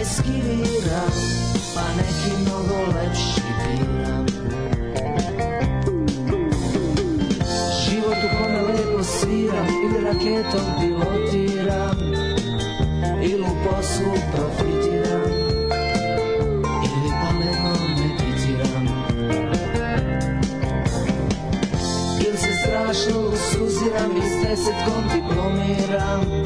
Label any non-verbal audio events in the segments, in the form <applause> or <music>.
eskiviram Pa neki mnogo lepši biram Život u kome lepo sviram Ili raketom pilotiram Ili u poslu profitiram Ili pametno meditiram. Ili se strašno suziram I s desetkom diplomiram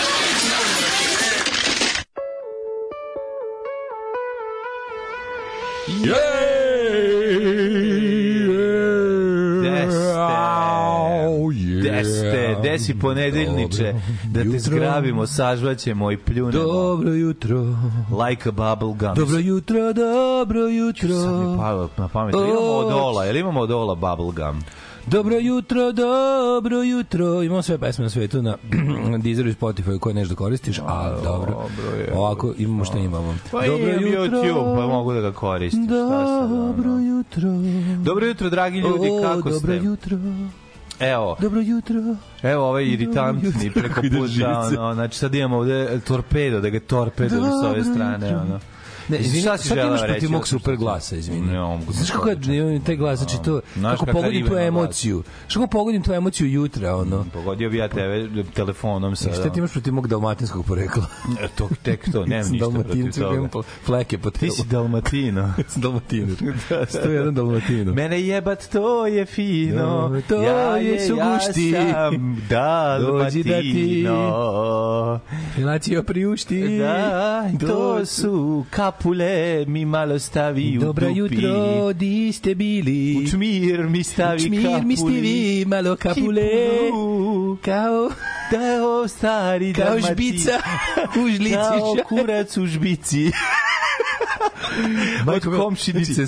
si ponedeljniče? Da te zgrabimo, sažvaćemo i pljunemo. Dobro jutro. Like a bubble gum. Dobro jutro, dobro jutro. Sad mi palo na pamet. Imamo od ola? Jel imamo od ola bubble gum? Dobro jutro, dobro jutro. Imamo sve pesme na svetu na <clears throat> Deezeru i Spotify koje nešto koristiš, a dobro. dobro je. Ovako imamo šta imamo. Pa dobro imam YouTube, pa mogu da ga koristim. Šta sad, Dobro ono? jutro. Dobro jutro, dragi ljudi, O, kako dobro ste? jutro. Evo, Dobro jutro. evo ovaj iritantni preko puta, ono, znači sad imamo ovde torpedo, da ga torpedo s ove strane, jutro. ono. Ne, izvini, Šta si sad želela imaš reći? protiv mog super glasa, izvini. Ne, on Znaš kako je taj glas, znači to, Znaš kako pogodim tu emociju. Znaš kako pogodim tu emociju jutra, ono. Pogodio bi ja tebe telefonom sa... Šta ti imaš protiv mog dalmatinskog porekla? E, To, tek to, nemam ništa protiv toga. po- fleke po Ti telu. si Dalmatino. <laughs> Sam Dalmatinac. <laughs> 101 Dalmatino. Mene jebat, to je fino. No, to je su ja sam <laughs> Dođi da ti- Dalmatino. Relacija priušti. Da, to su kapule mi malo stavi u Dobro dupi. jutro, di ste bili? Učmir mi stavi Učmir kapuli. mi ste vi, malo kapule. Kipuru. Kao, Da je stari kao Dalmatin. žbica u žlici. Kao kurac u žbici. <laughs> Od komšinice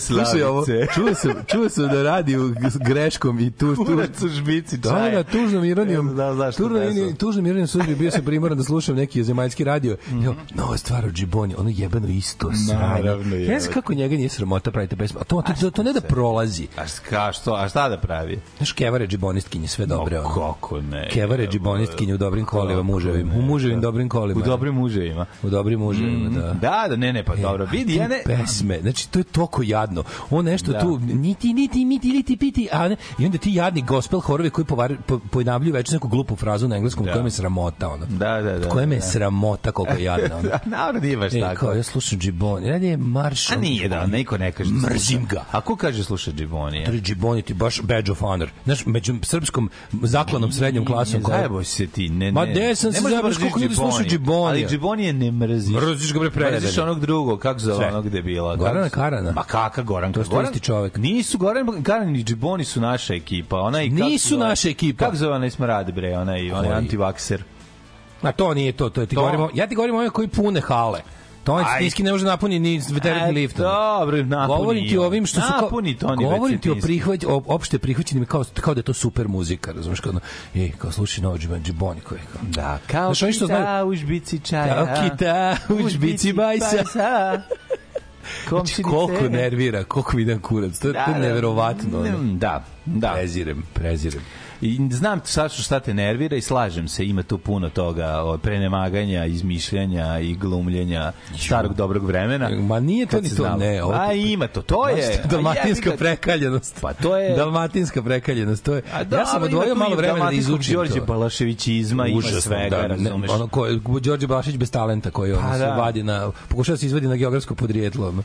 ovo, Slavice. čuo sam, čuo sam da radi greškom i tu, tu, Kurac u žbici Da, čaja. da, tužnom ironijom. Ja znam zašto tužnom, ironijom- tužnom ironijom sudbi bio sam primoran da slušam neki zemaljski radio. Mm Mhm. -hmm. Nova stvar od Džiboni, ono jebeno isto sranje. Naravno, Ja znam jebote. kako njega nije sramota praviti pesmu. A to, to, to, to ne da prolazi. A ska, što, a šta da pravi? Znaš, Kevare džibonistkinje, sve dobre. O, ono. kako ne. Kevare džibonistkinje u dobrim kolima muževim. U muževim dobrim kolima. U dobrim muževima. U dobrim muževima, da. Da, da, ne, ne, pa dobro. Vidi, ja ne... pesme, znači to je toliko jadno. On nešto Da. tu niti niti miti liti piti, a ne, i onda ti jadni gospel horovi koji povar, po, ponavljaju već neku glupu frazu na engleskom Da. koja me sramota ono. Da, da, da. koja me da. sramota koliko je jadna ono. <laughs> Da, naravno nije baš E, tako. kao, ja slušam Džiboni, radi je marš. A nije da, neko ne kaže. da. Mrzim ga. A ko kaže sluša Džibonija? Tri Džiboni ti baš badge of honor. Znaš, među srpskom zaklanom srednjom klasom koja... Zajebo se ti, ne, ne. Ma gde sam ne se mrziš koliko ljudi sluša. Džibonija? Ali Džibonije ne mrziš. Mrziš ga, bre, predelje. Mrziš onog drugog, kako zove onog debila? Gorana Karana. Ma kaka Goran? To je isti čovek. Nisu Goran Karan i Džiboni su naša ekipa. Onaj, kako Nisu naša ekipa. Kako zove onaj smrad, bre, onaj, onaj antivakser? A to nije to, to je ti To? govorimo, ja ti govorim o koji pune hale. To on Aj. stinski ne može napuni ni teretni E, lift. dobro, napuni Govorim ti o ovim što su kao, Napuni to ni govorim ti o prihvat, o opšte prihvaćenim kao kao da je to super muzika, razumeš kao, ej, kao slušaj novo Džibon Džiboni koji kao. Da, kao Znaš, što znaju- u žbici čaja. Kao kita u žbici bajsa. Znači, Komšinice. koliko nervira, koliko dan kurac. To je, to je neverovatno. ono. Mm, Da, da. Prezirem, prezirem. I znam Sašo šta te nervira i slažem se, ima tu puno toga o prenemaganja, izmišljanja i glumljenja starog dobrog vremena. Ma nije to ni to, znalo. ne. ovo A ima to, to je. Dalmatinska a jebi ga- prekaljenost. Pa to je- Dalmatinska prekaljenost, to je. A ja sam odvojio malo i vremena da izučim Đorđe to. Balaševićizma, Užasno, svega, da, ne, razumeš. ono ko Đorđe Balašić bez talenta koji on Pa se da. vadi na pokušava da se izvadi na geografsko podrijetlo ono.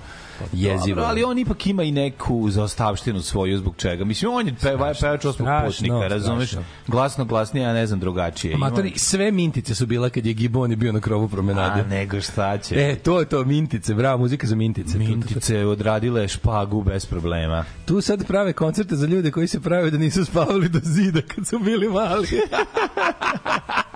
jezivo Dobro, ali on ipak ima i neku zaostavštinu svoju zbog čega. Mislim, on je peva, pevač osmog putnika, razumeš? Strašno. Glasno, glasnije, ja ne znam drugačije. Matori, sve mintice su bila kad je Giboni bio na krovu promenade. A nego šta će. E, to je to, mintice, bravo, muzika za mintice. Mintice odradile špagu bez problema. Tu sad prave koncerte za ljude koji se prave da nisu spavali do zida kad su bili mali. <laughs>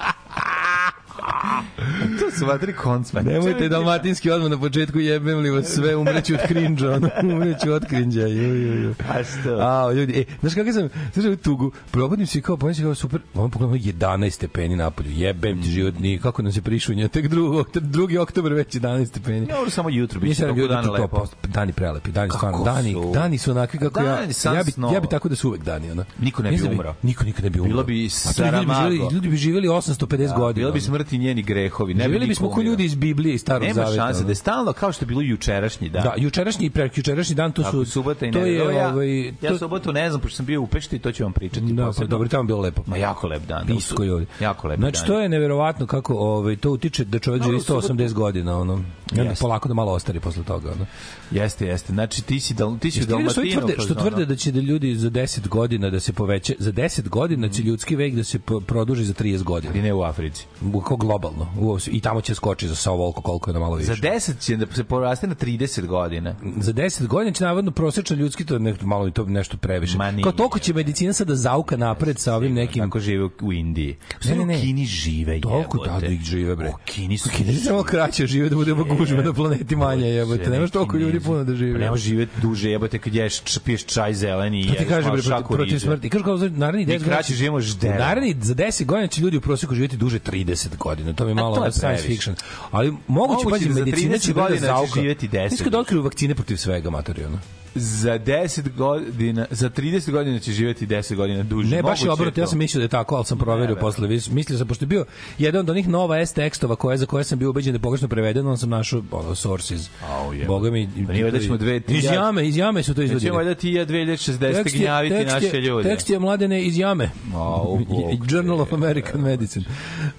<laughs> To su vatri koncman. Nemojte dalmatinski odmah na početku jebem li vas sve, umreću od krinđa, ono, <laughs> umreću od krinđa, ju, ju, ju. A što? A, ljudi, e, znaš kako sam, znaš tugu, probudim se kao, pomislim kao, super, ono pogledamo 11 stepeni napolju, jebem ti život, ni kako nam se prišunja, tek drugi, drugi oktober već 11 stepeni. Dobro, samo jutro biće Nisam toliko ljudi dana lepo. dani prelepi, dani Kako stvarno, dani, su? dani su onakvi kako ja, ja bi, ja bi tako da su uvek dani, ono. Niko ne bi da umro. Niko nikad ne bi umro. Bilo bi bi Saramago. ljudi bi živjeli 850 godina. Bilo bi smrti njeni grehovi. Ne bi Živjeli niko bismo ko ljudi iz Biblije i starog Nema zaveta. šanse ono. da je stalno kao što je bilo jučerašnji dan. Da, jučerašnji i prekjučerašnji dan to Ako su je subota i to je ja, ovaj ja to, subotu ne znam, pošto sam bio u Pešti, to ću vam pričati. da, pa posebno. dobro, tamo je bilo lepo. Ma jako lep dan. Pisko ljudi. Jako lep Znači dan. to je neverovatno kako ovaj to utiče da čovjek živi Dobro, u subotu- 180 godina, ono. I onda polako da malo ostari posle toga, ono. Jeste, jeste. Znači ti si dal, ti si u Što tvrde, što tvrde da će da ljudi za 10 godina da se poveća, za 10 godina će ljudski vek da se produži za 30 godina. I ne u Africi. Kao globalno. U, I tamo će skoči za sa ovoliko koliko je na malo više. Za 10 će da se poraste na 30 godina. za 10 godina će navodno prosečan ljudski to nešto malo i to nešto previše. Ma nije. Kao toliko će medicina sada zauka napred sa ovim nekim Kako žive u- Indiji. Ne, ne, ne. U Kini žive, Toliko da, da ih žive, bre. U Kini su... Kinezi samo kraće žive da budemo gužve na planeti manje, jebote. Nemaš toliko ljudi puno da žive. Pa Nemaš živeti duže, jebote, kad ješ, piješ čaj zeleni i ti kaže bre protiv, smrti. Kažu kao naredni 10 godina. kraće živimo ždera. U Naredni za 10 godina će ljudi u prosjeku živjeti duže 30 godina. To mi je malo science fiction. Ali moguće da za medicina 30 će da zauka. živjeti 10 Mislim da otkriju vakcine protiv svega materijalno. Za 10 godina, za 30 godina će živjeti 10 godina duže. Ne, baš je obrnuto, ja sam mislio da je tako, ali sam proverio Ne, posle. Mislio sam, pošto je bio jedan od onih nova S tekstova koje, za koje sam bio ubeđen da je pogrešno prevedeno, on sam našao ono, sources. Au, jebote. Boga mi... Pa nije valjda ćemo dve- Iz ja- jame, iz jame su to izvodili. Nećemo valjda ti ja 2060. Tekst je- gnjaviti tekst je- naše ljude. Tekst je mladene iz jame. Au, <laughs> Bog Journal of American Medicine.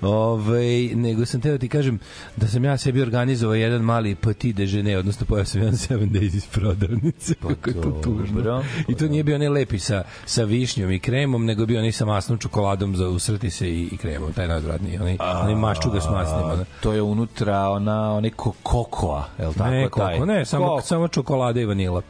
Ove, nego sam teo ti kažem da sam ja sebi organizovao jedan mali petit déjeuner, odnosno pojao sam jedan seven days iz prodavnice. Kako je to tužno. I to nije bio onaj lepi sa, sa višnjom i kremom, nego bio onaj sa masnom čokoladom za usrati se i, i kremom. Taj najodvratniji. Onaj, onaj maščuga s masnim. Ono. To je unutra ona, onaj ko, kokoa, je li tako Ne, koko, ne, samo, Koko. samo čokolada i vanila.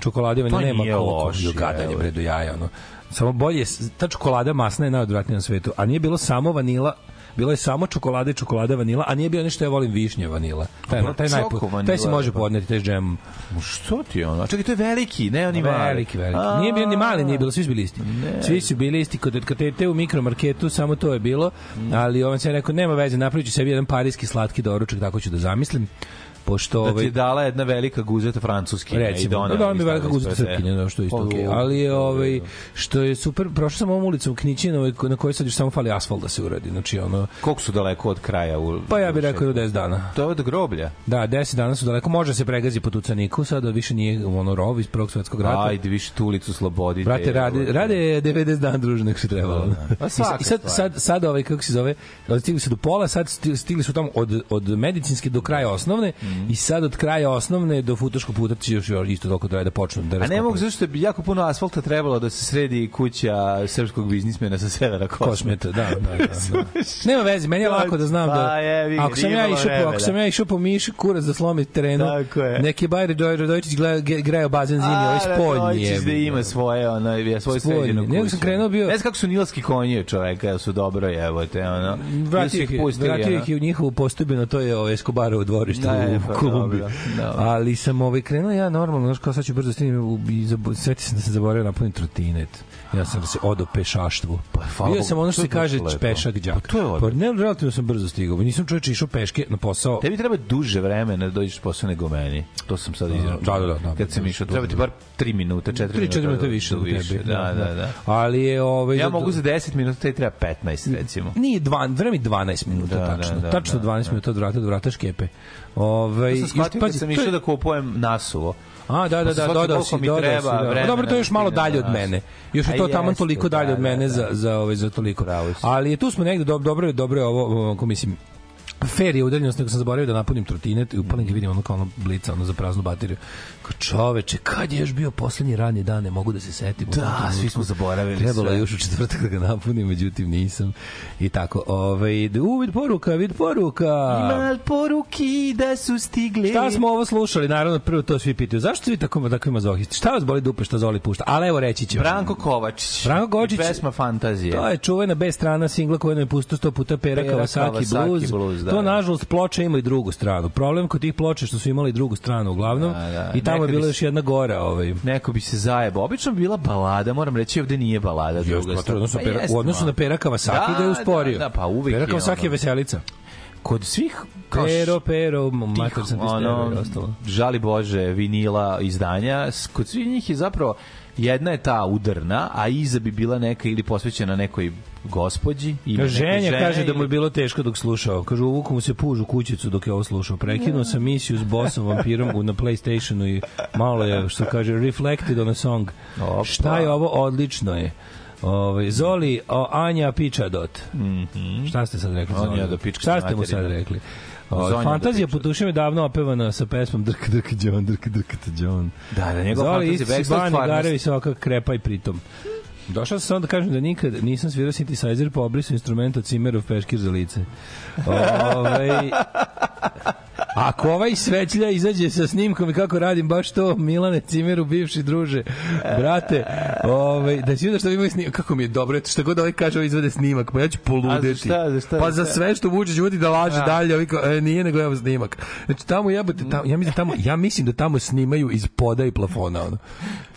Čokolada i vanila Pa nema loše, Jo, gadanje, bre, do jaja, ono. Samo bolje, ta čokolada masna je najodvratnija na svetu, a nije bilo samo vanila, bilo je samo čokolada i čokolada vanila, a nije bio nešto ja volim višnje vanila. Taj, taj, vanila taj se može pa. podneti, taj džem. Što ti je ono? A Čekaj, to je veliki, ne oni mali. Veliki, veliki. Nije bio ni mali, nije bilo, svi su bili isti. Svi su bili isti, kod, kod te, te u mikromarketu, samo to je bilo, ali on se je rekao, nema veze, napravit ću sebi jedan parijski slatki doručak, tako ću da zamislim. Pošto, Da ti ovaj, je dala jedna velika guzeta francuskinja. i donela da, da mi iz velika guzeta srpkinja, da, što je isto okej. dobro, Ali je, ovaj, što je super, prošao sam ovom ulicom Knićinovoj, na kojoj sad još samo fali asfalt da se uradi. Znači, ono, Koliko su daleko od kraja? U, pa ja bih rekao do 10 dana. To je od groblja. Da, 10 dana su daleko. Može se pregazi po tucaniku, sada više nije ono rov iz prvog svetskog rata. Ajde, više tu ulicu slobodite. Brate, rade, rade 90 dana druže nego što trebalo. Pa I sad, svaka i sad, stvar. sad, sad ovaj, kako se zove, stigli su do pola, sad sti- stigli su tamo od, od medicinske do kraja osnovne Mhm. i sad od kraja osnovne do futoškog puta će još isto toliko da počnu da A ne mogu zašto bi jako puno asfalta trebalo da se sredi kuća srpskog biznismena sa severa Kosmeta. Kosmeta, da, da, da, da. <laughs> Nema veze, meni je lako da znam da Pa, jebi ga, ako sam ja išao po, ako sam ja išao po miš kurac da slomi terenu, Tako je. neki Bajri Radojičić greo bazen zimi, ovaj spoljni je. da ima svoje, ono, je Spoljni. sređeno Nego sam krenuo bio- Ne znam kako su nilski konji čoveka, su dobro jebote, ono. Vratio ih, vratio ih i u njihovu postupinu, to je ovaj Escobarovo dvorište Da, u pa Kolumbiji. dobro. Ali sam ovaj krenuo ja normalno, znaš kao sad ću brzo stignem u- i setio sam da sam zaboravio napunim trotinet. Ja sam se odo pešaštvu. Pa, Bio sam ono što to se kaže lepo. pešak đak. Pa to je odlično. Pa ne, relativno sam brzo stigao. Nisam čovječ išao peške na posao. Tebi treba duže vremena da dođeš posao nego meni. To sam sad izračunao. da, da, da. Kad sam išao, treba ti bar 3 minuta, 4 minuta. 3-4 minuta da- više da od tebe. Da, da, da. Ali je ovaj Ja mogu za 10 minuta, tebi treba 15 recimo. Nije dva, vreme 12 minuta Da, da, tačno. da, tačno da, 12 da. minuta od vrata do vrata škepe. Ovaj To sam shvatio kad sam išao da kupujem nasuvo. A, da, da, da, dodao si, dodao treba si. Da. vremena Dobro, to je još malo dalje od mene. Još je to tamo toliko da, dalje od da, mene da. za, za, ovaj, za toliko. Ali tu smo negde, dobro, dobro je, dobro je ovo, ako mislim, fair je udaljenost, nego sam zaboravio da napunim trotinet i upalim ga vidim ono kao ono blica, ono za praznu bateriju. Kao čoveče, kad je još bio poslednji radni dan, ne mogu da se setim. Da, svi smo zaboravili Trebalo je sve. još u četvrtak da ga napunim, međutim nisam. I tako, ovaj, uvid poruka, vid poruka. Ima poruki da su stigle. Šta smo ovo slušali? Naravno, prvo to svi pitaju. Zašto svi tako, tako mazohisti? Šta vas boli dupe što Zoli pušta? Ali evo reći ću. Branko Kovačić. Branko Kovačić. I pesma Fantazije. To je čuvena B strana singla koja nam je pustio sto puta Pera Pera Kawasaki, Kawasaki Blues. Blues, da, to, da. nažalost, ploče ima i drugu stranu. Problem kod tih ploča je što su imali drugu stranu uglavnom Da, da. i tamo je Nekad bila bi još jedna gora. Ovaj. Neko bi se zajebao. Obično bi bila balada, moram reći, ovde nije balada. druga Jeste, u odnosu, na Pa pera, u odnosu na Pera Kawasaki Da, ga je usporio. Da, da, pa uvek Pera je Kawasaki je ono. veselica. Kod svih kao Pero, pero, mater sam ono, ostalo. žali Bože, vinila izdanja, kod svih njih je zapravo jedna je ta udarna, a iza bi bila neka ili posvećena nekoj gospođi. Ime Ženja žene kaže da mu je bilo teško dok slušao. Kaže, uvuku mu se puž u kućicu dok je ovo slušao. Prekinuo sam misiju s bosom vampirom na Playstationu i malo je, što kaže, reflected on a song. Opa. Šta je ovo? Odlično je. Ove, Zoli, o, Anja Pičadot. Šta ste sad rekli? Anja Zoli? do pička Šta ste mu sad rekli? O, Zonja do Fantazija pička. putušem je davno opevana sa pesmom Drk, drk, John, drk, drk, John. Da, da, njegov Zoli, fantazija backstop Bani stvarnost. Garevi Soka krepa i pritom. Došao sam samo da kažem da nikad nisam svirao synthesizer pa obrisao instrument od Cimerov peškir za lice. Ove, ako ovaj svećlja izađe sa snimkom i kako radim baš to, Milane Cimeru, bivši druže, brate, ovaj, da si vidio što imaju snimak, kako mi je dobro, eto šta god ovaj kaže, ovaj izvede snimak, pa ja ću poludeti. A za šta, za šta, pa za sve što Vučić uvodi da laže Da. dalje, ovaj e, nije nego evo snimak. Znači tamo jebote, tamo, ja mislim tamo, ja mislim da tamo snimaju iz poda i plafona, ono.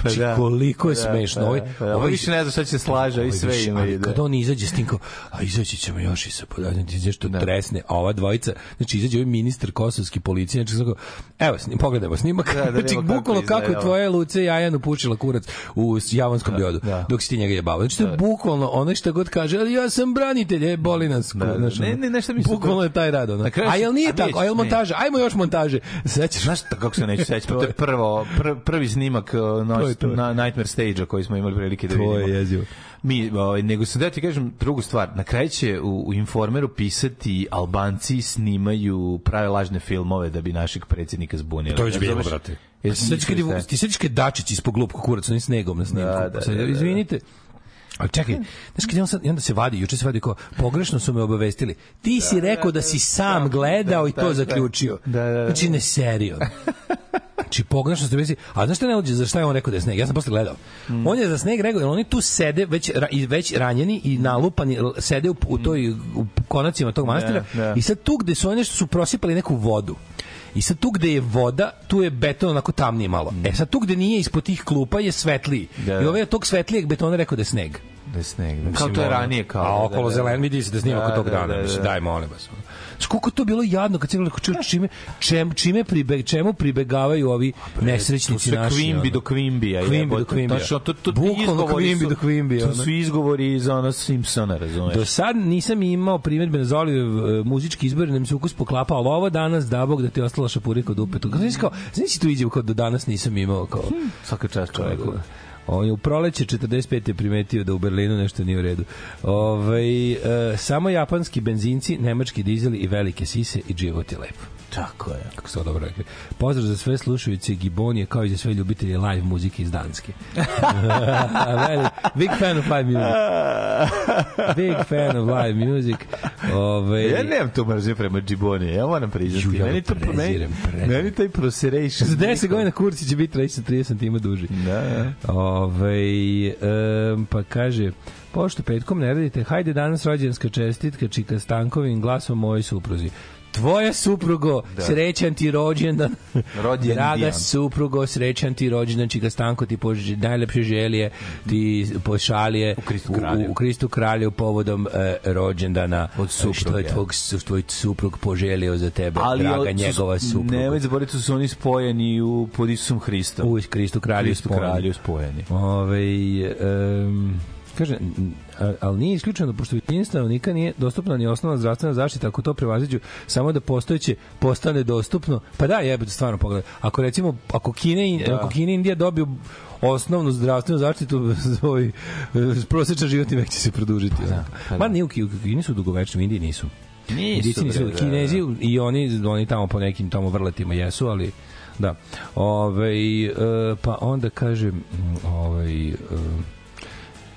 Znači, da. koliko je Da, smešno. pa Ovaj, da, pa da. Više ne zna šta će slaže, i sve ima ide. Kada on izađe s tim kao, a izaći ćemo još i sa podatom, ti izađeš to tresne, a ova dvojica, znači izađe ovaj ministar kosovski policije, znači kao, evo, snim, pogledajmo snimak, Da, da <laughs> znači bukvalno kako je tvoje luce Jajanu pušila kurac u javonskom biodu, da. dok si ti njega jebao. Znači to je bukvalno ono što god kaže, ali ja sam branitelj, e, boli nas. Da, da. znaš, Ne, ne, nešto mi se- Bukvalno je taj rad, ono. A jel nije tako, a jel ne. montaža? Ajmo još montaže. Sećaš? Znaš kako se neću sećati? <laughs> To je prvo, pr, prvi snimak uh, je Nightmare Stage-a koji smo imali prilike da vidimo. Je jezivo. Mi, ovaj, nego sam da ti kažem drugu stvar. Na kraju će u, u Informeru pisati Albanci snimaju prave lažne filmove da bi našeg predsjednika zbunili. To je već bilo, brate. Ti sećaš kad je- Dačić ispod glupkog kuraca onim snegom na snimku? Da, da, Pa sad, da, da, da. Ali čekaj, znaš kad je on sad, i onda se vadi, juče se vadi kao, pogrešno su me obavestili. Ti si rekao da si sam gledao i da, to da. zaključio. Da, da, da. Znači, ne serio. Znači, pogrešno ste vezi. A znaš šta ne uđe, za šta je on rekao da je sneg? Ja sam posle gledao. Mm. On je za sneg rekao, jer oni tu sede već, već ranjeni i nalupani, sede u, u toj, u konacima tog manastira. Da, da. I sad tu gde su oni nešto su prosipali neku vodu. I sad tu gde je voda, tu je beton onako tamniji malo. E sad tu gde nije ispod tih klupa je svetliji. Da. I ovaj je tog svetlijeg betona rekao da je sneg. Da je sneg. da. Kao to je ranije. Kao, A da, okolo da, da. zelen vidi se da snima Da, oko tog da, dana. da, da. Mislim, daj, molim vas. ono. Znaš, koliko je to bilo jadno kad se ču- čime, čem, čime pribe, čemu pribegavaju ovi nesrećnici naši. kvimbi do kvimbija. Kvimbi do kvimbija. Tačno, to, to, Bukvalno kvimbi do kvimbija, To su izgovori iz ono Simpsona, razumeš? Do sad nisam imao primjedbe na Zolijev e, muzički izbor, da mi se ukus poklapa, ali ovo danas, da bog da ti ostala šapurika od upetu. Znači, kao, znači tu izjavu kao do danas nisam imao, kao, Svaka čast čoveku. On je u proleće 45. je primetio da u Berlinu nešto nije u redu. Ove, e, samo japanski benzinci, nemački dizeli i velike sise i život je lep. Tako je. Kako to dobro rekli. Pozdrav za sve slušajuće Gibonije kao i za sve ljubitelje live muzike iz Danske. <laughs> Very, big fan of live music. Big fan of live music. Ove, Ja nemam tu mržnje prema Džiboni, ja moram priznati. Ju, ja meni, to, prezirem, prezirem. meni taj proseration. Za 10 godina kurci će biti 30 30 cm duži. Da, da. Ove, um, pa kaže, pošto petkom ne radite, hajde danas rođenska čestitka Čika Stankovim glasom moje supruzi. Tvoja suprugo, da. srećan ti rođendan. Rođendan. Draga suprugo, srećan ti rođendan, Čika Stanko ti pož, najlepše želje, ti pošalje U Kristu kralju. u, u Kristu kralju povodom e, rođendana Od supruge. što je tvog, su- tvoj suprug poželio za tebe, Ali draga od- njegova supruga. Nemoj zaboraviti da su oni spojeni u, pod Isusom Hristom. U Kristu kralju Kristu spojeni. kralju spojeni. Ove, um, kaže, ali nije isključeno, pošto većini stanovnika nije dostupna ni osnovna zdravstvena zaštita, ako to prevaziđu, samo da postojeće postane dostupno, pa da, jebe, stvarno pogledaj. Ako recimo, ako Kine, Da. ako Kine i Indija dobiju osnovnu zdravstvenu zaštitu <laughs> svoj prosječan životni vek će se produžiti. Da, pa Ma da. nije u Ki- u Kini su dugovečni, u Indiji nisu. Nisu, Indici nisu, bre, da, Kinezi i oni, oni tamo po nekim tamo vrletima jesu, ali da. Ove, e, pa onda kaže mm, ovaj e,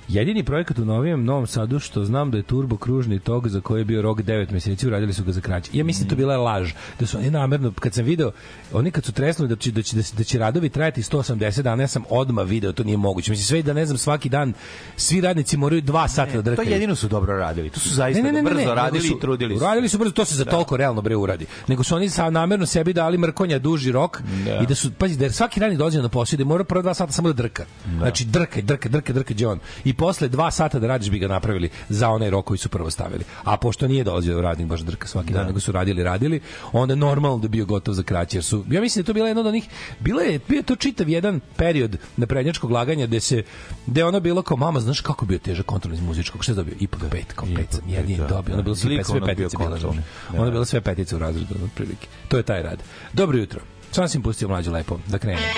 Jedini projekat u novijem Novom Sadu što znam da je turbo kružni tok za koji je bio rok 9 meseci, uradili su ga za kraće. Ja mislim da to bila laž. Da su oni namerno, kad sam video, oni kad su tresnuli da će, da će, da će, da će radovi trajati 180 dana, ja sam odmah video, to nije moguće. Mislim, sve da ne znam, svaki dan, svi radnici moraju dva sata da To drkaju. jedino su dobro radili. To su zaista brzo radili nego su- i trudili su. Radili su brzo, to se za toliko realno bre uradi. Nego su oni sa namerno sebi dali mrkonja duži rok Da. i da su pazi da svaki radnik dolazi na posao i da mora prvo dva sata samo da drka. Znači drkaj, drkaj, drkaj, drkaj đon. I posle dva sata da radiš bi ga napravili za onaj rok koji su prvo stavili. A pošto nije dolazio radnik baš drka svaki dan, nego su radili, radili, onda je normalno da bio gotov za kraće. Jer su, ja mislim da to bila jedna od onih, bila je, bio je to čitav jedan period naprednjačkog laganja gde se, gde ono bilo kao, mama, znaš kako bio težak kontrol iz muzičkog, šta je dobio? IPG 5, kao 5 sam jedin da. dobio. Ono je bilo sve, sve petice kontrolni. Da. Ono je bilo sve petice u razredu, otprilike. To je taj rad. Dobro jutro. Sam sam pustio mlađu lepo, da krene.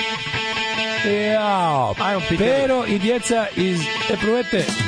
Jao. Pero i djeca iz. Where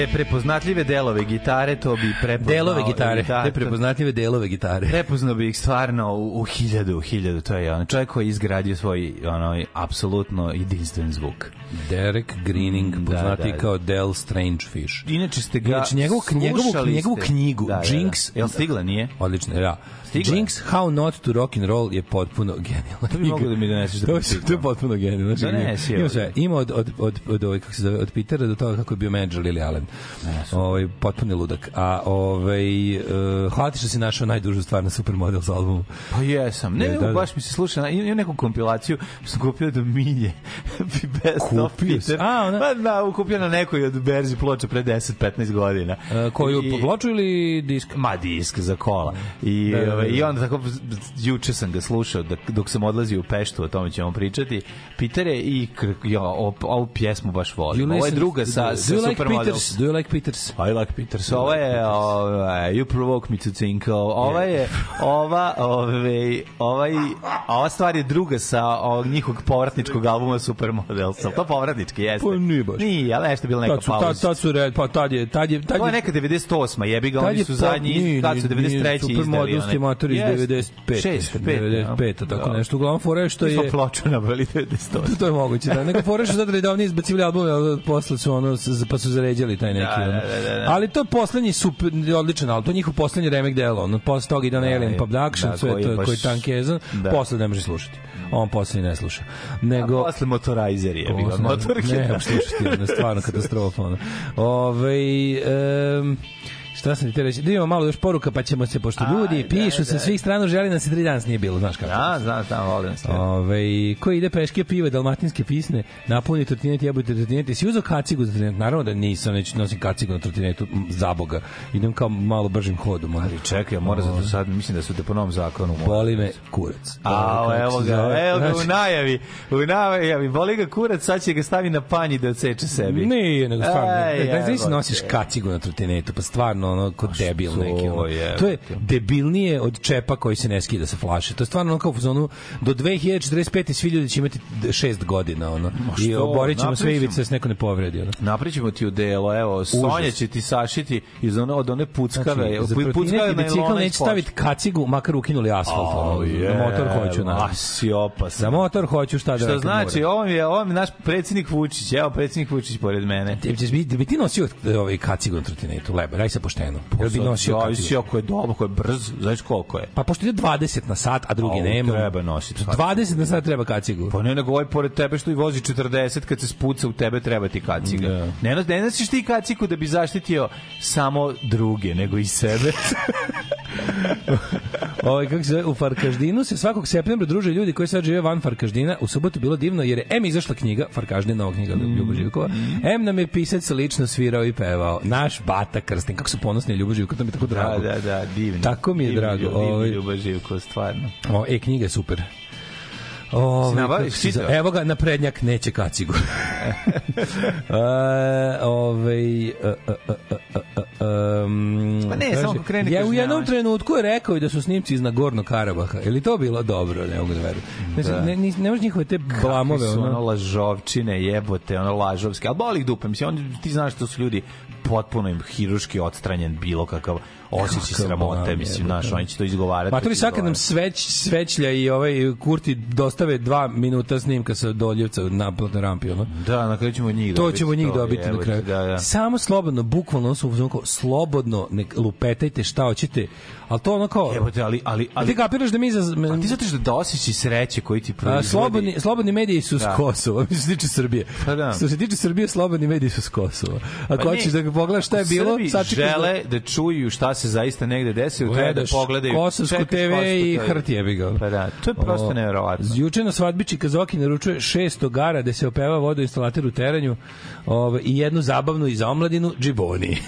Te prepoznatljive delove gitare, to bi prepoznao. Delove gitare, Da, te prepoznatljive delove gitare. <laughs> Prepoznao bi ih stvarno u, u hiljadu, u hiljadu, to je on. Čovjek koji je izgradio svoj, ono, apsolutno jedinstven zvuk. Derek Greening, Da, poznati da. kao Del Strangefish. Inače ste ga Inače, njegovu, njegovu, njegovu knjigu, Da, da, da. Jinx, Jel stigla, nije? Odlično, da. Stigla? Jinx, How Not to Rock and Roll je potpuno genijalna To bi moglo da mi doneseš da to, je- to je potpuno genijalno. Znači, Donesi, ima sve. Ima od, od, od, od, od, kako se zove, od Petera do toga kako je bio menadžer Lily Allen. Ovaj potpuni ludak. A ovaj uh, hvala ti što si našao najdužu stvar na Supermodel sa albumom. Pa jesam. Ne, Da, ne, da, da. baš mi se sluša. Imam imam neku kompilaciju što sam kupio do Milje. <laughs> Best of Kupio si? Peter. A, ona- Pa da, kupio na nekoj od berzi ploča pre 10-15 godina. Uh, koju I- I... ploču ili disk? Ma disk za kola. I, Da, da, da. ovaj, I onda tako, juče sam ga slušao dok, dok sam odlazio u Peštu, o tome ćemo pričati. Petere i kr- ja, ovu pjesmu baš volim. Ovo je listen- druga sa, do sa you like Supermodels. Peters? Do you like Peters? I like Peters. Ova je ovaj, You Provoke Me to Think. Ova je ova, ovaj, ovaj, ova stvar je druga sa ovog njihovog povratničkog albuma Supermodels. To povratnički jeste? Pa nije baš. Nije, ali nešto je bila neka Tad su, tad, pauza. tad su red, pa tad je, tad je, tad To je je, neka 98. Jebi ga, tad oni je su pop- zadnji, nije, tad su nije, 93. izdali. Supermodel ste matori iz 95. 6, 5. 95, tako nešto. Uglavnom, fora je što Mi smo je... ploču nabili 98. to je moguće, da. Nego fora je što sad redovni izbacivali albume, ali posle su ono, pa su zaređali taj neki. Da, da, da, da. Ali to je poslednji super, odličan album, to je njihov poslednji remek delo. Ono, posle toga ide na Alien je. Production, Da, sve je to, baš- koji je tankezan, Da. posle ne može slušati. On posle ne sluša. A Nego, posle motorizer je, jebi ga, motorke. Ne, ne, slušati, ono, stvarno katastrofa. Ono. Ove, um, šta sam ti reći? Da imamo malo još poruka, pa ćemo se, pošto ljudi pišu sa ajde. svih strana, želi nas se tri danas nije bilo, znaš kako. Da, znam, znam, volim se. Ove, ko ide peške pive, dalmatinske pisne, napuni trotinet, jebujte trotinet. Jesi uzao kacigu za trotinet? Naravno da nisam, neću nosim kacigu na trotinetu, za Boga. Idem kao malo bržim hodom. Ali čekaj, ja moram zato sad, mislim da su te po novom zakonu. Boli me kurac. A, Ovaj, evo ga, evo ga u Znači, najavi, u najavi, boli ga kurac, sad će ga stavi na panji da odseče sebi. Nije, nego stvarno. Ej, Ej, da, da, jebote. nosiš kacigu na trotinetu, pa stvarno ono kod debil neki. Ono. je, To je debilnije od čepa koji se ne skida sa flaše. To je stvarno ono kao u fazonu do 2045. svi ljudi će imati 6 godina ono. I što? oborit ćemo sve ivice da se neko ne povredi. Ono. Napričimo ti u delo, evo, Sonja će ti sašiti iz ono, od one puckave, Znači, za pu- trotinet i bicikl neće staviti kacigu, makar ukinuli asfalt. ono. Oh, Za motor hoću. A Na. si opasan. Za motor hoću šta da Što nekad znači, ovo je, ovo je naš predsjednik Vučić, evo predsjednik Vučić pored mene. Ti, ti, bi, bi ti nosio ovaj kacigu na trotinetu, lebe, raj se pošteno. Jel bi nosio zavisi kacigu? ako je dobro, ako je brz, znaš koliko je. Pa pošto ide 20 na sat, a drugi nema. treba nositi. 20 na sat treba kacigu. Pa ne, nego ovaj pored tebe što i vozi 40, kad se spuca u tebe treba ti kaciga. Da. Ne, ne nosiš ti kaciku da bi zaštitio samo druge, nego i sebe. <laughs> Ovaj kako se u Farkaždinu se svakog septembra druže ljudi koji sad žive van Farkaždina. U subotu bilo divno jer je M izašla knjiga Farkaždin, nova knjiga od Ljubo Živkova. M nam je pisac lično svirao i pevao. Naš Bata Krstin, kako su ponosni Ljubo Živkov, to mi je tako da, drago. da, da, divno. Tako mi je Divno, drago, Divno, ovaj. Ljuba Živko, stvarno. O, e, knjiga je super. Ove, Si nabaviš, zove- Evo ga, na prednjak neće kacigu. <laughs> e, ove, e, e, e, um, Pa ne, samo ako krene Ja u jednom trenutku je rekao i da su snimci iz Nagorno Karabaha. Je li to bilo dobro? Ne mogu da verujem. Znači, ne, ne, ne možeš njihove te blamove. Kakvi su ono Ono, lažovčine, jebote, ono lažovske. Ali boli ih dupe, mislim, oni, ti znaš da su ljudi potpuno im hiruški odstranjen bilo kakav osjećaj sramote, mislim, znaš, oni će to izgovarati. Matori, sad kad nam sveć, svećlja i ovaj Kurti dostave dva minuta snimka sa doljevca na platnoj rampi, ono. Da, na kraju ćemo njih To dobiti. ćemo njih to, dobiti na kraju. Da, da. Samo slobodno, bukvalno, su kao, slobodno, nek lupetajte šta hoćete, ali to ono kao... Jebote, ali, ali, A ali, ti kapiraš da mi za... a ti zato što da osjećaj sreće koji ti proizvodi. slobodni, slobodni mediji su s Da. Kosova, <laughs> što se tiče Srbije. Pa da. Što se tiče Srbije, slobodni mediji su s Kosova. Ako Pa hoćeš ne, da pogledaš šta je bilo, da- žele da čuju šta se zaista negde desilo, treba da pogledaju. Kosovsku TV i TV. hrt jebi ga. Pa da, to je prosto neverovatno. Juče na svadbiči Kazoki naručuje 600 gara gde se opeva vodoinstalater u teranju ove, i jednu zabavnu i za omladinu Džiboni.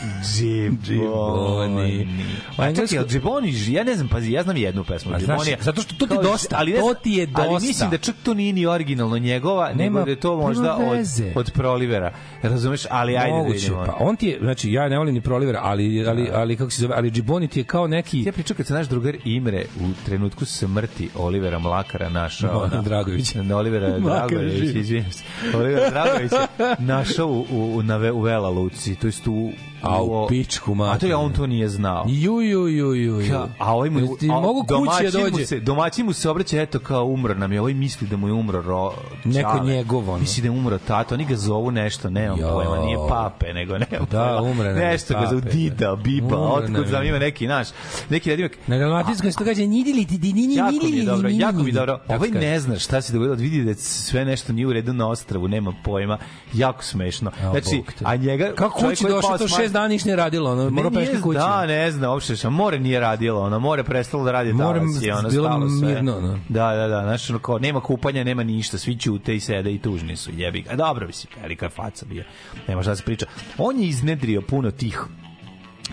Džiboni. A englesko- čekaj, jel Džiboni, ja ne znam, pazi, ja znam jednu pesmu Džibonija. zato što to ti Kao- dosta, ali to ti je Ali dosta. mislim da čak to nije ni originalno njegova, Nema nego da je to možda od, od Prolivera. Razumeš? Ali ajde Moguće, da vidimo. pa on ti je, znači, ja ne volim ni prolivera, ali, ali, ali, kako se zove, ali Džiboni ti je kao neki... Ja pričam kad se naš drugar Imre u trenutku smrti Olivera Mlakara našao No, Dragović. na Olivera <laughs> Mlakar Dragović, živ. izvinim se. Olivera Dragović je našao u, u, na Ve- u Vela Luci, to jest u... A u pičku, mati. A to je on to nije znao. Ju, ju, ju, ju. ju. A ovaj mu, a, mogu kući da dođe. Mu se, domaći mu se obraća, eto, kao umro nam je. Ovaj misli da mu je umro ro, Neko njegov. Misli da je umro tata. Oni ga zovu nešto, ne on pojma. Nije pape, nego ne. Da, umre nam Nešto ga zovu Dida, da. Biba, otkud znam ima neki naš. Neki redimak. Na dramatičko se to kaže nidili, didi, ti nini, ni ni ni dobro, jako mi dobro. Ovaj ne zna šta se dogodilo, vidi da sve nešto nije u redu na ostrvu, nema pojma. Jako smešno. Znači, a njega... Kako kući došao to 60 dana ništa nije radilo, ono, mora peške kući. Da, ne znam, uopšte, šta, more nije radilo, ono, more prestalo da radi more talas i ono, stalo sve. Mirno, no. Da, da, da, znaš, ono, kao, nema kupanja, nema ništa, svi ćute i sede i tužni su, jebi ga. Dobro, mislim, velika faca bio, nema šta da se priča. On je iznedrio puno tih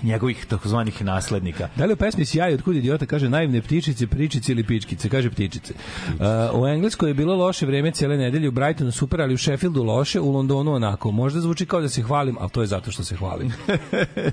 njegovih takozvanih naslednika. Da li u pesmi Sjaj od kud idiota kaže naivne ptičice, pričice ili pičkice, kaže ptičice. Uh, u Engleskoj je bilo loše vreme cijele nedelje, u Brightonu super, ali u Sheffieldu loše, u Londonu onako. Možda zvuči kao da se hvalim, ali to je zato što se hvalim.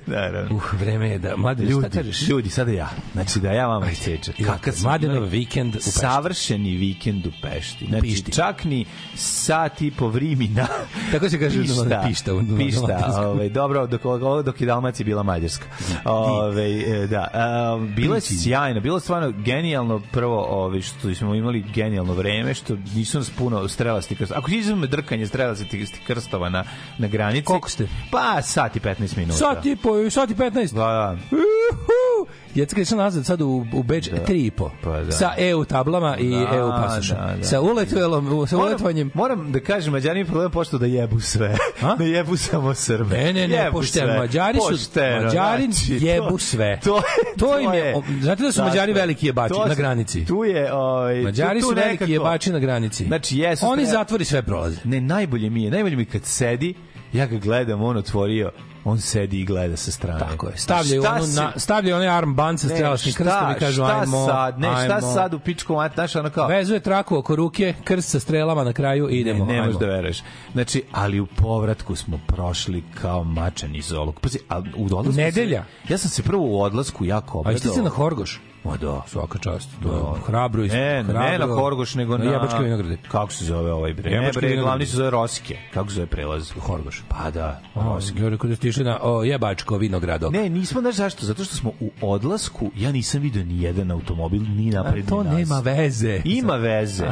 Naravno. <laughs> Uh, vreme je da... Mlade, šta Ljudi, kažeš? ljudi, sada ja. Znači da ja vama isečem. Kakav Mladenov vikend u Pešti. Savršeni vikend u Pešti. Znači, Pišti. čak ni sat i po vrimina. Tako se kaže pišta. pišta pišta. Ovaj, dobro, dok, dok je Dalmacija bila Mađarska. Ovaj, e, da. Um, bilo je sjajno, bilo je stvarno genijalno prvo ovaj, što smo imali genijalno vreme, što nisu nas puno strelasti krstova. Ako si izuzme drkanje strelasti krstova na, na granici. Koliko ste? Pa, sat i 15 minuta. Sat i po, sat i 15. Da, da. Uhu! Kad sam nazad sad u, u Beč, da. tri i po. Pa da. Sa EU tablama i Da, EU pasošom. da, da. Sa uletvelom, sa Moram, uletvanjem. moram da kažem, Mađari imaju problem pošto da jebu sve. A? <laughs> Da jebu samo Srbe. Ne, ne, ne, Jebu pošteno. sve. Mađari su, Pošteno, Mađari znači, to- jebu sve. To, To im je- je, znate da su Mađari Tako je. veliki jebači To na granici? Tu je, ovaj, Mađari tu, tu su veliki nekako- jebači na granici. Znači, jesu. Oni zatvori sve prolaze. Ne, najbolje mi je, najbolje mi kad sedi, ja ga gledam, on otvorio, on sedi i gleda sa strane. Tako je. Stavljaju Šta onu si- na stavljaju onaj armband sa strelačnim šta- krstom i kažu šta ajmo. sad, ne, šta ajmo. sad u pičku mat, znaš, ono kao, Vezuje traku oko ruke, krst sa strelama na kraju i idemo. Ne, ne možeš da veruješ. Znači, ali u povratku smo prošli kao mačan iz olog. Pazi, a u odlasku... Nedelja. Se, ja sam se prvo u odlasku jako A obradao. jeste se na Horgoš? Ma da. Svaka čast. To je hrabro isto. Ne, ne, ne na Horgoš, nego na... na Jebačke vinograde. Kako se zove ovaj bre? Ne, Jebačke bre, glavni se zove Rosike. Kako se zove prelaz? Horgoš. Pa da, O, Rosike. Gore kod ste išli na o, Jebačko vinogrado. Ne, nismo, znaš zašto? Zato što smo u odlasku, ja nisam vidio ni jedan automobil, ni napred, A to ni nas. nema veze. Ima veze.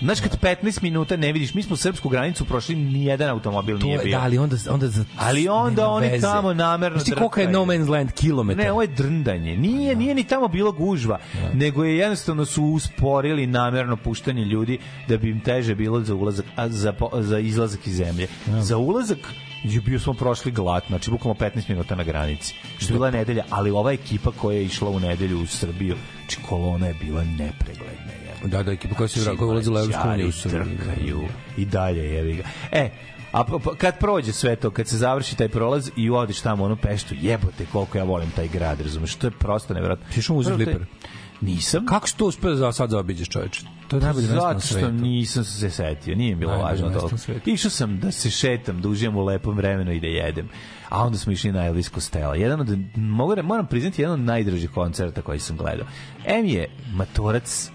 Znaš, kad 15 minuta ne vidiš, mi smo srpsku granicu prošli, ni jedan automobil To nije je, bio. da, ali onda, onda za, Ali onda oni veze. tamo namerno Znaš ti koliko je No. Man's Land kilometar? Ne, ovo je drndanje. Nije, nije ni tamo bilo gužva, nego je jednostavno su usporili namerno puštanje ljudi da bi im teže bilo za ulazak, a za, za izlazak iz zemlje. Za ulazak je bio smo prošli glat, znači bukvalno 15 minuta na granici. Što je bila nedelja, ali ova ekipa koja je išla u nedelju u Srbiju, znači kolona je bila nepregledna. Da, da, ekipa koja se koja je ulazila u Evropsku uniju. u Srbiju. Drkaju i dalje jevi ga. E, a kad prođe sve to, kad se završi taj prolaz i odiš tamo u onu peštu, jebote koliko ja volim taj grad, razumeš, to je prosto nevjerojatno. Ti išao u muzej Prvo, to je- Fliper? Nisam. Kako si to uspeo za sad zaobiđeš, čoveče? To je najbolje mesto na Zato što svetu. nisam se setio, nije mi bilo Najbolje važno to. svetu. Išao sam da se šetam, da uživam u lepom vremenu i da jedem. A onda smo išli na Elvis Costello. Jedan od, mogu, da- moram priznati, jedan od najdražih koncerta koji sam gledao. M je Matorac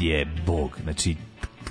je bog, znači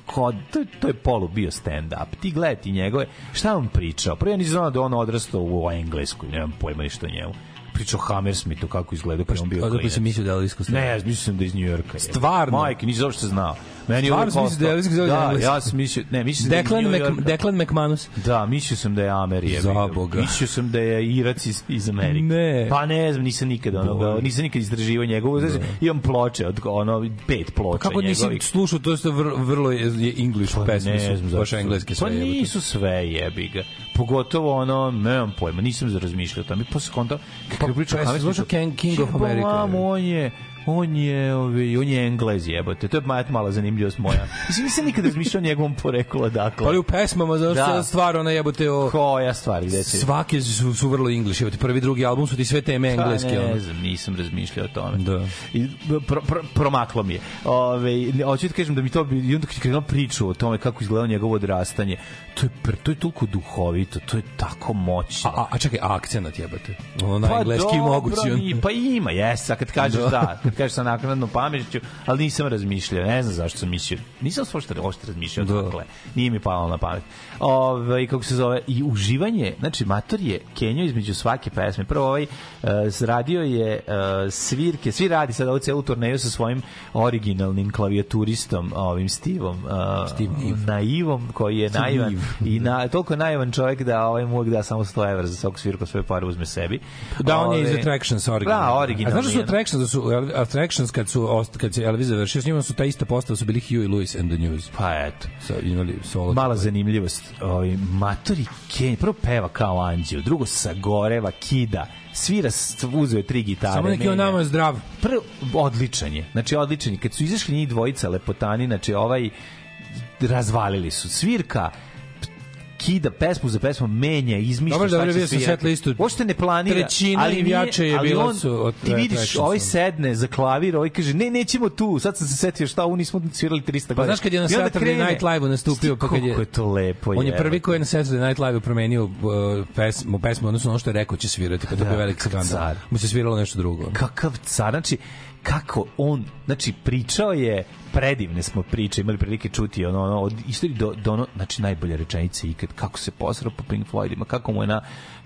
kod, to, to je polu bio stand-up. Ti gledati njegove, šta on pričao? Prvo ja nisam znao da on odrastao u Engleskoj, nemam pojma ništa o njemu. Pričao Hammersmithu, kako izgleda je on bio klinac. si mislio da je Costello? Ne, ja mislim da je iz New Yorka. je. Stvarno? Majke, nisam uopšte znao. Meni je mislio da je ostao- Da, Engleske? ja sam mislio, ne, mislim da je Declan, Mc. Declan McManus. Da, mislio sam da je Amerije. Za Boga. Mislio sam da je Irac iz, iz Amerike. Ne. Pa ne znam, nisam nikad onoga, nisam nikad istraživao njegovu. Znači, imam ploče, od, ono, pet ploča Kako nisi njegovih. slušao, to je vrlo, vrlo je je English Pa pesme, ne su znam baš engleske sve. Pa nisu sve jebi ga. Pogotovo ono, nemam pojma, nisam za razmišljao o tome. Posle konta, kako Pa, pa slušao King- of America? mamu, on je, on je, ovaj, on je englez, jebote. To je ma- mala zanimljivost moja. <laughs> Mislim, nisam nikad razmišljao o njegovom poreklu odakle. Ali u pesmama, znaš, Da. da. stvar, ona jebote o... Koja stvar, gde si? Svake su, su vrlo english, jebote, prvi, drugi album su ti sve teme engleske. Pa, ono. ne znam, nisam razmišljao o tome. Da. I pro, pro, promaklo mi je. Ove, hoću ti kažem da mi to bi i onda kad je krenuo priču o tome kako izgledalo njegovo odrastanje, to je pr, to je toliko duhovito, to je tako moćno. A, a, a čekaj, a akcenat jebote. Ono Pa dobro, mogući. on. Pa ima, jes, a kad kažeš da, kad kažeš sa naknadnom pameću, ali nisam razmišljao, ne znam zašto sam mislio. Nisam svašta ošte razmišljao, Da. dakle, nije mi palo na pamet. Ove, kako se zove, i uživanje, znači, Mator je Kenjo između svake pesme. Prvo ovaj, uh, radio je uh, svirke, svi radi sad ovu celu turneju sa svojim originalnim klavijaturistom, ovim Steveom, uh, Steve Niv. naivom, koji je Steve naivan. <laughs> i na, toliko naivan čovjek da ovaj mu da samo 100 evra za svaku svirku, sve pare uzme sebi. Da, on je iz Attractions originalno. Da, originalno. A znaš da su je. Attractions, da su Attractions kad su ost- kad se Elvis završio s njima su ta ista postava su bili Huey Lewis and the News. Pa eto. Sa imali solo. Mala zanimljivost. Ovaj Matori Ken prvo peva kao anđeo, drugo sagoreva, kida, svira, uzeo je tri gitare. Samo neki on nama zdrav. Prvo, odličan je. Znači, odličan je. Kad su izašli njih dvojica lepotani, znači, ovaj, razvalili su. Svirka, kida pesmu za pesmu menja, izmišlja Dobro, šta će svirati. listu. Uopšte ne planira. Trećina ali nije- igrača je bila on- su od Ti vidiš, ovaj sedne za klavir, ovaj kaže, ne, nećemo tu. Sad sam se setio šta, ovo nismo svirali 300 godina. Pa znaš kad je na Saturday. Night Live-u nastupio, pa kad je- Koliko je to lepo. On je prvi koji je na Saturday Night Live promenio uh, pesmu, pesmu, odnosno ono što je rekao će svirati kada Da, je bio veliki skandal. Mu se sviralo nešto drugo. kakav car, znači kako on, znači pričao je predivne smo priče, imali prilike čuti ono, ono od istorije do, do ono, znači najbolje rečenice ikad, kako se posrao po Pink Floydima, kako mu je na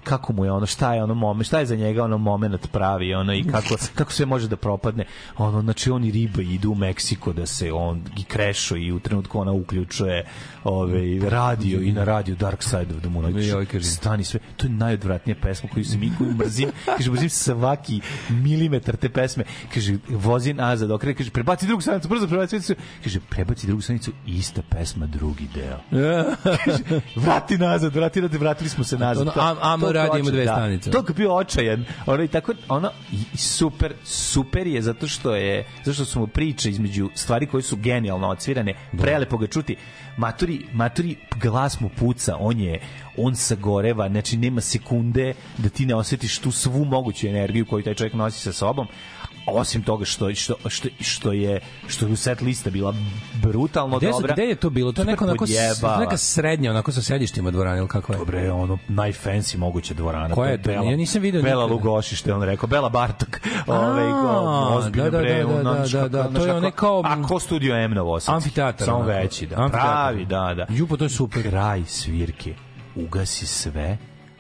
kako mu je ono, šta je ono moment, šta je za njega ono moment pravi, ono i kako, kako sve može da propadne. Ono, znači oni riba idu u Meksiko da se on i krešo i u trenutku ona uključuje ovaj radio i na radio Dark Side of the Moon. Kaže. Stani sve. To je najodvratnija pesma koju sam i koju mrzim. Kaže, mrzim svaki milimetar te pesme. Kaže, vozi nazad, okre, kaže, prebaci drugu stranicu, brzo prebaci stranicu. Kaže, prebaci drugu stranicu, ista pesma, drugi deo. <laughs> kaže, vrati nazad, vrati nazad, vratili smo se nazad. Ono, am- to radi ima dve da. stanice. To je bio očajan. Ono i tako ono super super je zato što je zato što su mu priče između stvari koje su genijalno odsvirane, prelepo ga čuti. Maturi, maturi glas mu puca, on je on sagoreva, znači nema sekunde da ti ne osetiš tu svu moguću energiju koju taj čovjek nosi sa sobom. Osim toga što što što što je što je set lista bila brutalno Gde, dobra. gde je to bilo? To je neko onako, neka srednja, onako sa sedištima dvorana, ili kako je? Dobre, ono najfancy moguće dvorana. Koja je to? Bela, Ja nisam video Bela. Lugoši, što je on rekao. Bela Bartok. Ovaj, ozbiljno da, da, bre. da, da, znaš da, kako- da, znaš to je onaj kao- A ko studio M Novosadski? Amfiteatar, Samo veći, da. Pravi, da, da. Ju, pa to je super. Kraj svirke. Ugasi sve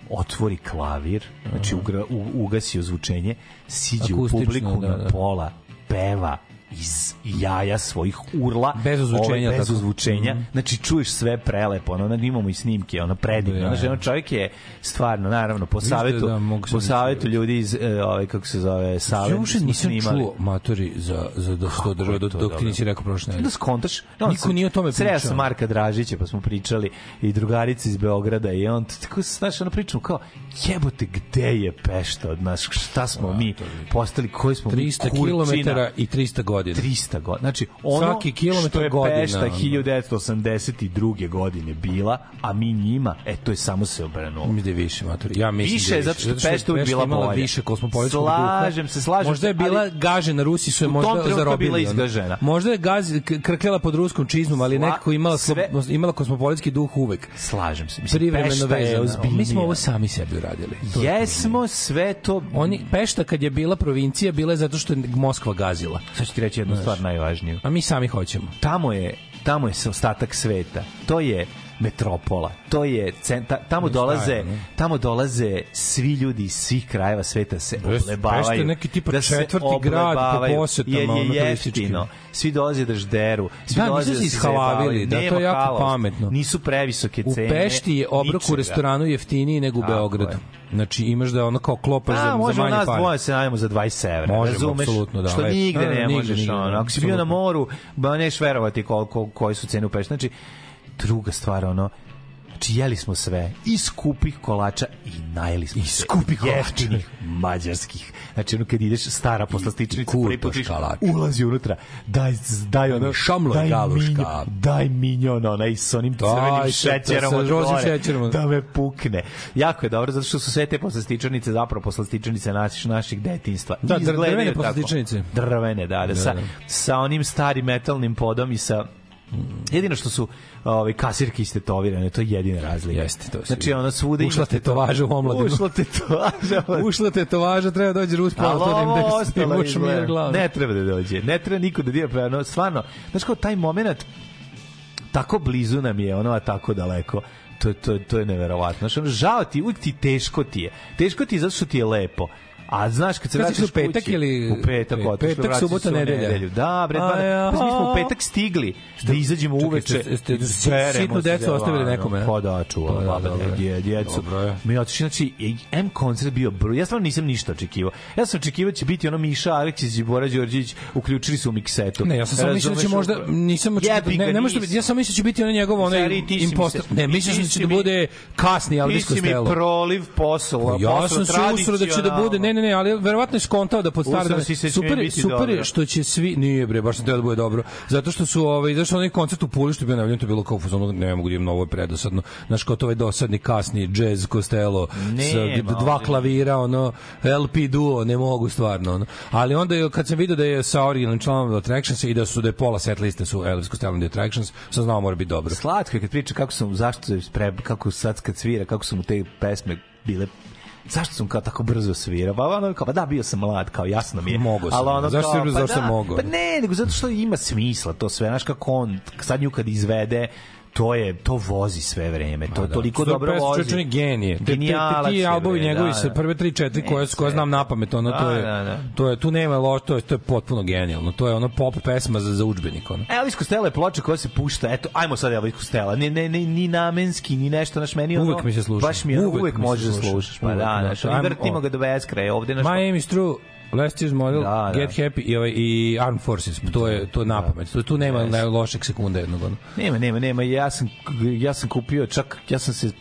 otvori klavir, znači ugra, u, ugasi ozvučenje, siđe u publiku da, na da. pola, peva iz jaja svojih urla Bez ozvučenja, ovaj, bez tako? ozvučenja znači čuješ sve prelepo ono, imamo i snimke ono predivno Da, znači ono čovjek je stvarno naravno po savetu da, po savetu ljudi iz e, ovaj kako se zove save Ja uopšte smo nisam snimali. čuo matori za, za da sto je država, dok, ti nisi rekao prošle nedelje. da skontaš no, Niko nije o tome sreo pričao. sam Marka Dražića pa smo pričali i drugarica iz Beograda i on tako znaš ono pričamo kao jebote gde je Pešta od nas šta smo mi postali koji smo mi 300 kurčina? km i 300 godina. 300 godina. Znači, ono Svaki kilometar što je godina, Pešta ono. 1982. godine bila, a mi njima, e, to je samo se obrnulo. Mi da je više, matori. Ja mislim Više da je je zato što Pešta uvijek bila bolja. više kosmopolitskog Slažem duha. se, slažem Možda je bila ali- gažena, Rusi su je možda je zarobili. bila izgažena. Možda je gaz, k- krkljala pod ruskom čizmom, ali Sla- nekako imala, sve- imala kosmopolitski duh uvek. Slažem se. Mislim, Privremeno je vezana. ozbiljnija. Mi smo ovo sami sebi uradili. To je Jesmo sve to... Oni, Pešta kad je bila provincija, bila je zato što je Moskva gazila. Sad ću ti reći jednu stvar najvažniju. A mi sami hoćemo. Tamo je, tamo je ostatak sveta. To je metropola. To je centa, tamo dolaze, ne? tamo dolaze svi ljudi iz svih krajeva sveta se oblebavaju. Pešta je neki tipa da četvrti grad po posetama, Jer je jeftino. Svi dolaze da žderu. Svi Da, dolaze nisu se ishalavili, da, to je jako pametno. Nisu previsoke U cene. Pešti je obrok u restoranu jeftiniji nego u Beogradu. Znači imaš da je ono kao klopaš za, za manje nas pare. dvoje se najemo za 20 evra. Možemo, razumeš? apsolutno, da, Što nigde Ne, ne, nigde, možeš. nigde, ono. ne, Ako si bio na moru, ba neš verovati koliko, koje su cene u Pešti. Znači, druga stvar, ono, Znači, jeli smo sve. I skupih kolača i najeli smo I skupih. Jeftinih, mađarskih. Znači, ono kad ideš stara poslastičnica, kurtoš prvi put ulazi unutra, daj, daj ono, Šamlo daj galuška. minjo, daj minjon, onaj s onim Daj, crvenim šećerom od gore, da me pukne. Jako je dobro, zato što su sve te poslastičarnice zapravo poslastičarnice naših, naših detinstva. Da, drvene tako. poslastičarnice. Drvene, da, da, sa, da. sa onim starim metalnim podom i sa Jedino što su ovaj kasirke istetovirane, to je jedina razlika. Jeste, to se Znači ona svuda Ušla imate to- tetovaža u omladinu. Ušla tetovaža. Ušla tetovaža, treba dođe Rus Ali Paltonim ovo da se ostalo izgleda. glavu. Ne treba da dođe. Ne treba niko da dira prema. Stvarno, znaš kao taj moment tako blizu nam je, ono a tako daleko. To, to, to je neverovatno. Ono, žao ti, uvijek ti teško ti je. Teško ti je zato što ti je lepo. A znaš kad se vratiš išao u petak kući, ili- u petak, otišli, petak, vratili subota, nedelja. Da, bre, dva, A ja. pa mi smo u petak stigli da izađemo uveče. ste- ste si- speremo sitnu se, decu da, ostavili nekome, ne? Pa da, čuvala, Pa da, baba, djecu. Mi otišli, znači, M koncert bio bro. Ja stvarno nisam ništa očekivao. Ja sam očekivao da će biti ono Miša Aleksić i Bora Đorđević uključili su u miksetu. Ne, ja sam samo mislio da će možda nisam očekivao- ne, ne može biti- ja sam mislio da će biti ono njegov onaj impostor. Ne, mislio da će da bude kasni Elvis Ti si mi proliv posao. Ja sam se usro da će da bude, ne, ne, ne, ali verovatno je skontao da pod stare si se, super, super je što će svi, nije bre, baš sam teo da bude dobro, zato što su, ovaj, zato što onaj koncert u Puli što je bio najavljen, to je bilo kao u fazonu, ne mogu da idem na ovo je predosadno, znaš, kao to ovaj dosadni kasni jazz Costello, sa dva klavira, ono, LP duo, ne mogu stvarno, ono. Ali onda je, kad sam vidio da je sa originalnim članom The Attractions i da su da je pola set liste su Elvis Costello and The Attractions, sam znao mora biti dobro. Slatko je kad priča kako sam, zašto pre, kako sad kad svira, kako su mu te pesme bile zašto sam kao tako brzo svirao? Pa ono kao, pa da, bio sam mlad, kao jasno mi je. Mogao sam, Ali ono zašto kao, pa zašto da, mogao? Pa ne, nego zato što ima smisla to sve. Znaš kako on, sad nju kad izvede, to je to vozi sve vreme. To Pa da. toliko je dobro vozi. on je genije. Genijalac ti albomi bre, njegovi da, da. prve tri četiri koje koje znam na pamet, ono to Da, je da, da. to je tu nema loš, to je to je potpuno genijalno. To je ono pop pesma za za udžbenik ono. Elvis Costello je ploča koja se pušta, eto, ajmo sad Elvis Costello, ne, ne, ne, ni namenski, ni nešto, naš meni ono, Uvek mi se sluša. Baš mi uvek, Uvek mi se može da sluša. slušaš, pa da, da. Ajmo, ali vrtimo ga do beskraja, ovde naš... My aim is true. Last year's model, Da, da. Get Happy i, ovaj, i Armed Forces. To je to je napamet. To, tu nema yes. lošeg sekunda jednog. Ono. Nema, nema, nema, ja sam, ja sam kupio, čak, ja sam se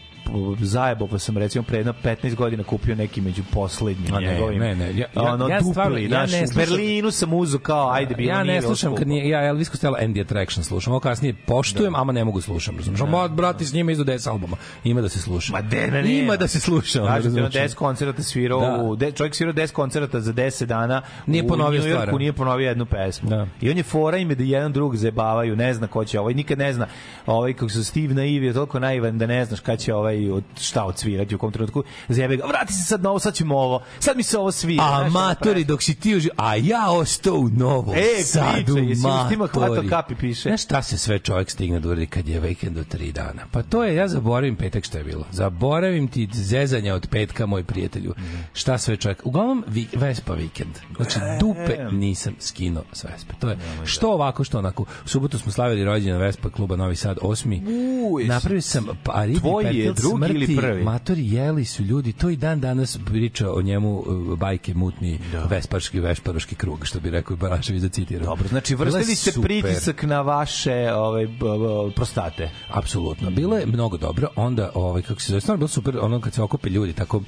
zajebao, pa sam recimo pre jedno 15 godina kupio neki među poslednjim ne, njegovim. ne, ne, ja- ja- ono, ja dupli, stvarno- ja ne u slušam- Berlinu sam uzu kao, ajde, bilo ja ne slušam kad nije, ja Elvis Costello and the Attraction slušam. Ovo kasnije poštujem, ama ne mogu slušam. Razumiješ? Da. brati s njima izdo 10 albuma. Ima da se sluša. Ma de, ne, nema. Ima da se sluša. ono, Kažete, on razumeš? 10 koncerata svirao, Da. u, de, čovjek svirao 10 koncerata za 10 dana. Nije u New Yorku. Nije ponovio jednu pesmu. Da. I on je fora ime da jedan drug zebavaju, ne zna ko će ovaj, nikad ne zna. Ovaj, kako su Steve naiv je toliko naivan da ne znaš kad će ovaj, od, šta odsvirati u kom trenutku. Zjebe ga, vrati se sad na ovo, sad ćemo ovo. Sad mi se ovo svira. A ono, matori dok si ti uži, a ja ostao u Novom E, Sadu, pričaj, jesi ustima hvatao kapi, piše? Znaš šta se sve čovjek stigne da uradi kad je vikend od tri dana? Pa to je, ja zaboravim petak šta je bilo. Zaboravim ti zezanja od petka, moj prijatelju. Šta sve čovjek? Uglavnom, vi, Vespa vikend. Znači, dupe nisam skinuo s Vespe. To je što ovako, što onako. U subotu smo slavili rođendan Vespa kluba Novi Sad 8. U, jesi- Napravio sam pa Tvoj je drugi ili smrti, prvi? Matori jeli su ljudi, to i dan danas priča o njemu uh, bajke mutni vesparski vešparoški krug, što bi rekao Barašević da citiram. Dobro, znači vrstili ste super. pritisak na vaše ovaj, b- b- prostate. Apsolutno. Bilo je mnogo dobro. Onda, ovaj, kako se zove, stvarno bilo super, ono kad se okupe ljudi, tako,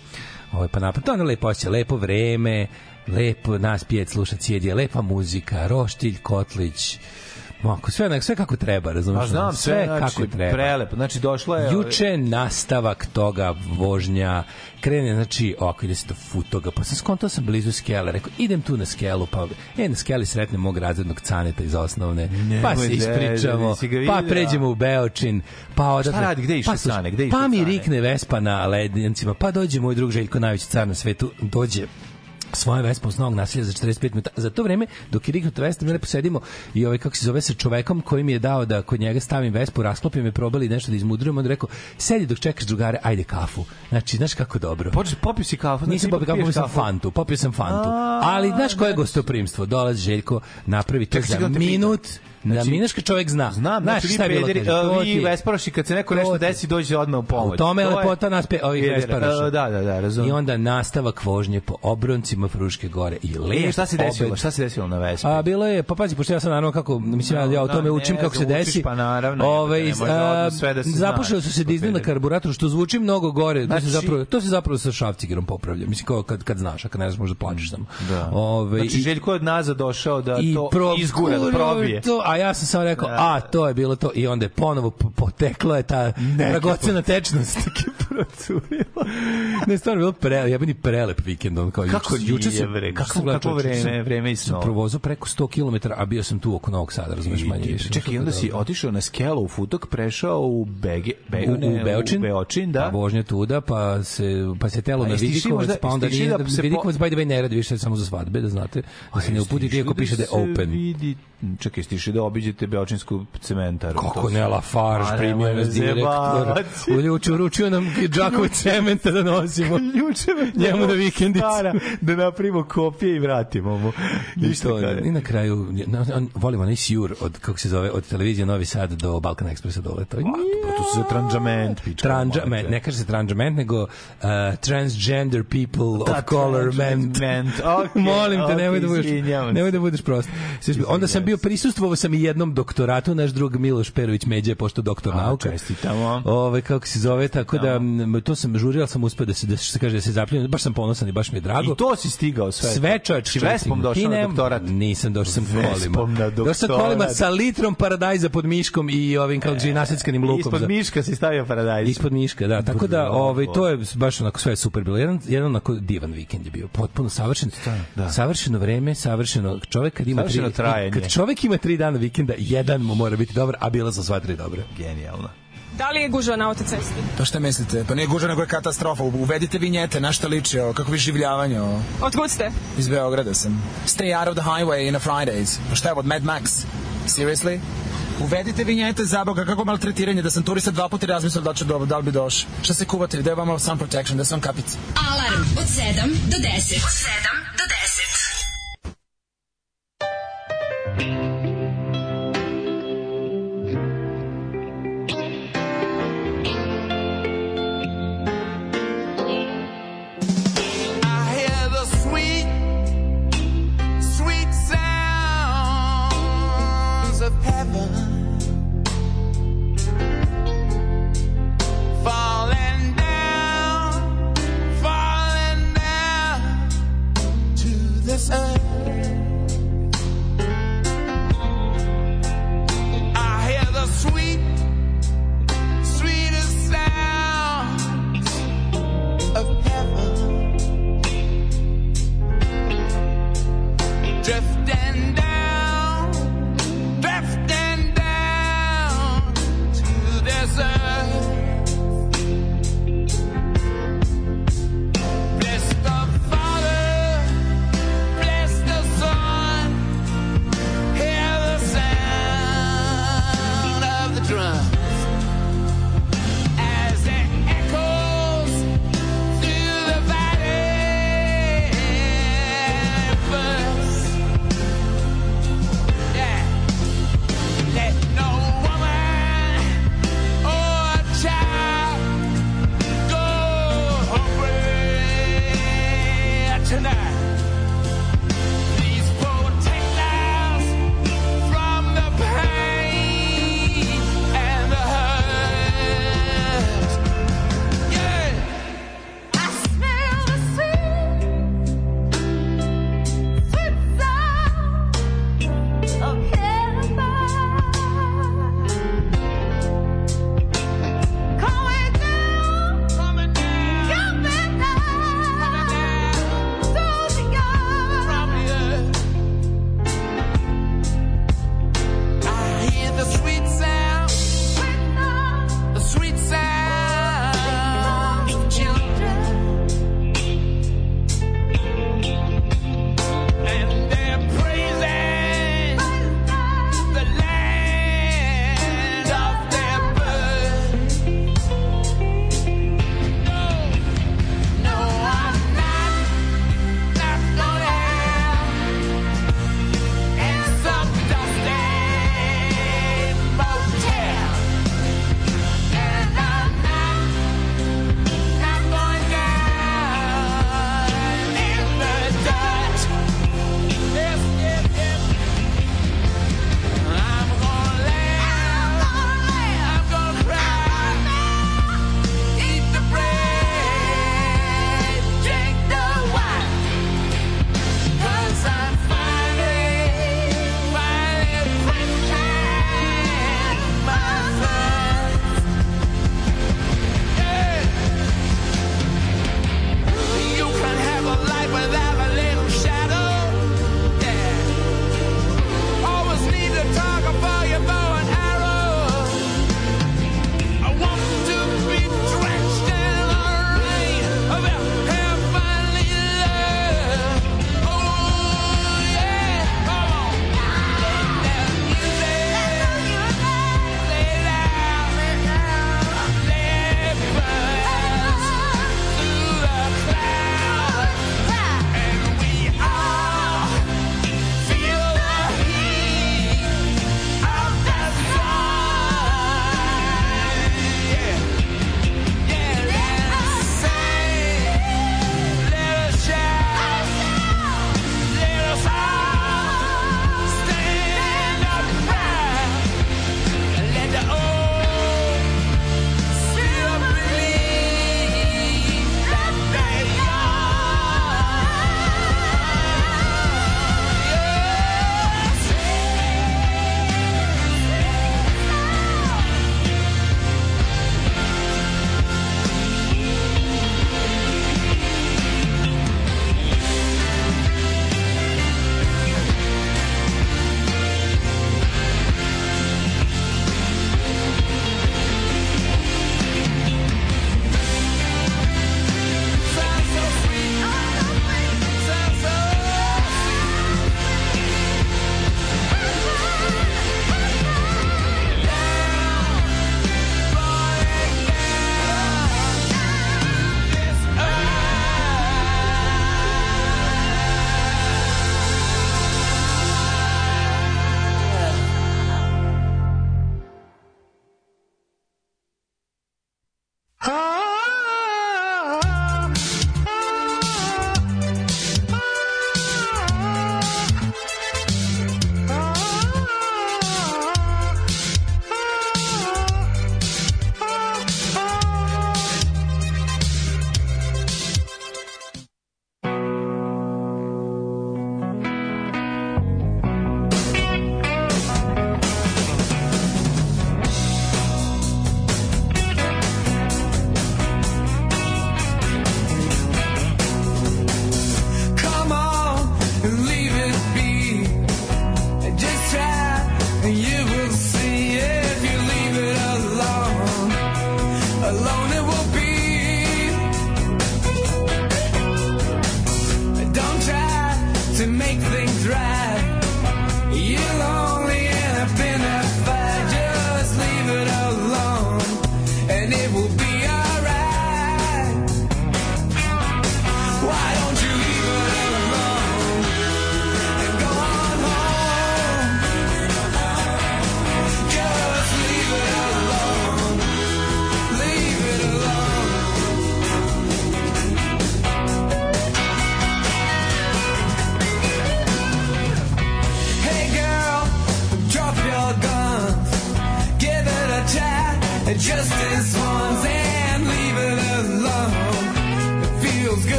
ovaj, pa napad, to je ono lepo osjeća, lepo vreme, lepo nas pijet sluša cijedje, lepa muzika, roštilj, kotlić, Mako, sve, onak- sve kako treba, razumiješ? Pa znam, sve, znači, kako treba. prelepo. Znači, došlo je... Juče nastavak toga vožnja, krene, znači, ovako ide se do futoga, pa sam skontao sam blizu skele, rekao, idem tu na skelu, pa, e, na skeli sretnem mog razrednog caneta iz osnovne, pa se Nemoj ispričamo, ga pa pređemo u Beočin, pa odatle... radi, gde išao pa, Cane, gde išao Pa mi Cane? rikne Vespa na lednjancima, pa dođe moj drug Željko, najveći car na svetu, dođe svoje Vespa s novog nasilja za 45 minuta. Za to vreme, dok je riknuto Vespa, mi lepo sedimo i ovaj, kako se zove, sa čovekom koji mi je dao da kod njega stavim Vespu, rasklopim je, probali nešto da izmudrujem, on rekao, sedi dok čekaš drugare, ajde kafu. Znači, znaš kako dobro. Počeš, popio si kafu. znači, Nisam popio kafu, popio sam fantu, popio sam fantu. Ali znaš koje je gostoprimstvo? Dolazi Željko, napravi to za da te minut, Na minaška čovjek zna. Znam, Znaš znači šta je bilo? to vi je- Vesparoši, kad se neko to nešto desi, dođe odmah u pomoć. U tome je To lepota nas pe, ovih. Uh, Da, da, da, I razumem. onda nastavak vožnje po obroncima Fruške gore. I lep E, šta se desilo? Šta se desilo na Vespi? A bilo je, pa pazi, pošto ja sam naravno kako, mislim, ja, ja o Da, tome ne, učim kako se desi. pa naravno, Ove, a, da zna. zapušili su se dizel na karburatoru, što zvuči mnogo gore. To se Znači- zapravo, to se zapravo sa šafcigerom popravlja. Mislim, kao kad, kad znaš, a kad ne znaš, možda plačeš samo. Da. Ove, Znači, i- Željko je od nazad došao da i to izgura, da probije. To, a ja sam samo rekao, Da. a, to je bilo to. I onda je ponovo po- potekla je ta dragocena tečnost. <laughs> ne, stvarno bilo pre, jebeni prelep vikend. On kao, Kako juče- bre? juče Kako- čovječe, vreme, vreme i snova. provozao preko 100 km, a bio sam tu oko Novog Sada, razumeš manje više. Čekaj, onda si otišao na skelu u Futok, prešao u Bege, Be, u, u Beočin, u Beočin, da. pa vožnja tuda, pa se, pa se telo A na Vidikovac, pa onda nije, da se Vidikovac by the way ne radi više samo za svadbe, da znate, da se ne uputite iako piše da je open. Vidi, čekaj, ste išli da obiđete Beočinsku cementaru. Kako ne, Lafarge primio nas direktor. Uljuču, uručio nam džakove cementa da nosimo. <laughs> Juče me Njemu na vikendicu. Stara, da napravimo kopije i vratimo mu. I, Ništa to. I na kraju, na, on, volimo onaj sjur od, kako se zove, od televizije Novi Sad do Balkan Ekspresa dole. To je Pa to se za tranđament piče. Tranđa, me, ne kaže se tranđament, nego uh, transgender people of color. Tranđament, <laughs> okej, Molim te, nemoj da budeš, se. nemoj da budeš prost. Onda sam bio prisustvovao sam i jednom doktoratu, naš drug Miloš Perović Međe, pošto doktor A, nauka. čestitamo. Ove, kako se zove, tako da to sam žurio, ali sam uspeo da se, da se kaže, da se zapljujem, baš sam ponosan i baš mi je drago. I to si stigao sve. Sve čovječ. Si Vespom došao na doktorat. Nisam, došao sam Vespom kolima. na Došao sam kolima sa litrom paradajza pod miškom i ovim kao e, naseckanim lukom. Ispod za- miška si stavio paradajz. Ispod miška, da. Tako da, ovaj, to je baš onako sve super bilo. Jedan, jedan onako divan vikend je bio. Potpuno savršen. da. Savršeno vreme, savršeno. Čovek kad ima Savršeno tri, trajanje. kad čovek ima tri dana vikenda, jedan mu mora biti dobar, a bila su sva tri dobre. Genijalno. Da li je gužva na autocesti? Pa šta mislite? Pa nije gužva, nego je katastrofa. Uvedite vinjete, na šta liči ovo, kako vi življavanje ovo. Otkud ste? Iz Beograda sam. Stay out of the highway in a Fridays. Pa šta je od Mad Max? Seriously? Uvedite vinjete za Boga, kako maltretiranje, da sam turista dva puta razmislio da, li ću do, da li bi došao. Šta se kuvate, da je vama sun protection, da sam kapic. Alarm od 7 do 10. Od 7 do 10.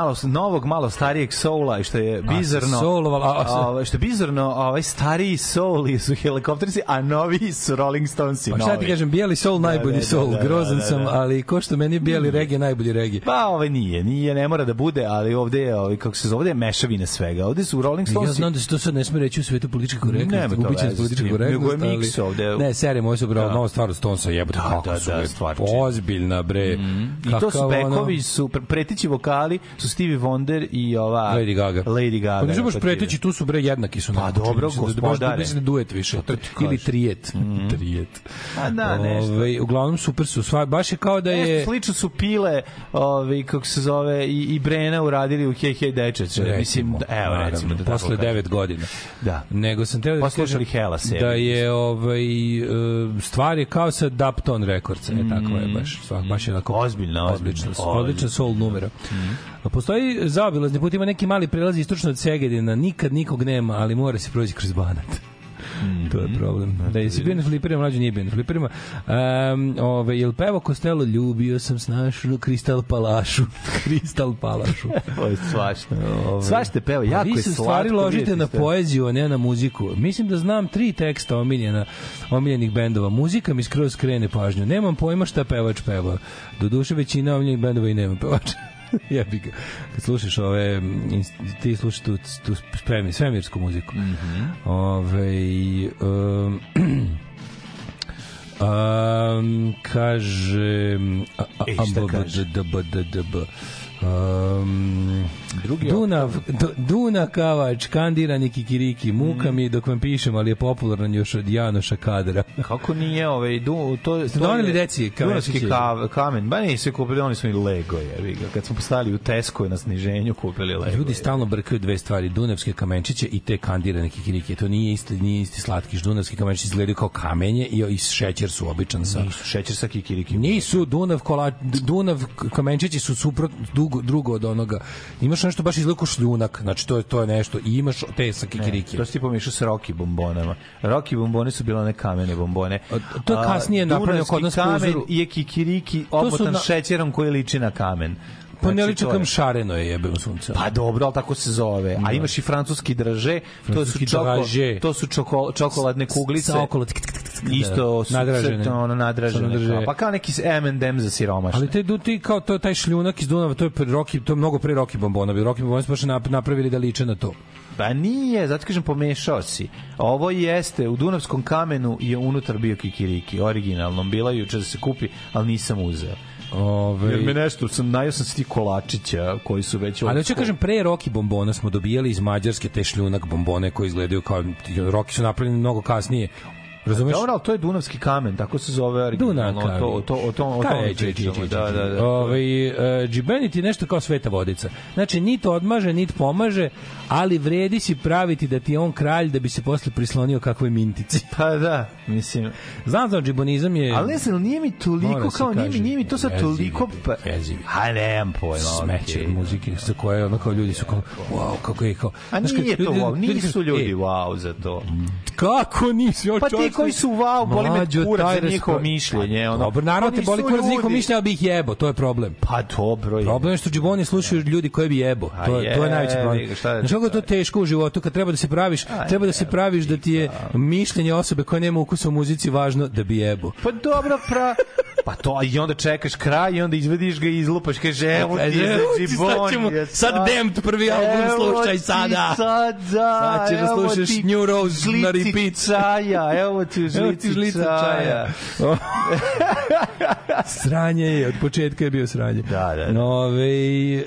malo novog, malo starijeg soula i što je bizarno. soulovala, a- a- ovaj, što je bizarno, ovaj stariji soul su helikopterci, a novi su Rolling Stonesi. Pa šta novi. ti kažem, bijeli sol najbolji da, da, sol, da, da, grozan da, sam, da. ali ko što meni je bijeli regije najbolji regije. Pa ovaj nije, nije, ne mora da bude, ali ovde je, ovaj, kako se zove, ovde je mešavina svega. Ovde su Rolling Ja Stonesi. znam da se to sad ne sme reći u svetu političke korektnosti, Nema to gubit će veze s politička korektnost, nego je miks ali- ovde. Ne, serija, ovo su bravo, Da. nova stvar Stonesa, jebote, Da, kako da, su, da, stvarčić. ozbiljna, bre. I to su bekovi, su pre- pretići vokali, su Stevie Wonder i ova... Lady Gaga. Lady Gaga. Pa baš da, preteći, tu su bre jednaki su. Pa nekako, čini dobro, mi se, da- baš- gospodare. Mislim da duet više. Šta ti Ili kažeš? trijet. Trijet. A da, nešto. Ove, uglavnom super su. Sva, baš je kao da je... Nešto slično su pile, ovi, kako se zove, i, i Brena uradili u Hej Hej Dečeće. Mislim, evo naravno, recimo da posle kažem. devet godina. Da. Nego sam teo da Poslušali Hela seriju. da je ovaj e, stvar je kao sa Dapton Records, e tako je baš, stvar, baš je onako Ozbiljna, ozbiljna. odlična, soul numera. Postoji zaobilazni put, ima neki mali prelaz istočno od Segedina, nikad nikog nema, ali mora se proći kroz Banat. To je problem. Da je si bio na fliperima, mlađe nije bio na fliperima. Um, ove, jel pevo Kostelo, ljubio sam snašu Kristal Palašu. <laughs> Kristal Palašu. <laughs> Ovo je svašta. Ovaj. Svašta peva, jako je Vi slatko. se u stvari ložite na poeziju, a ne na muziku. Mislim da znam tri teksta omiljena, omiljenih bendova. Muzika mi skroz krene pažnju. Nemam pojma šta pevač peva. Do duše većina omiljenih bendova i nema pevača. <laughs> Jebi ga. Kad slušaš ove, ti slušaš tu, tu spremi, svemirsku muziku. Mhm. Ove, um, um, <clears throat> kaže a, a, a, šta b, b, kaže? Um, Drugi Dunav, Duna Kavač, kandirani kikiriki, muka mi je dok vam pišem, ali je popularan još od Janoša Kadra. <laughs> Kako nije ovaj du, to Ste to doneli je deci Dunavski ka, kamen. Ba nisu se kupili, oni su i Lego je. Kad smo postali u Tesco na sniženju kupili Lego. Ljudi stalno brkaju dve stvari, dunavske kamenčiće i te kandirane kikirike. To nije isti, nije isti slatkiš. Dunavski kamenčići izgledaju kao kamenje i, i šećer su običan sa... Nisu šećer sa kikiriki. Nisu Dunav kola Dunav kamenčići su suprot drugo, drugo od onoga. Imaš nešto baš izgleda kao šljunak, znači to je to je nešto i imaš te sa kikiriki. To si ti pomešao s Rocky bombonama. Rocky bombone su bile one kamene bombone. A, to je kasnije napravljeno kod nas kamen je kikiriki omotan na- šećerom koji liči na kamen. Pa ne je- kam šareno je jebem sunce. Pa dobro, ali tako se zove. A imaš i francuski draže, to su, čoko, to su čoko, čokoladne kuglice. Sa okolo Isto su nadražene. ono nadražene. Pa kao neki M&M za siromašne. Ali te du ti kao to taj šljunak iz Dunava, to je Roki, to je mnogo pre Roki bombona. Bi Roki bombona baš nap- napravili da liče na to. Pa nije, zato kažem pomešao si. Ovo jeste, u Dunavskom kamenu je unutar bio kikiriki, originalnom. Bila juče da se kupi, ali nisam uzeo. Ove, Jer me nešto, sam, najao sam se ti kolačića koji su već... Ali hoću kažem, pre Roki bombona smo dobijali iz Mađarske te šljunak bombone koji izgledaju kao... Roki su napravljeni mnogo kasnije. Razumeš? Dobro, ali to je Dunavski kamen, tako se zove originalno. Dunak, to, to, o to, o tome pričamo. či, Da, či. da, da. Ovaj, e, džibenit je nešto kao sveta vodica. Znači, nit odmaže, nit pomaže, ali vredi si praviti da ti je on kralj da bi se posle prislonio kakvoj mintici. <laughs> Pa da, mislim... Znam da džibonizam je... Ali ne znam, nije mi toliko se kao, nije mi, nije mi to sad toliko... Pa. A nemam pojma. smeće od muzike sa koje ono kao ljudi su kao wow kako je kao A nije to wow, nisu ljudi e, wow za to. kako nisi ja Pa ti koji su wow, boli me kurac za njihovo mišljenje. Pa, Ono. Dobro, naravno te boli kurac za njihovo mišljenje, ali bi ih jebo, to je problem. Pa dobro je. Problem je što džiboni slušaju ljudi koje bi jebo. To je to je najveći problem. da Znaš kako je to teško u životu kad treba da se praviš, treba da se praviš da ti je mišljenje osobe koja nema ukusa u muzici važno da bi jebo. Pa dobro, pra... Pa to, i onda čekaš kraj i onda izvediš ga i izlupaš, kaže, evo ti je za Džibonija, sad Damned prvi album slušaj sada. Sad, da, Sad ćeš da slušaš New Rose na repeat. evo Evo ti žlici, žlica čaja. čaja. <laughs> sranje je, od početka je bio sranje. Da, da, da. No, ove,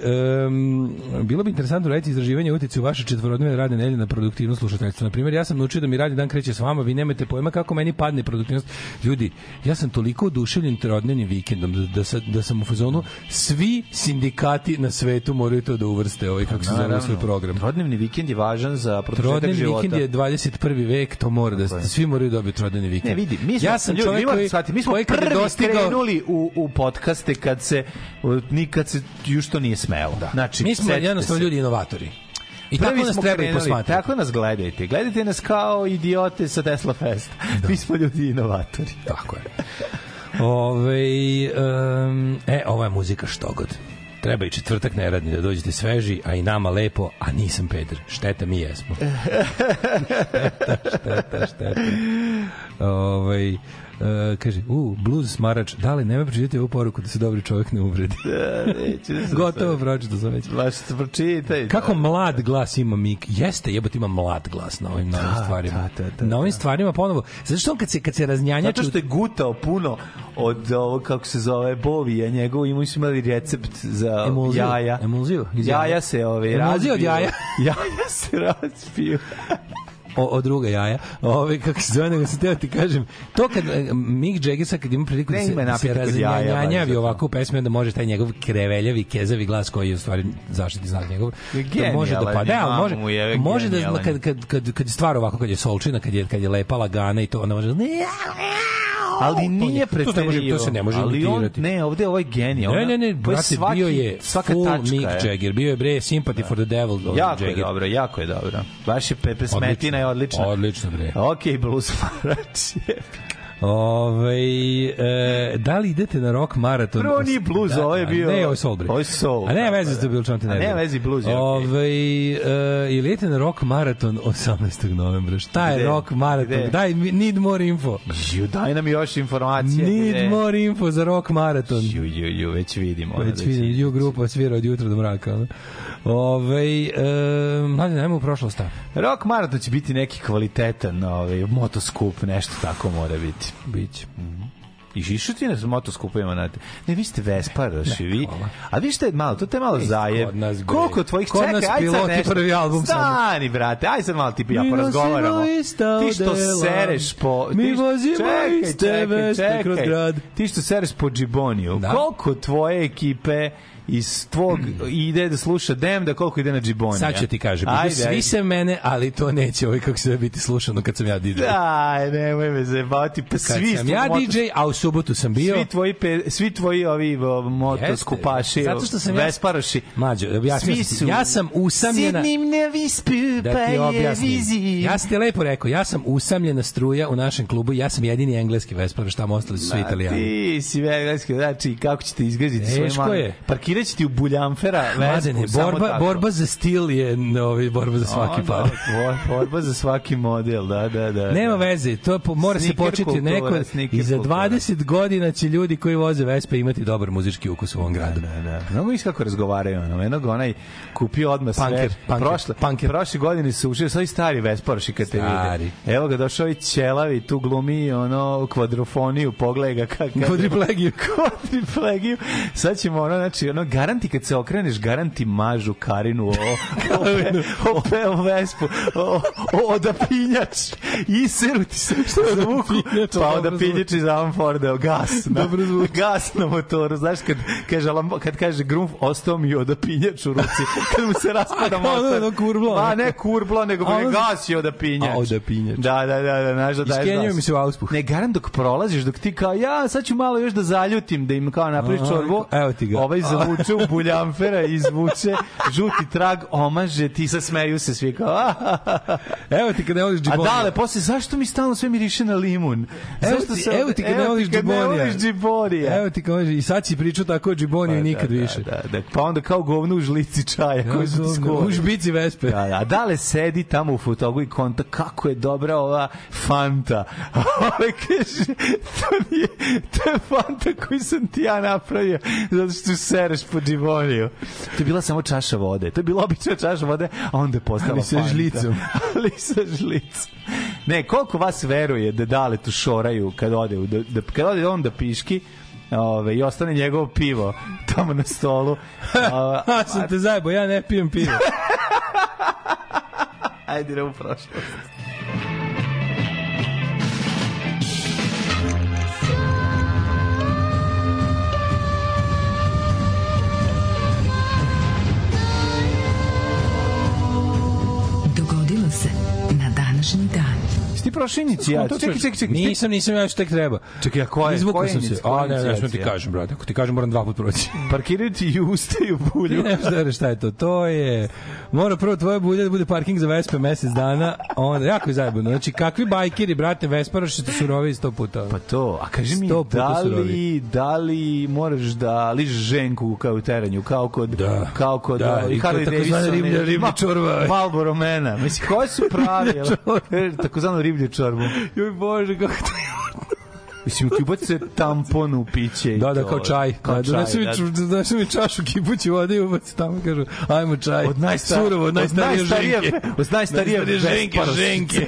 um, bilo bi interesantno raditi izraživanje utjecaju vaše četvorodnevne radne nedelje na produktivnost slušateljstva. Na primjer, ja sam naučio da mi radni dan kreće s vama, vi nemate pojma kako meni padne produktivnost. Ljudi, ja sam toliko oduševljen trodnevnim vikendom da, da, da sam u fazonu svi sindikati na svetu moraju to da uvrste, ovaj, kako se zove svoj program. Trodnevni vikend je važan za produžetak Trodnevni života. vikend je 21. vek, to mora da svi moraju dobiti trodnevni vikend. Ne, vidi, mi smo, ja sam ljudi, čovjek koji, shvatiti, mi smo koji prvi dostigao krenuli u, u podcaste kad se, nikad se još to nije smelo. Da. Znači, Mi smo jednostavno se. ljudi inovatori. I Prvi tako nas treba i krenuli, posmatrati. Tako nas gledajte. Gledajte nas kao idiote sa Tesla Fest. Mi smo ljudi inovatori. Tako je. Ove, um, e, ova je muzika što god. Treba i četvrtak neradni da dođete sveži, a i nama lepo, a nisam peder. Šteta mi jesmo. <laughs> šteta, šteta, šteta. Ove, Uh, kaže, u, blues smarač, da li nema pročitati ovu poruku da se dobri čovjek ne uvredi? Neću da se Gotovo pročito sam već. Baš se pročitaj. Kako mlad glas ima Mik? Jeste, jebote ima mlad glas na ovim novim stvarima. da, da, da, na ovim stvarima ponovo. Zato što on kad se kad se raznjanjači Zato što je gutao puno od ovo, kako se zove, bovija njegovo, imali su imali recept za Emulziju? jaja. Emulziju? Jaja se ove, Emulzija od razbiju. jaja? <laughs> jaja se razbiju. <laughs> o, o druga jaja. Ove kako se zove, nego sam teo ti kažem, to kad e, Mick Jagger sad kad ima priliku da se, ima da se to. ovako u pesmi, onda može taj njegov kreveljavi, kezavi glas koji je u stvari zaštitni znak njegov. Je to može da genijalan, pa da, ali može, je može da kad, kad, kad, kad je stvar ovako, kad je solčina, kad je, kad je lepa lagana i to, onda može Ali To nije se preterio. to se ne može Ali on, ne, ovde je ovaj genij. Ne, ona- ne, ne, je brate, svaki- bio je svaka full tačka Mick je. Jagger, bio je bre Sympathy for the Devil ovaj Jako je Jagger. dobro, jako je dobro. Baš je Pepe Smetina je odlična. Odlično bre. Ok, blues marač. <laughs> Ove, e, da li idete na rock maraton? Prvo nije blues, Da, ovo je a bio- Ne, ovo je soul. bre. ovo je soul, A ne veze da. to bilo čemu te A ne. nema veze, blues je. Ove, e, ili idete na rock maraton 18. novembra? Šta je Gde? rock maraton? Gde? Daj, need more info. Ju, daj nam još informacije. Need gde. more info za rock maraton. Ju, ju, ju, već vidimo. Već da vidim, će- ju grupa svira od jutra do mraka. ono. Ove, e, mlađe, najmo u prošlost. Rock maraton će biti neki kvalitetan ovaj, motoskup, nešto tako mora biti. Biće. I išao ti na motoskupovima, znate. Ne, vi ste Vesparoši, vi. A vi ste malo, to te malo zajev. kod nas. Koliko tvojih Kod nas aj sad nešto. prvi album. Stani, brate, aj sad malo ti ja nosimo ista Ti što sereš po... Mi ti vozimo čekaj, iste čekaj, veste čekaj. kroz grad. Ti što sereš po Džiboniju. Da. Koliko tvoje ekipe iz tvog ide da sluša Demda, koliko ide na Džibonija? Sad ću ti kažem, Ajde, svi ajde. se mene, ali to neće ovaj kako se biti slušano kad sam ja DJ. Daj, nemoj me zajebavati. Pa Kad svi sam ja motos- DJ, a u subotu sam bio... Svi tvoji, pe, svi tvoji ovi motoskupaši, Jeste. Zato što sam ja- Vesparoši. Mađo, objasnio Svi su Ja sam usamljena- Sidnim na vispu, da pa ti je objasnim. Ja sam ti lepo rekao, ja sam usamljena struja u našem klubu, ja sam jedini engleski Vespar, šta ostali su svi italijani. Ti si vegranski, znači kako ćete izgaziti svoje Teško male. Će ti u Buljamfera Mladene, samo borba, tako. borba za stil je novi borba za svaki Onda, par. bor- Borba za svaki model, da, da, da. Nema da. veze, to po, mora se Sneaker početi kultura, neko i za kultura. 20 godina će ljudi koji voze Vespe imati dobar muzički ukus u ovom gradu. Da, da. Mnogo mi kako razgovaraju. Ono, jednog onaj kupio odmah sve. Punker, punker, prošle, punker. prošle godine se ušio, sad i stari Vesparoši kad te Stari. vide. Evo ga, došao i ćelavi, tu glumi ono kvadrofoniju, pogledaj ga. <laughs> Kvadriplegiju. <laughs> Kvadriplegiju. Sad ćemo ono, znači, ono, garanti kad se okreneš, garanti mažu Karinu o, o, o, o, o Vespu, o, o, odapinjač. Iseru ti se zvuku. Pa Dobro odapinjač iz Amforda, gas. Na, gas na motoru. Znaš, kad kaže, kad kaže Grumf, ostao mi odapinjač u ruci. Kad mu se raspada <laughs> motor. ono kurblo, Pa ono. ne kurblo, nego ono- gas je odapinjač. A, odapinjač. Da, da, da, da, znaš da daješ gas. mi se u auspuh. Ne, garant dok prolaziš, dok ti kao, ja, sad ću malo još da zaljutim, da im kao napraviš A, čorbu. evo ti ga. Ovaj zavuče u buljamfera, izvuče žuti trag, omaže, ti sad smeju se svi kao, "Ah, ah, ah, ah." Evo ti kad ne voliš A džibonija. dale, posle, zašto mi stalno sve miriše na limun? Evo ti, se- evo ti kad ne voliš kad ne džibonija. voliš džibonija. Evo ti kaže, i sad si pričao tako o džiboniju i nikad da, više. Da, da, da, pa onda kao govno u žlici čaja koji su ti U žbici Vespe. Da, da, a dale sedi tamo u fotogu i konta kako je dobra ova Fanta. <laughs> Ove kaže, to nije, to je Fanta koju sam ti ja napravio zato što sereš po džiboniju. To je bila samo čaša vode. To je bila obična čaša vode, a onda je postala Ali sa Fanta. žlicom. <laughs> Ali sa žlicom. Ne, koliko vas veruje da dale tu šoraju kad ode, u- da, da, kad ode on da piški, Ove, i ostane njegovo pivo tamo na stolu. A, A, <laughs> sam te zajebo, ja ne pijem pivo. <laughs> Ajde, idemo u prošlost. Prošao inicijaciju. Čekaj, čekaj, čekaj. Nisam, nisam, ja što tek treba. Čekaj, a koja je? Izvukao sam se. A, ne, ne, što ti kažem, brate. Ako ti kažem, moram dva put proći. <laughs> Parkiraju ti i usta i u bulju. ne da šta je to. To je... Mora prvo tvoje bulje da bude parking za Vespe mesec dana, onda jako je zajebano. Znači, kakvi bajkeri, brate, Vesparoši ste surovi sto puta. Pa to, a kaži mi, da li, surovi. da li moraš da ližeš ženku kao u teranju, kao kod, Da. kao kod Da, uh, Harley Davidson, riblje Ma- čorba. Marlboro mena. Mislim, koje su pravi? <laughs> Takozvano riblje čorbu. Joj Bože, kako to Mislim, ti ubaci tampon u piće. Da, da, kao čaj. Kao da, donesu mi, da. donesu mi čašu kipući vode i ubaci tamo kažu, ajmo čaj. Od najstar- Surovo, od od najstarije najstarije- ženke. od najstarije Najstarije ženke, ženke.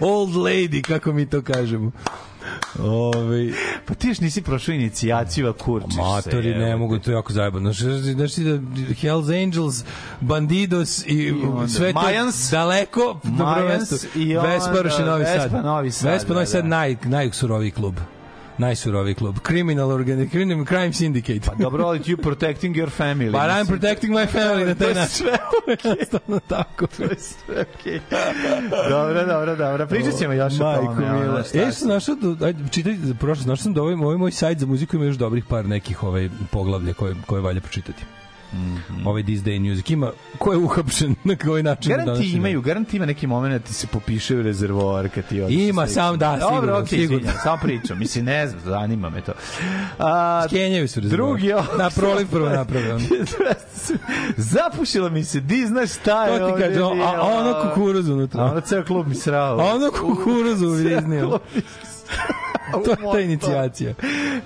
Old lady, kako mi to kažemo. Ove, Pa ti još nisi prošao inicijaciju, a kurčiš se. Matori ne mogu, to jako zajebano. Znaš, ti da Hells Angels, Bandidos i, onda sve to Mayans. daleko prvo Mayans mesto. i je Novi Sad. Vespa Novi Sad, Vespa da, Novi Sad da. naj, najsuroviji klub. Najsuroviji klub. Criminal Organi, Criminal Crime Syndicate. Pa dobro, ali you protecting your family. But I'm mislim. protecting my family na To je sve okej. <laughs> Stvarno tako. To je sve okej. Dobro, dobro, dobro. Pričat ćemo još o Majko tome. ono, mila. šta E, sam našao, ajde, čitaj, prošlo, našao sam da ovaj, ovaj moj sajt za muziku ima još dobrih par nekih ovaj, poglavlja koje, koje valja pročitati. Ovaj This Day Music. Ima, ko je uhapšen <laughs> na koji način? Garanti imaju, garanti ima neki moment da ti se popiše u rezervoar kad ti odiš. Ima, sam da, sigurno, Dobro, okej, sigurno. <laughs> samo pričam. Mislim, ne znam, zanima me to. A, Kenjaju su rezervoar. Drugi oktobar. Na proliv prvo naprave. ono. <laughs> Zapušila mi se, di znaš šta je To ti kaže, a, a ono kukuruz A unutra. ono ceo klub mi srao. A ono kukuruz klub mi <laughs> To je ta inicijacija.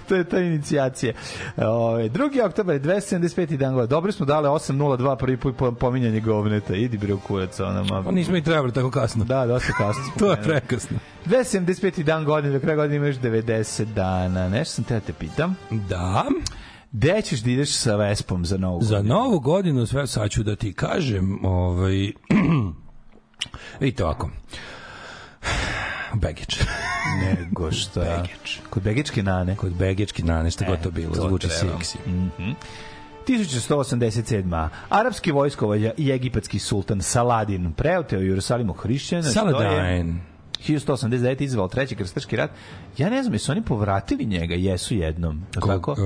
to je ta inicijacija. Ove, 2. oktobar je 275. dan godina. Dobro smo dali 8.02 prvi put po- pominjanje govneta. Idi bre u kurac, ona ma. Pa nismo i trebali tako kasno. Da, dosta kasno. <laughs> To je prekasno. 275. dan godine, do kraja godine imaš 90 dana. Nešto sam te da te pitam. Da. Gde ćeš da ideš sa Vespom za novu Za godinu? novu godinu sve sad ću da ti kažem, ovaj <clears throat> Vidite ovako. Begić. <laughs> Nego šta? Begić. Kod Begičke nane. Kod Begički na nešto god to bilo, E, to zvuči seksi. 1187. Arapski vojskovođa i egipatski sultan Saladin preoteo Jerusalimu hrišćana. Saladin. 1189. izvao treći krstaški rat. Ja ne znam, jesu oni povratili njega? Jesu jednom. Kog, Tako?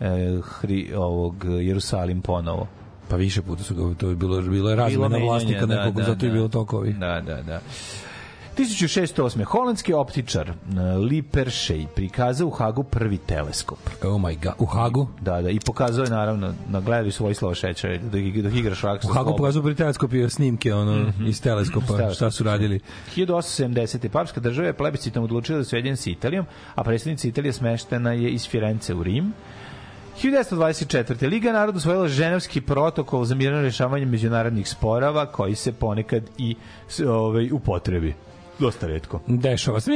e, E, hri, ovog e, Jerusalim ponovo. Pa više puta su ga, to je bilo, bilo je razmena vlasnika nekog, zato je bilo toliko ovih. Da, da, da. 1608. Holandski optičar e, Lee Pershey prikazao u Hagu prvi teleskop. Oh my god, u Hagu? Da, da, i pokazao je naravno, nagledali su Vojislava Šečera dok, dok igra sa U Hagu pokazao pri teleskopiju snimke ono, iz teleskopa, šta su radili. 1870. Papska država je plebiscitom odlučila da se ujedinje sa Italijom, a predsjednica Italije smeštena je iz Firence u Rim. 1924. Liga naroda usvojila ženevski protokol za mirno rešavanje međunarodnih sporava koji se ponekad i s- ovaj, upotrebi. Dosta redko. Dešava se.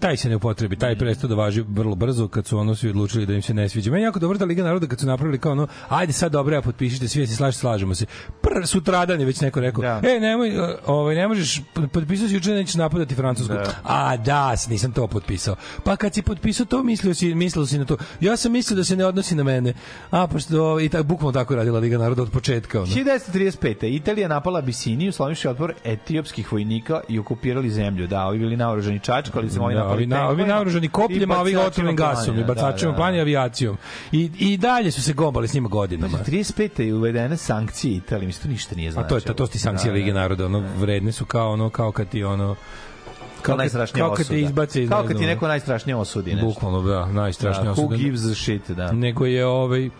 Taj se ne upotrebi, taj prestao da važi vrlo brzo kad su ono svi odlučili da im se ne sviđa. Meni jako dobro da Liga naroda kad su napravili kao ono, ajde sad dobro, ja potpišite, svi se slažemo, slažemo se. Pr, sutradan je već neko rekao, Da. e, nemoj, uh, ovaj, ne možeš, potpisao si juče da nećeš napadati Francusku. Da. A, da, nisam to potpisao. Pa kad si potpisao to, mislio si, mislio si na to. Ja sam mislio da se ne odnosi na mene. A, pošto, ovaj, i tako, bukvalno tako radila Liga naroda od početka. Ono. 1935. Italija napala Abisiniju, slomivši otpor etiopskih vojnika i okupirali zemlju. Da, ovi bili naoružani čačkali se ovi Da, napali ovi, na, ovi tenkovima naoružani kopljima, a ovi otrovnim gasom, i planja, bacačima da, planja i avijacijom. I, I dalje su se gombali s njima godinama. 35. je uvedene sankcije Italije, mislim, to ništa nije A značilo. to je to, to su ti sankcije Da, da. Lige naroda, ono vredne su kao ono kao kad ti ono kao kad- najstrašnija kao kad te osuda. izbace iz kao kad ti neko najstrašnije osudi nešto. bukvalno da, najstrašnije Da, osuda. Who gives a shit, da. Nego je ovaj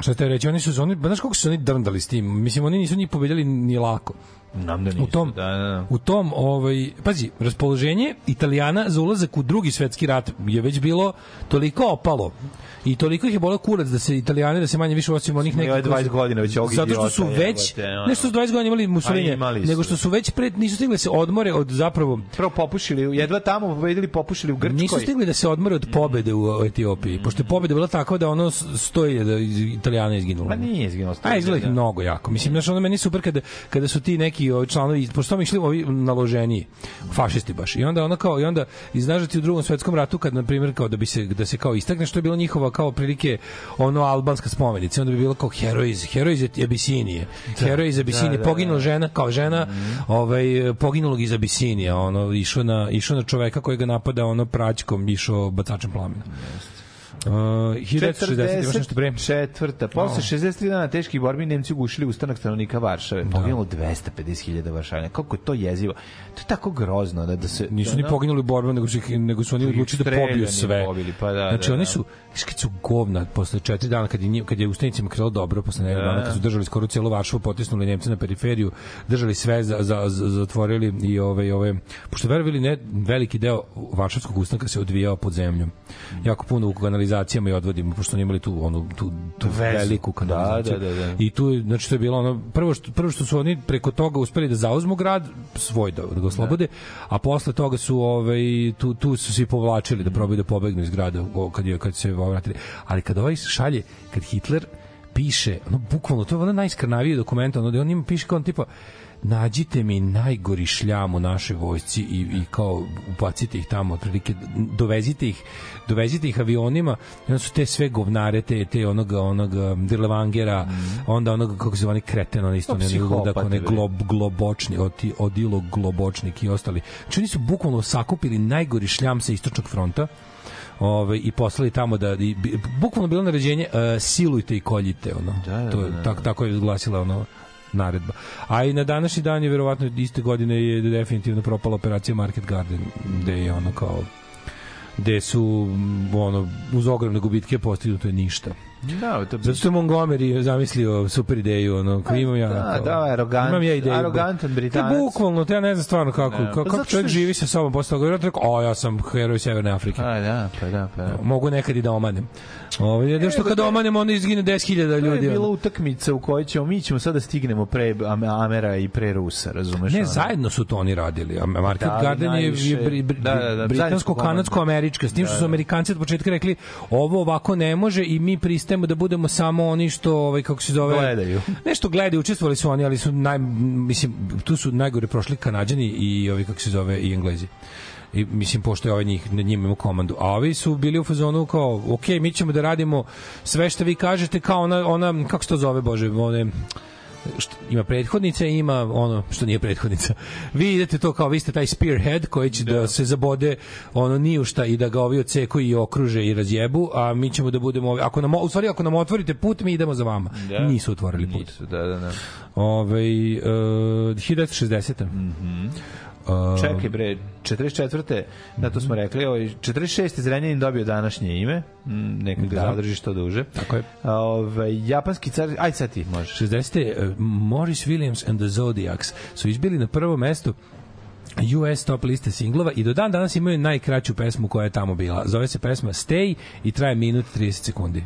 Šta te reći, oni su oni, ba, znaš kako su oni drndali s tim? Mislim, oni nisu njih pobedjali ni lako. Nam da nisu. U tom, da, da, da. u tom ovaj, pazi, raspoloženje Italijana za ulazak u drugi svetski rat je već bilo toliko opalo i toliko ih je boleo kurac da se Italijani da se manje više osim onih nekih imali 20 godina već ovog zato što su već jebote, ono. ne što su 20 godina imali Mussolini nego što su već pred nisu stigli da se odmore od zapravo Prvo popušili, jedva tamo pobedili, popušili u Grčkoj. Nisu stigli da se odmore od pobede u Etiopiji, pošto je pobeda bila takva da ono stoji da Italijana je izginulo. Ma nije izginulo. A izgleda ih mnogo jako. Mislim, znaš, ono meni super kada, kada su ti neki ovi članovi, pošto su išli ovi naloženiji, fašisti baš. I onda ono kao, i onda, i znaš da u drugom svetskom ratu, kad, na primjer, kao da bi se, da se kao istakne, što je bilo njihova kao prilike ono albanska spomenica, onda bi bilo kao heroiz, iz Abisinije. Heroj iz Abisinije, da, da. poginula žena, kao žena, ovaj, poginulog iz Abisinije, ono, išao na, išao na čoveka koji ga napada ono praćkom, išao bacačem plamena. Uh, 1960, imaš nešto pre? Četvrta. Posle 63 dana teških borbi Nemci ugušili ustanak stanovnika Varšave. Da. Poginulo 250.000 Varšavljana. Kako je to jezivo? To je tako grozno da, da se... Nisu da, ni da- poginuli u borbi, nego nego su oni odlučili da pobiju sve. pobili, pa da, znači, da, oni da. su, su govna, posle četiri dana, kad je, kad je ustanicima krenulo dobro, posle nekog dana, kad su držali skoro celu Varšavu, potisnuli Nemce na periferiju, držali sve, za, za, za, zatvorili i ove, ove, pošto verovili ne, veliki deo Varšavskog ustanka se odvijao pod zemljom. Jako puno u kanalizacijama i odvodima, pošto oni imali tu, onu, tu, tu Vezu. veliku kanalizaciju. Da, da, da, da. I tu znači to je bilo ono prvo što prvo što su oni preko toga uspeli da zauzmu grad svoj da, da ga oslobode, a posle toga su ovaj tu tu su se i povlačili da probaju da pobegnu iz grada kad je kad se ovaj vratili. Ali kad ovaj šalje kad Hitler piše, ono bukvalno to je ono najskrnaviji dokument, ono da on ima piše kao on tipa nađite mi najgori šljam u našoj vojsci i, i kao upacite ih tamo otprilike dovezite ih dovezite ih avionima i onda su te sve govnare te, te onog, onog Dirlevangera onda onog kako se zove onaj kreten on isto Pa, ne ludak psihopati, onaj bre. glob, globočni oti, odilo globočnik i ostali znači oni su bukvalno sakupili najgori šljam sa istočnog fronta Ove, i poslali tamo da i, bukvalno bilo naređenje uh, silujte i koljite ono Da, da, to je da, da. tako tako je glasila ono naredba. A i na današnji dan je verovatno iste godine je definitivno propala operacija Market Garden gde je ono kao gde su ono uz ogromne gubitke postignuto je ništa. Da, to Zato što je Montgomery zamislio super ideju, ono, kao imam ja. Da, kao, da, arogant- imam ja ideju. arogantan To Britanac. je bukvalno, to ja ne znam stvarno kako, Ne, kako, pa kako zato čovjek što- živi sa sobom posle toga. Vjerojatno rekao, o, ja sam heroj Severne Afrike. A, da, pa da, pa da. Mogu nekad i da omanem. Ovo je što kad omanem, onda izgine 10.000 To je ljudi. bila utakmica u kojoj ćemo, mi ćemo sada da stignemo pre Am- Amera i pre Rusa, razumeš? Ne, zajedno su to oni radili. Market Da, Garden je, najviše- je bri, bri, da, da, da, britansko-kanadsko-američka. S tim što su Amerikanci od početka rekli ovo ovako ne može i mi pristajemo da budemo samo oni što, ovaj, kako se zove... Gledaju. Nešto gledaju, učestvovali su oni, ali su naj, mislim, tu su najgore prošli Kanadjani i ovi, kako se zove, i Englezi. I mislim pošto je ovaj njih na njima imao komandu. A ovi su bili u fazonu kao ok, mi ćemo da radimo sve što vi kažete kao ona ona kako se to zove bože, one što, ima prethodnica i ima ono što nije prethodnica. Vi idete to kao vi ste taj spearhead koji će da, se zabode ono ni u šta i da ga ovi odseku i okruže i razjebu, a mi ćemo da budemo ovi, ako nam u stvari ako nam otvorite put mi idemo za vama. Da. Nisu otvorili put. Nisu, da, da, da. Ovaj uh, 1960. Mhm. Uh, Čekaj bre, 44. Da, to smo rekli, ovaj 46. Zrenjanin dobio današnje ime, mm, neka ga Da. zadrži što duže. Tako je. A, Ovaj japanski car, aj sad ti možeš. 60. uh, Morris Williams and the Zodiacs su izbili na prvo mesto US top liste singlova i do dan danas imaju najkraću pesmu koja je tamo bila. Zove se pesma Stay i traje minut 30 sekundi.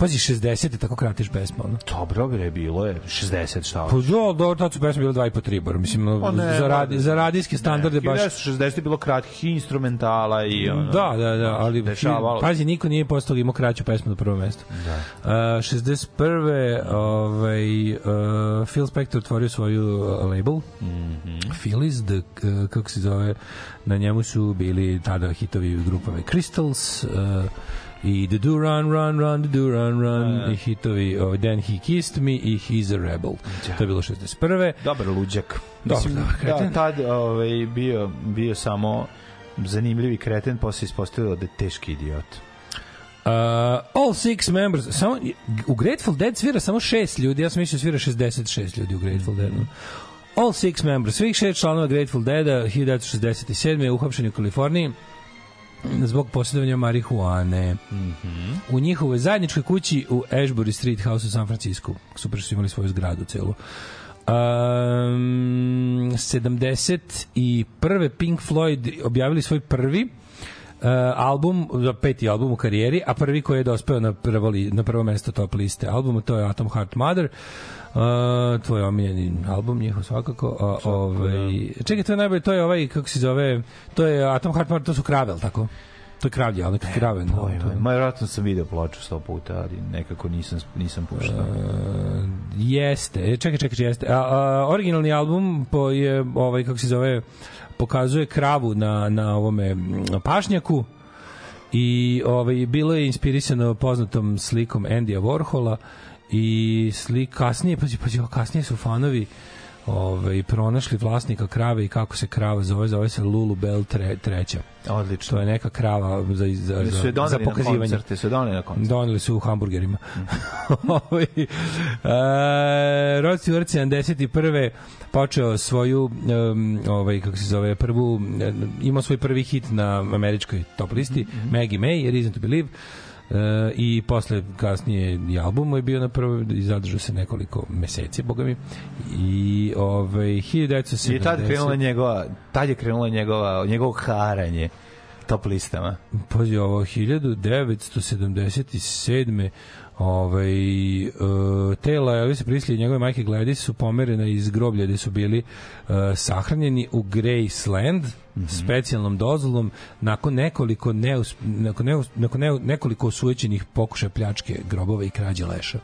Pazi, 60 je tako kratiš pesma, ono. Dobro bre, bilo je 60 šta Pa jo, dobro, tad su pesme bile 2 i po 3 bar. Mislim, Pa ne, za, radi, za radijske standarde baš... 60 je bilo kratkih instrumentala i ono. Da, da, da, ali Dešavalo. pazi, niko nije toga imao kraću pesmu na prvo mesto. Da. Uh, 61. Ovaj, uh, Phil Spector otvorio svoju uh, label, mm -hmm. Phillies, the, uh, kako se zove, na njemu su bili tada hitovi grupove Crystals, uh, i The Do Run, Run, Run, The Do Run, Run, i hitovi uh, Then He Kissed Me i He's a Rebel. To je bilo 61. Dobar luđak. Dobar, Mislim, da, da, tad ovaj, bio, bio samo zanimljivi kreten, posle ispostavio da je teški idiot. Uh, all six members samo u Grateful Dead svira samo šest ljudi ja sam mislio svira 66 ljudi u Grateful Deadu All six members, svih šest članova Grateful Deada 1967. je uhapšen u Kaliforniji zbog posjedovanja marihuane. Mm -hmm. U njihovoj zajedničkoj kući u Ashbury Street House u San Francisco. Super su imali svoju zgradu celu. Um, 71. Pink Floyd objavili svoj prvi uh, album, peti album u karijeri, a prvi koji je dospeo na prvo, li, na prvo mesto top liste albuma, to je Atom Heart Mother. Uh, tvoj omiljeni album njihov svakako. Uh, ovaj, čekaj, to je najbolje, to je ovaj, kako se zove, to je Atom Heart to su krave, tako? To je kravlje, ali nekak krave. No, to je- Ma vjerojatno sam video ploču sto puta, ali nekako nisam, nisam puštao. Uh, jeste, e, čekaj, čekaj, jeste. A, a, originalni album po je ovaj kako se zove pokazuje kravu na na ovome pašnjaku i ovaj bilo je inspirisano poznatom slikom Andija Warhola i slik kasnije pa pa kasnije su fanovi ovaj pronašli vlasnika krave i kako se krava zove zove se Lulu Bell tre, treća Odlično. to je neka krava za za za, za doneli na pokazivanje koncerte, su doneli na koncerte. Doneli su u hamburgerima. <laughs> Ovaj, e, Rod Stewart 71. počeo svoju um, ovaj kako se zove prvu e, imao svoj prvi hit na američkoj top listi Maggie May Reason to Believe E, i posle kasnije i album je bio na prvo i zadržao se nekoliko meseci boga mi i ovaj 1970 I tad krenula njegova, tad je krenula njegova, njegovo haranje top listama. Pazi ovo, 1977. Ovaj, uh, tela Elvisa Presley i njegove majke Gladys su pomerena iz groblja gde su bili uh, sahranjeni u Graceland Mhm. specijalnom dozvolom nakon nekoliko neus, nakon, neus, nakon ne, nekoliko osujećenih pokušaja pljačke grobova i krađe leša.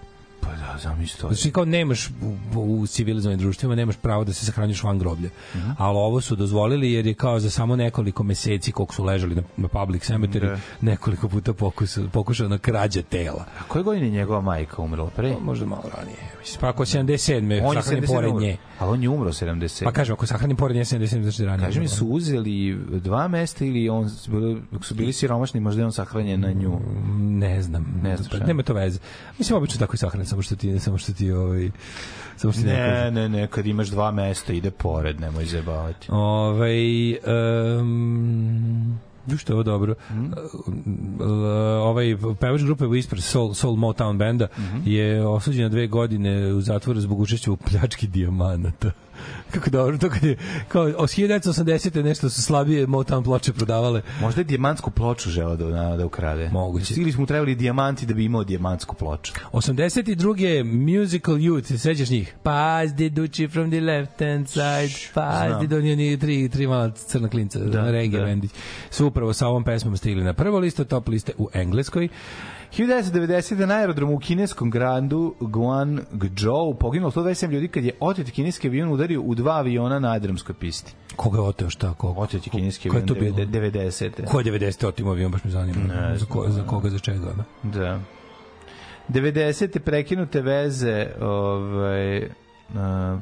Da, zamisli to. Znači kao nemaš u, u civilizovanim društvima nemaš pravo da se sahranjuješ van groblja. Mhm. Ali ovo su dozvolili jer je kao za samo nekoliko meseci koliko su ležali na, na public cemetery Da. nekoliko puta pokušao pokušao na krađa tela. A koje godine je njegova majka umrla? Pre? Pa, možda malo ranije. Pa ako 77. On je sahranjen 77 pored nje. A on je umro 70. Pa kažem, ako sahranjen pored nje 77, znači ranije. Kaži mi, su uzeli dva mesta ili on, su bili- siromašni, možda je on sahranjen na nju? Ne znam. Ne znaš, Pa, nema to veze. Mislim, obično tako i sahranjen, samo što ti, samo što ti, ovaj, samo što ti ne, Ne, ne, ne, kad imaš dva mesta, ide pored, nemoj zajebavati. Ovaj um, Ju što je ovo dobro. Mhm. L- ovaj pevač grupe Whisper Soul, Soul Motown benda Mhm. je osuđen na dve godine u zatvoru zbog učešća u pljački dijamanata. Kako dobro, to kad je, kao, od 1980. nešto su slabije Motown ploče prodavale. Možda je dijamantsku ploču želeo da, da, da ukrade. Moguće. Ili smo trebali dijamanti da bi imao dijamantsku ploču. 82. Musical Youth, se sećaš njih? Pass the Ducci from the left hand side, pass the Ducci, oni tri, tri mala crna klinca, Da, da, reggae da. bendić. Su upravo sa ovom pesmom stigli na prvo listo, top liste u Engleskoj. 1990. na aerodromu u kineskom grandu Guangzhou poginulo 127 ljudi kad je otet kineski avion udario u dva aviona na aerodromskoj pisti. Koga je oteo šta? Koga? Otet je kineski avion to bilo? 90. Ko je 90. otimo avion, baš me zanima. Ne za, ko, za koga, za čega? Da? Da. 90. prekinute veze ovaj,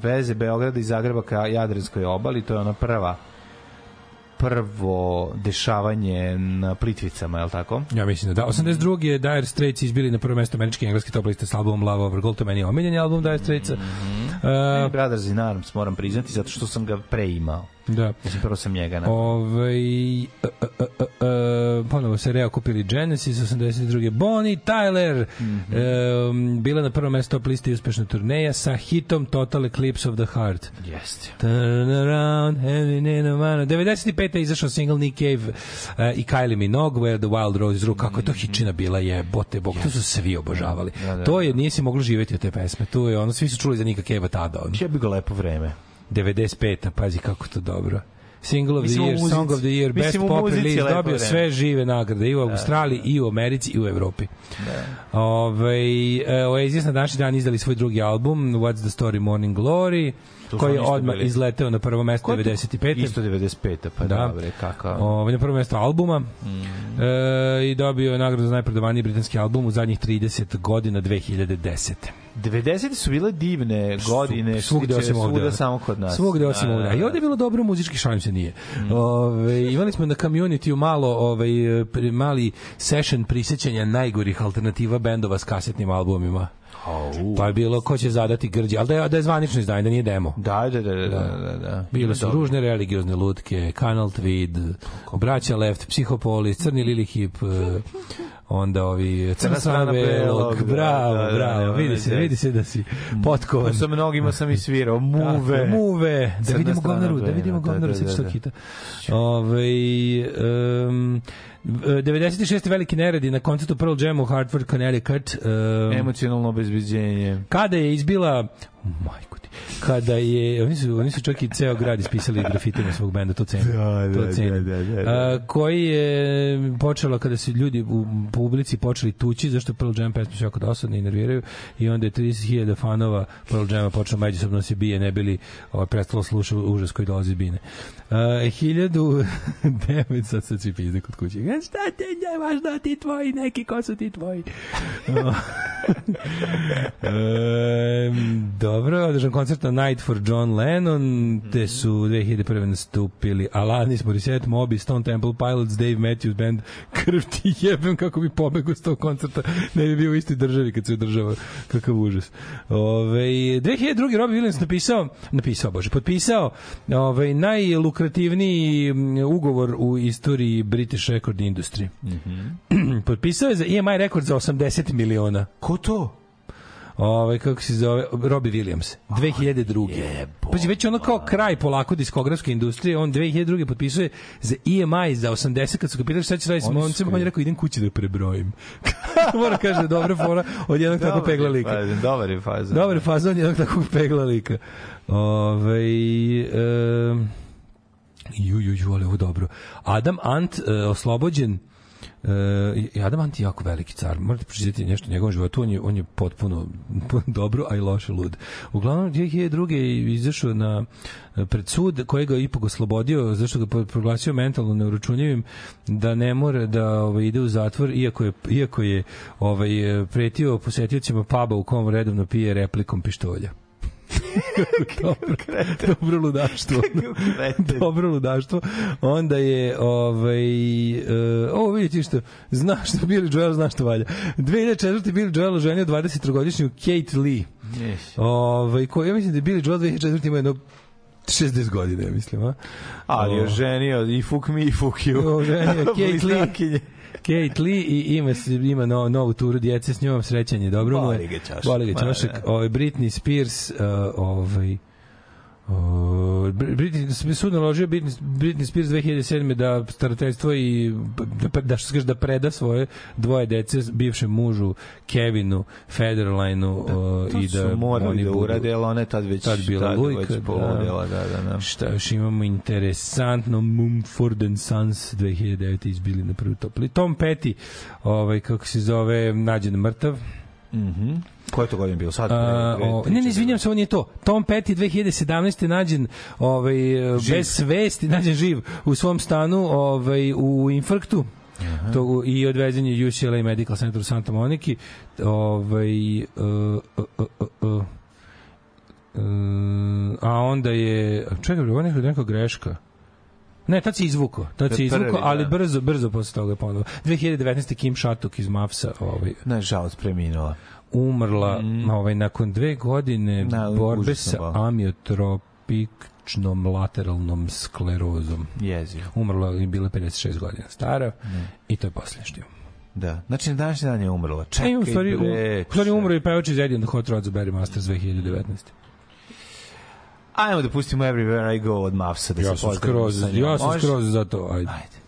veze Beograda i Zagreba ka Jadranskoj obali, to je ona prva prvo dešavanje na Plitvicama, je li tako? Ja mislim da da. 82. je Dire Straits izbili na prvo mesto američke i engleske top liste s albumom Love Over Gold, to je meni omiljeni album Dire Straitsa. Mm Uh, Brothers in Arms, moram priznati, zato što sam ga preimao. Da. Mislim, prvo sam njega na... Ove, uh, uh, uh, uh, ponovo se reokupili Genesis 82. Bonnie Tyler um, bila na prvom mestu top listi uspešna turneja sa hitom Total Eclipse of the Heart Jeste. Turn around, heaven in a man. 95. je izašao single Nick Cave uh, i Kylie Minogue, Where the Wild Rose Grew. Kako je to hičina bila, je, bote bog. To su svi obožavali. Da, da, To je, nije si moglo živeti od te pesme. Tu je ono, svi su čuli za Nika Cave tada. Ono. Ja bi ga lepo vreme. 95. Pazi kako to dobro. Single of Mislim, the Year, muzici. Song of the Year, Best Pop Release, dobio vreme. sve žive nagrade i u Australiji, i u Americi, i u Evropi. Da. Ove, Oasis na današnji dan izdali svoj drugi album, What's the Story Morning Glory, su koji je odmah bili. izleteo na prvo mesto Ko je to? 95. Isto 95. Pa Da. dobre, kakav. Ovaj na prvo mesto albuma Mm. e, i dobio je nagradu za najprodavaniji britanski album u zadnjih 30 godina 2010. 90. su bile divne godine, svugde osim ovde. Svuda samo kod nas. Svugde osim Da, ovde. da, A i da. ovde je bilo dobro muzički šalim se nije. Ove, imali smo na community malo ovaj, mali session prisećanja najgorih alternativa bendova s kasetnim albumima. Au. Pa je bilo ko će zadati grđe, ali da je, da je zvanično izdanje, da nije demo. Da, da, da, da, da, da, da. Bile su ružne religiozne lutke, Kanal Tweed, Braća Left, Psihopolis, Crni Lilihip, eh, onda ovi Crna strana belog, bravo, da, da, bravo, da, vidi da, se, da. vidi se da si potkovan. Sa mnogima sam i svirao. Muve. Da, muve. Da vidimo govnaru, da vidimo da, govnaru, da, da, tog da. hita. Ove, um, 96. veliki neredi na koncertu Pearl Jam u Hartford, Connecticut. Um, Emocionalno obezbeđenje. kada je izbila majku ti, kada je oni su oni su čak i ceo grad ispisali grafitima svog benda to cenim Da, da, to cenim. da, da, da. A, koji je počelo kada su ljudi u publici počeli tući zašto Pearl Jam pesme su jako dosadne i nerviraju i onda je 30.000 fanova Pearl Jama počelo međusobno da se bije ne bili ovaj, prestalo sluša užas koji dolazi iz bine Uh, <laughs> 1009 sad sad svi pizde kod kuće. E, Šta te ne važno ti tvoji, neki ko su ti tvoji. <laughs> um, dobro, održan koncert na Night for John Lennon, te su 2001. nastupili Alanis Morissette, Moby, Stone Temple Pilots, Dave Matthews Band, <laughs> krv ti jebem kako bi pobegao s tog koncerta, ne bi bio u istoj državi kad se održava, kakav užas. Ove, 2002. Robbie Williams napisao, napisao, bože, potpisao ove, najlukrativniji mm, ugovor u istoriji British Record Industry. <clears throat> potpisao je za EMI rekord za 80 miliona. Ko to? Ovaj kako se zove Robbie Williams 2002. Pazi već ono kao kraj polako diskografske industrije, on 2002 potpisuje za EMI za 80 kad su ga pitali šta će raditi s momcem, on je rekao idem kući da prebrojim. <laughs> Mora kaže dobra fora od jednog tako Dobar je pegla lika. fazon, Dobar je fazon. Dobar fazon jednog takvog pegla lika. Ove, um, ju, ju, ju, ali ovo dobro. Adam Ant uh, oslobođen E, i Adam Ant je jako veliki car. Morate pročitati nešto o njegovom životu. On je, on je potpuno <laughs> dobro, a i loše lud. Uglavnom, 2002. je izašao na pred sud koji ga ipak oslobodio zašto ga proglasio mentalno neuročunjivim da ne mora da ovaj, ide u zatvor iako je, iako je ovaj, e, pretio posetiocima puba u kom redovno pije replikom pištolja. Dobro, dobro ludaštvo. <laughs> dobro ludaštvo. Onda je ovaj uh, ovo vidite što zna što Billy Joel zna što valja. 2004. Billy Joel oženio 23-godišnju Kate Lee. Ovaj ko ja mislim da je Billy Joel 2004. ima jedno 60 godina, ja mislim, a? Ali je ženio i fuck me i fuck you. Oženio <laughs> Kate Lee. Kate Lee i ima ima no, novu turu djece s njom srećanje dobro mu je. Boli ga ćošak. Boli ga da. Ovaj Britney Spears uh, ovaj Uh, Britney, sud naložio Britney, Britney Spears 2007. da starateljstvo i da, da, što se kaže, da preda svoje dvoje dece bivšem mužu Kevinu Federlineu uh, To i da morali oni da budu- urade, ali ona je tad već, tad bila tad lujka, već da. poludela, da, da, da. Šta još imamo interesantno Mumford and Sons 2009 izbili na prvi top. li- Tom Petty, ovaj, kako se zove, nađen mrtav. Mhm. Koje je to godin bilo? Sad? Pre- o, ne, ne, izvinjam se, ovo nije to. Tom Petty 2017. nađen ovaj, bez svesti, nađen živ u svom stanu ovaj, u infarktu. To, u- i odvezen je UCLA Medical Center u Santa Moniki ovaj, uh, uh, uh, uh, uh, a onda je čekaj, ovo je neka, neka greška Ne, tad se izvuko, tad To se prvi, izvuko, ali da. brzo, brzo posle toga je ponovo. 2019. Kim Shatuk iz Mavsa ovaj, Ne, žalost, preminula. Umrla ovaj, nakon dve godine Da, borbe sa amiotropičnom lateralnom sklerozom. Jezio. Umrla je bila 56 godina stara i to je posljednje što. Da. Znači, na današnji dan je umrla. Čekaj, E, u stvari, bre, u stvari umro i pevač iz the Hot Rods Barry Masters 2019. Ajmo da pustimo Everywhere I Go od Mavsa. Da Ja se sam pozdravimo skroz, ja sam skroz za to. Ajde. Ajde.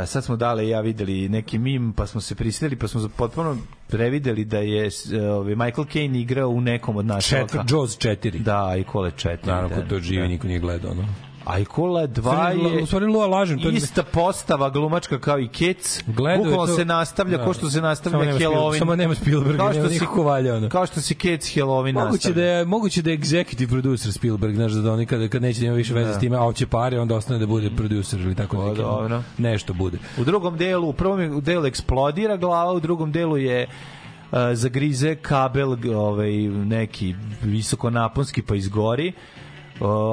Da, sad smo dale ja videli neki mim, pa smo se prisilili, pa smo potpuno prevideli da je e, ovaj Michael Caine igrao u nekom od naših. Četvr, Jaws 4. Da, i kole 4. Naravno, da, ko to živi, da. niko nije gledao, no. A i kola 2 stvari, je u stvari Lua lažem, to je- ista postava glumačka kao i Kec. Bukvalno to- se nastavlja da. kao što se nastavlja nema Halloween. samo nema Spielberga, Kao nema što si nikako valja, ono. Kao što si Kec Halloween Moguće nastavlja. da je moguće da je executive producer Spielberg, znaš da oni kada kad neće da ima više veze Da. s time, a hoće pare, onda ostane da bude producer ili tako dobro. nešto bude. U drugom delu, u prvom delu eksplodira glava, u drugom delu je uh, zagrize kabel ovaj neki visokonaponski pa izgori.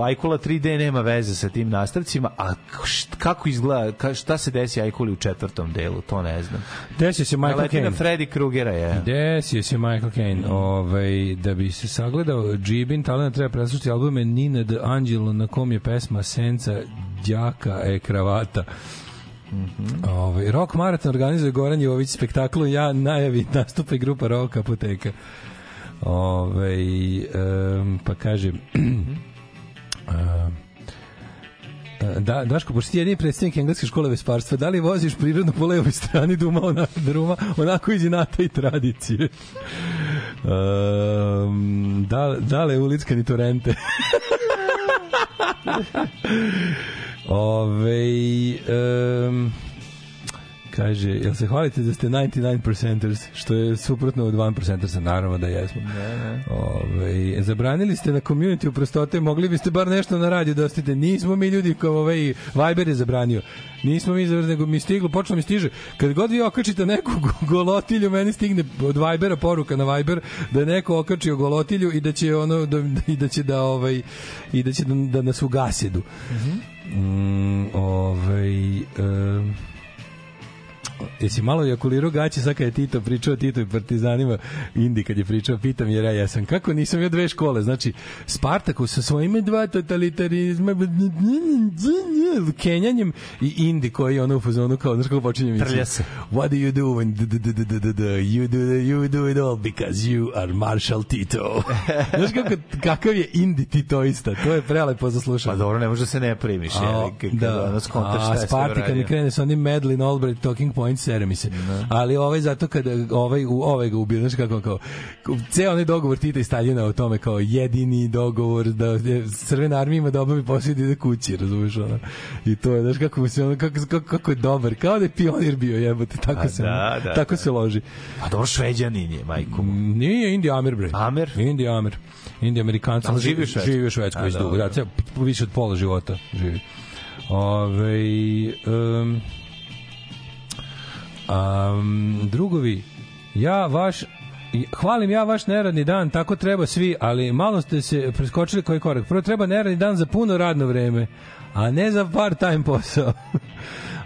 Ajkula 3D nema veze sa tim nastavcima, a št, kako izgleda, ka, šta se desi Ajkuli u četvrtom delu, to ne znam. Desio se Michael Naleti na Caine. Freddy Krugera je. Desio se Michael Caine. Ovaj, da bi se sagledao Džibin, talent treba preslušati albume Nina de Angelo na kom je pesma Senca, Đaka, e kravata. Ovaj Rock Marathon organizuje Goran Jović spektaklu ja najavi nastupa i grupa Rock Apoteka. Ovaj em, pa kaže <clears throat> Da, Daško, pošto ti je jedini predstavnik engleske škole vesparstva, da li voziš prirodno po levoj strani duma, ona, druma, onako iz inata i tradicije? Um, da, da li ulicka ni torente? <laughs> Ove, um, kaže, jel se hvalite da ste 99%ers, što je suprotno od 1%ersa, naravno da jesmo. Ne, ne. Ove, zabranili ste na community u prostote, mogli biste bar nešto na radiju da ostite. Nismo mi ljudi kao ovaj Viber je zabranio. Nismo mi zabranili, nego mi stiglo, počelo mi stiže. Kad god vi okačite neku go- golotilju, meni stigne od Vibera poruka na Viber da je neko okačio golotilju i da će ono da, i da će da ovaj i da će da, da nas ugasedu. Mm, ovaj em, Jesi malo ejakulirao gaće sad kad je Tito pričao Tito i partizanima Indi kad je pričao, pitam jer ja jesam. Kako nisam ja dve škole? Znači, Spartaku sa svojim dva totalitarizma kenjanjem i Indi koji je ono u fazonu kao, znaš kako počinje? Trlja se. What do you do when you do you do it all because you are Marshal Tito. <laughs> znaš kako, kakav je Indi Titoista? To je prelepo za slušanje. Pa dobro, ne može da se ne primiš. A, je, da. ono skontaš šta A je kad mi krene sa onim Madeline Albright talking point sere mi se. Ali ovaj zato kada ovaj u ovaj ga ubio, znači kako kao ceo onaj dogovor Tita i Staljina o tome kao jedini dogovor da Crvena armija ima da obavi posao da kući, razumeš ono. I to je, znaš kako se ono kako, kako, kako je dobar, kao da je pionir bio, jebote, tako A se da, da, tako da. se loži. A dobro, šveđanin je, majko. mu. Nije Indija Amer bre. Amer? Indija Amer. Indija Amerikanca. Ali živi u Švedskoj? Živi u Švedskoj A, već dugo. dobro. Da, ceo, više od pola života živi. Ove, um, um, drugovi, ja vaš hvalim ja vaš neradni dan, tako treba svi, ali malo ste se preskočili koji korak. Prvo treba neradni dan za puno radno vreme, a ne za part-time posao.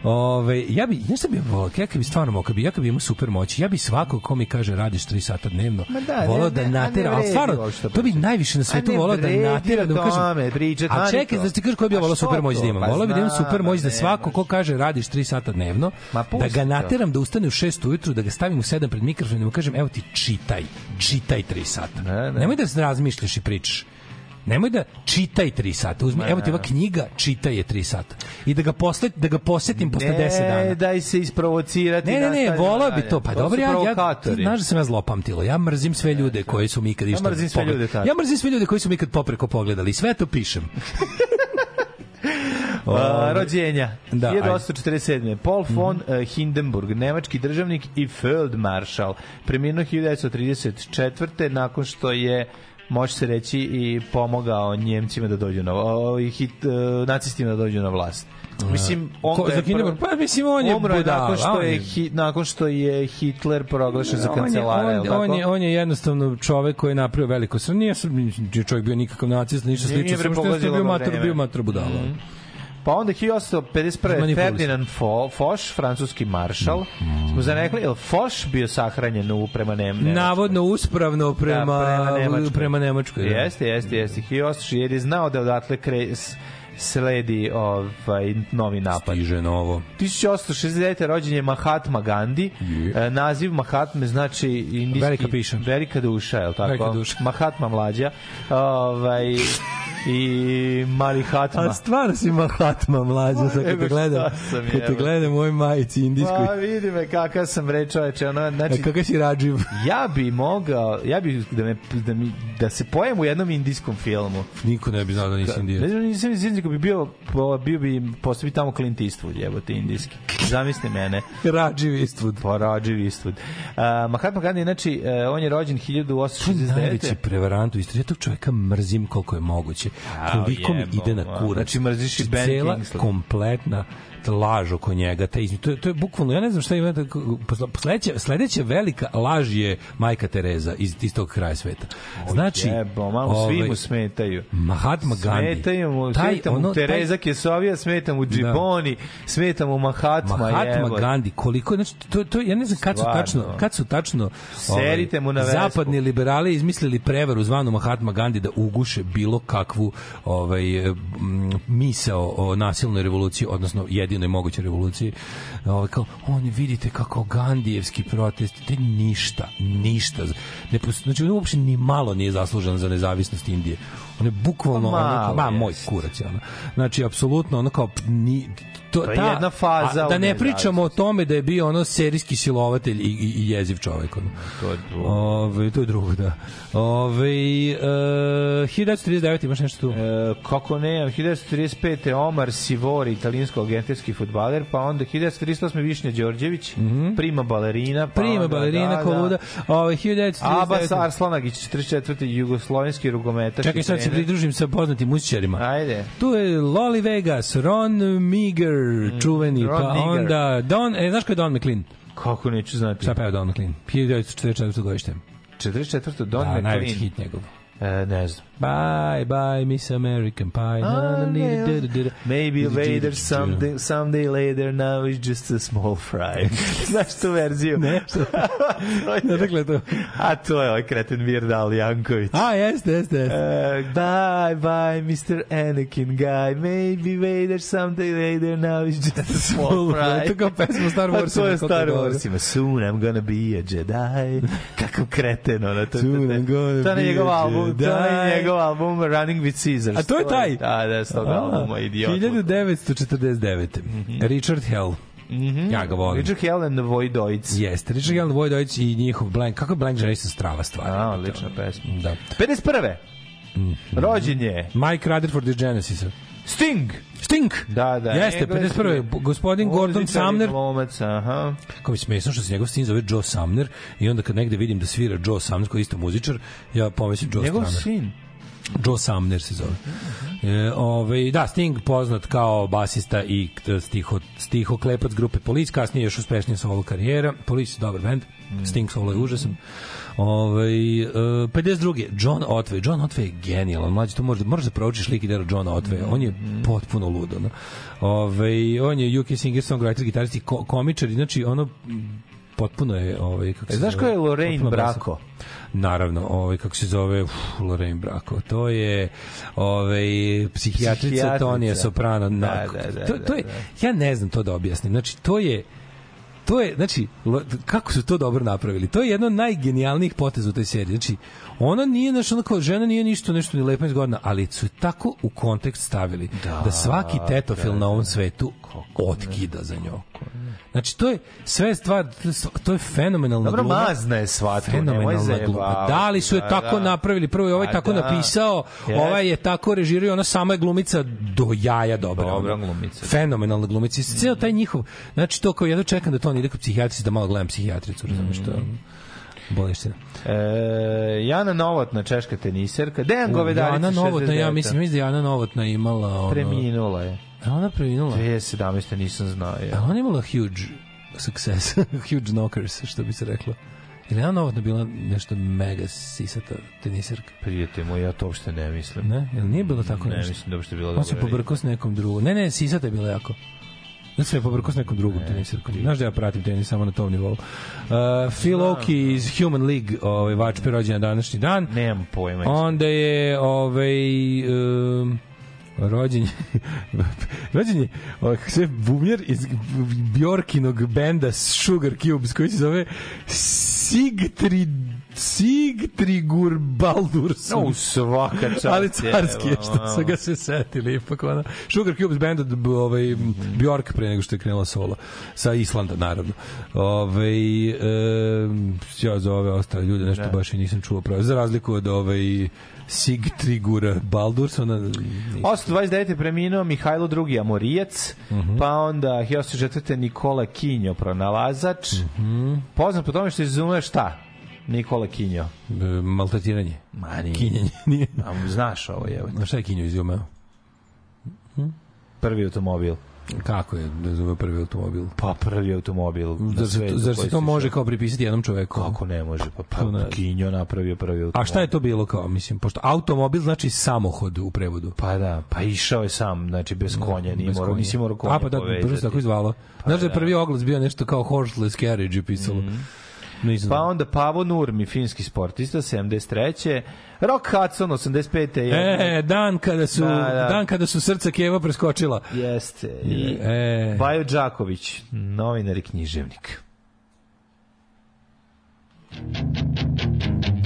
Ove, ja bi, ja sam bi volao, ja bi stvarno mogao, bi, ja bi imao super moći, ja bi svako ko mi kaže radiš 3 sata dnevno, Ma da, volao da natera, vredi stvarno, to bi najviše na svetu volao da natera, da kažem, pričat, a čekaj, da ti kažeš koji bi volao što super moć da imam, volao bi da imam super moć da svako ko kaže radiš 3 sata dnevno, da ga nateram da ustane u 6 ujutru, da ga stavim u 7 pred mikrofon i da mu kažem, evo ti čitaj, čitaj 3 sata. Ne, ne. Nemoj da razmišljaš i pričaš. Nemoj da čitaj 3 sata. Uzmi, evo ti ova knjiga, čitaj je 3 sata. I da ga posle, da ga posetim posle 10 dana. Ne, daj se isprovocirati. Ne, ne, ne, nastavljamo volao bi to. Pa dobro, ja, ja znaš da sam ja zlopamtilo. Ja mrzim sve ljude koji su mi ikad išta. mrzim sve ljude, tako. Ja mrzim sve ljude koji su mi ikad popreko pogledali. Sve to pišem. <laughs> A, rođenja. Da, ajde. 1847. Paul von mm Hindenburg, nemački državnik i feldmaršal. Preminuo 1934. nakon što je može se reći i pomogao Njemcima da dođu na o, hit, uh, nacistima da dođu na vlast. Mislim, on Ko- je za prvo- Pa, mislim, on je budala, nakon što on je, je- hi, nakon što je Hitler proglašen za On kancelara, on, je on, tako? je, on je jednostavno čovek koji je napravio veliko sranje. Nije čovjek bio nikakav nacista, ništa slično. Samo što je bio mater, bio mater budala. Mhm. Pa onda 1851. Manipulisao. Ferdinand Fo, Foch, francuski maršal. Mm. Smo zanekli, je li Foch bio sahranjen u prema Nem, Nemačkoj? Navodno uspravno prema, Da, prema Nemačkoj. prema Nemačkoj. da. Jeste, jeste, jeste. 1800, jer je znao da odatle kre, sledi ovaj novi napad. Stiže novo. 1869. rođen je Mahatma Gandhi. Je. E, naziv Mahatme znači indijski... Velika piša. Velika duša, je li tako? Velika duša. Mahatma mlađa. Ovaj, <laughs> i Malihatma. A stvarno si Mahatma mlađa, sad kad te gledam, sam, kad te gledam u ovoj majici indijskoj. Pa vidi me kakav sam reč čoveče, ono, znači, A kakav si rađiv? <laughs> ja bi mogao, ja bi da, me, da, mi, da se pojem u jednom indijskom filmu. Niko ne bi znao da nisi Ne indijac. znam, nisam iz bi bio, bio bi, postoji tamo Clint Eastwood, jebote, indijski. Zamisli mene. Rađiv Eastwood. Pa Roger Eastwood. Uh, Mahatma Gandhi, znači, uh, on je rođen To je najveći 1869. prevarant u istoriji. Ja tog čoveka mrzim koliko je moguće. Koliko mi ide na kurac. znači mrziš i Ben Cela Kingsley. kompletna laž oko njega, taj izmi, to, to je bukvalno, ja ne znam šta ima, da- sledeća, sledeća velika laž je majka Tereza iz istog kraja sveta. Znači, Jebo, malo svi ovaj, mu smetaju. Mahatma Gandhi. Smetaju mu, Taj, smeta mu ono, taj- Tereza Kesovija, smeta mu Džiboni, smeta mu Mahatma, Mahatma jebote. Gandhi, koliko znači to to ja ne znam kad su tačno kad su tačno ovaj, mu na vespu. zapadni liberali izmislili prevaru zvanu Mahatma Gandhi da uguše bilo kakvu ovaj misao o nasilnoj revoluciji odnosno jedinoj mogućoj revoluciji. Ovaj kao oni vidite kako Gandijevski protest te ništa ništa. Ne znači on uopšte ni malo nije zaslužan za nezavisnost Indije. On je bukvalno Pa ono, ma moj kurac je ono. znači apsolutno ono kao ni to, To je jedna faza a, da ne pričamo o tome da je bio ono serijski silovatelj i, i, i jeziv čovek ono. To je drugo. Ove, to je drugo, da. Ove, e, 1939 imaš nešto tu? E, kako ne, 1935. Omar Sivori, italijansko-argentinski futbaler, pa onda 1938. Višnja Đorđević, prima balerina, pa. Prima onda, balerina da, Koluda. Da. Ove, 1939. Abbas Arslanagić, 44. jugoslovenski rugometaš. Čekaj, sad se pridružim sa poznatim muzičarima. Ajde. Tu je Loli Vegas, Ron Miger, čuveni, Mm, Ron pa Miger. onda Don, e, znaš ko je Don McLean? Kako neću znati. Šta peva Don McLean? 1944. godište. 44. Don Da, najveći McLean. hit njegov. E, ne znam. Bye, bye, Miss American Pie. Na, na, da, da, da. Maybe later, someday, someday later, now it's just a small fry. <laughs> Znaš tu verziju? Ne, ne, <laughs> Dakle, to. A to je ovaj kreten Virdal Janković. A, jeste, jeste, jeste. Uh, bye, bye, Mr. Anakin guy. Maybe later, someday later, now it's just a <laughs> small fry. To kao pesma Star A to je kako Star dobro. Warsima. Soon I'm gonna be a Jedi. Kakav kreten, ono. To, Soon I'm gonna to je be njegov a album, to je njegov album Running with Caesars. A to je taj? Da, da, s tog albuma, idiot. 1949. Richard Hell. Ja ga volim. Richard Hell and the Voidoids. Jeste, Richard Hell, Vojdović i njihov Blank. Kako je Blank Generation strava stvar? A, odlična pesma. Da. 51. Rođen je Mike Rutherford iz Genesisa. Sting. Sting! Da, da. Jeste, engleski 51. Gospodin Gordon Sumner. Glumac, aha. Kao mi smešno što se njegov sin zove Joe Sumner i onda kad negde vidim da svira Joe Sumner koji je isto muzičar, ja pomislim Joe Njegov Strummer. sin. Joe Sumner se zove. E, ovaj, da, Sting poznat kao basista i t- stiho, stiho klepac grupe Police, kasnije još uspešnija solo karijera. Police je dobar band, Sting solo je užasan. Ovaj e, 52. John Otway. John Otway je genijalan. Mlađi, to možeš, možeš da proučiš lik i delo Johna Otway. On je potpuno ludo. No. Ovaj, on je UK singer, songwriter, gitarist i ko, komičar. Znači, ono potpuno je ovaj kako E, se znaš zove? ko je Lorraine. Bracco? Naravno, ovaj kako se zove, uf, Lorraine Bracco. To je ovaj psihijatrica Psihijatrica. Tonija Soprano. Na, Da, da, da, to, to je, da, ja ne znam to da objasnim. Znači, to je to je, znači, kako su to dobro napravili? To je jedno od najgenijalnijih poteza u toj seriji. Znači, ona nije, ona kao žena nije ništa, nešto ni lepa ni zgodna, ali su je tako u kontekst stavili da, da svaki tetofil na ovom svetu otkida za njom. Znači, to je sve stvar, to je fenomenalna Dobro, gluma. mazna je svatko, nemoj Fenomenalna gluma. Da li su je Da, tako da. napravili? Prvo je ovaj Pa tako da. napisao, Jeste. ovaj je tako režirao, ona sama je glumica do jaja dobra. Dobra glumica. Fenomenalna glumica. I cijel taj njihov, znači to kao jedno čekam da to on ide kod psihijatrice da malo gledam psihijatricu, razumiješ Mm. što boleština. E, Jana Novotna, češka teniserka. Dejan Govedarica, Jana Novotna, ja 69. mislim, mislim da Jana Novotna imala ono... Preminula je. A ona preminula? 2017. nisam znao. A Ja. ona je imala huge success, <laughs> huge knockers, što bi se reklo. Ili Jana Novotna bila nešto mega sisata teniserka? Prijatelj moj, ja to uopšte ne mislim. Ne, jel nije bilo tako Ne, nešto? mislim da uopšte bilo On se pobrkao s nekom drugom. Ne, ne, Sisata je bila jako. Ja sam je pobrkao s nekom drugom tenisirkom. Znaš da ja pratim tenis samo na tom nivou. Uh, Phil Oakey iz Human League, ovaj, vačpe rođen na današnji dan. Nemam pojma. Onda je ovaj um, rođen <laughs> rođen je ovaj, kako se bumjer iz Bjorkinog benda Sugar Cubes koji se zove Sigtrid Sigtrigur Baldursson. U svaka čast. Ali carski je, što su ga se setili ipak ona. Sugar Cubes band od ovaj, Bjork pre nego što je krenula solo. Sa Islanda, naravno. Ovaj, e, ja za ove ostale ljude nešto baš i nisam čuo pravo. Za razliku od ovaj, Sigtrigura Baldursona. nisam. 829. je preminuo Mihajlo II. Amorijac, Mhm. pa onda 1904. Nikola Kinjo, pronalazač. Mhm. Poznat po tome što izume šta? Nikola Kinjo. E, maltretiranje. Ma nije. Kinjenje. <laughs> Nije. A, znaš ovo je. Na šta je Kinjo izumeo? Prvi automobil. Kako je da izumeo prvi automobil? Pa prvi automobil. Zar svetu zar se to može kao pripisati jednom čoveku? Kako ne može? Pa, ne pa Kinjo napravio prvi automobil. A šta je to bilo kao, mislim, pošto automobil znači samohod u prevodu. Pa da, pa išao je sam, znači bez konja, nije morao, nisi morao konja A pa da, brzo tako izvalo. Znaš da je da. Prvi oglas bio nešto kao horseless carriage je pisalo. Nisam Pa onda Pavo Nurmi, finski sportista, 73. Rock Hudson, 85. Je, E, dan kada su, Da, da. dan kada su srca Keva preskočila. Jeste. I, e, Bajo Đaković, novinar i književnik. What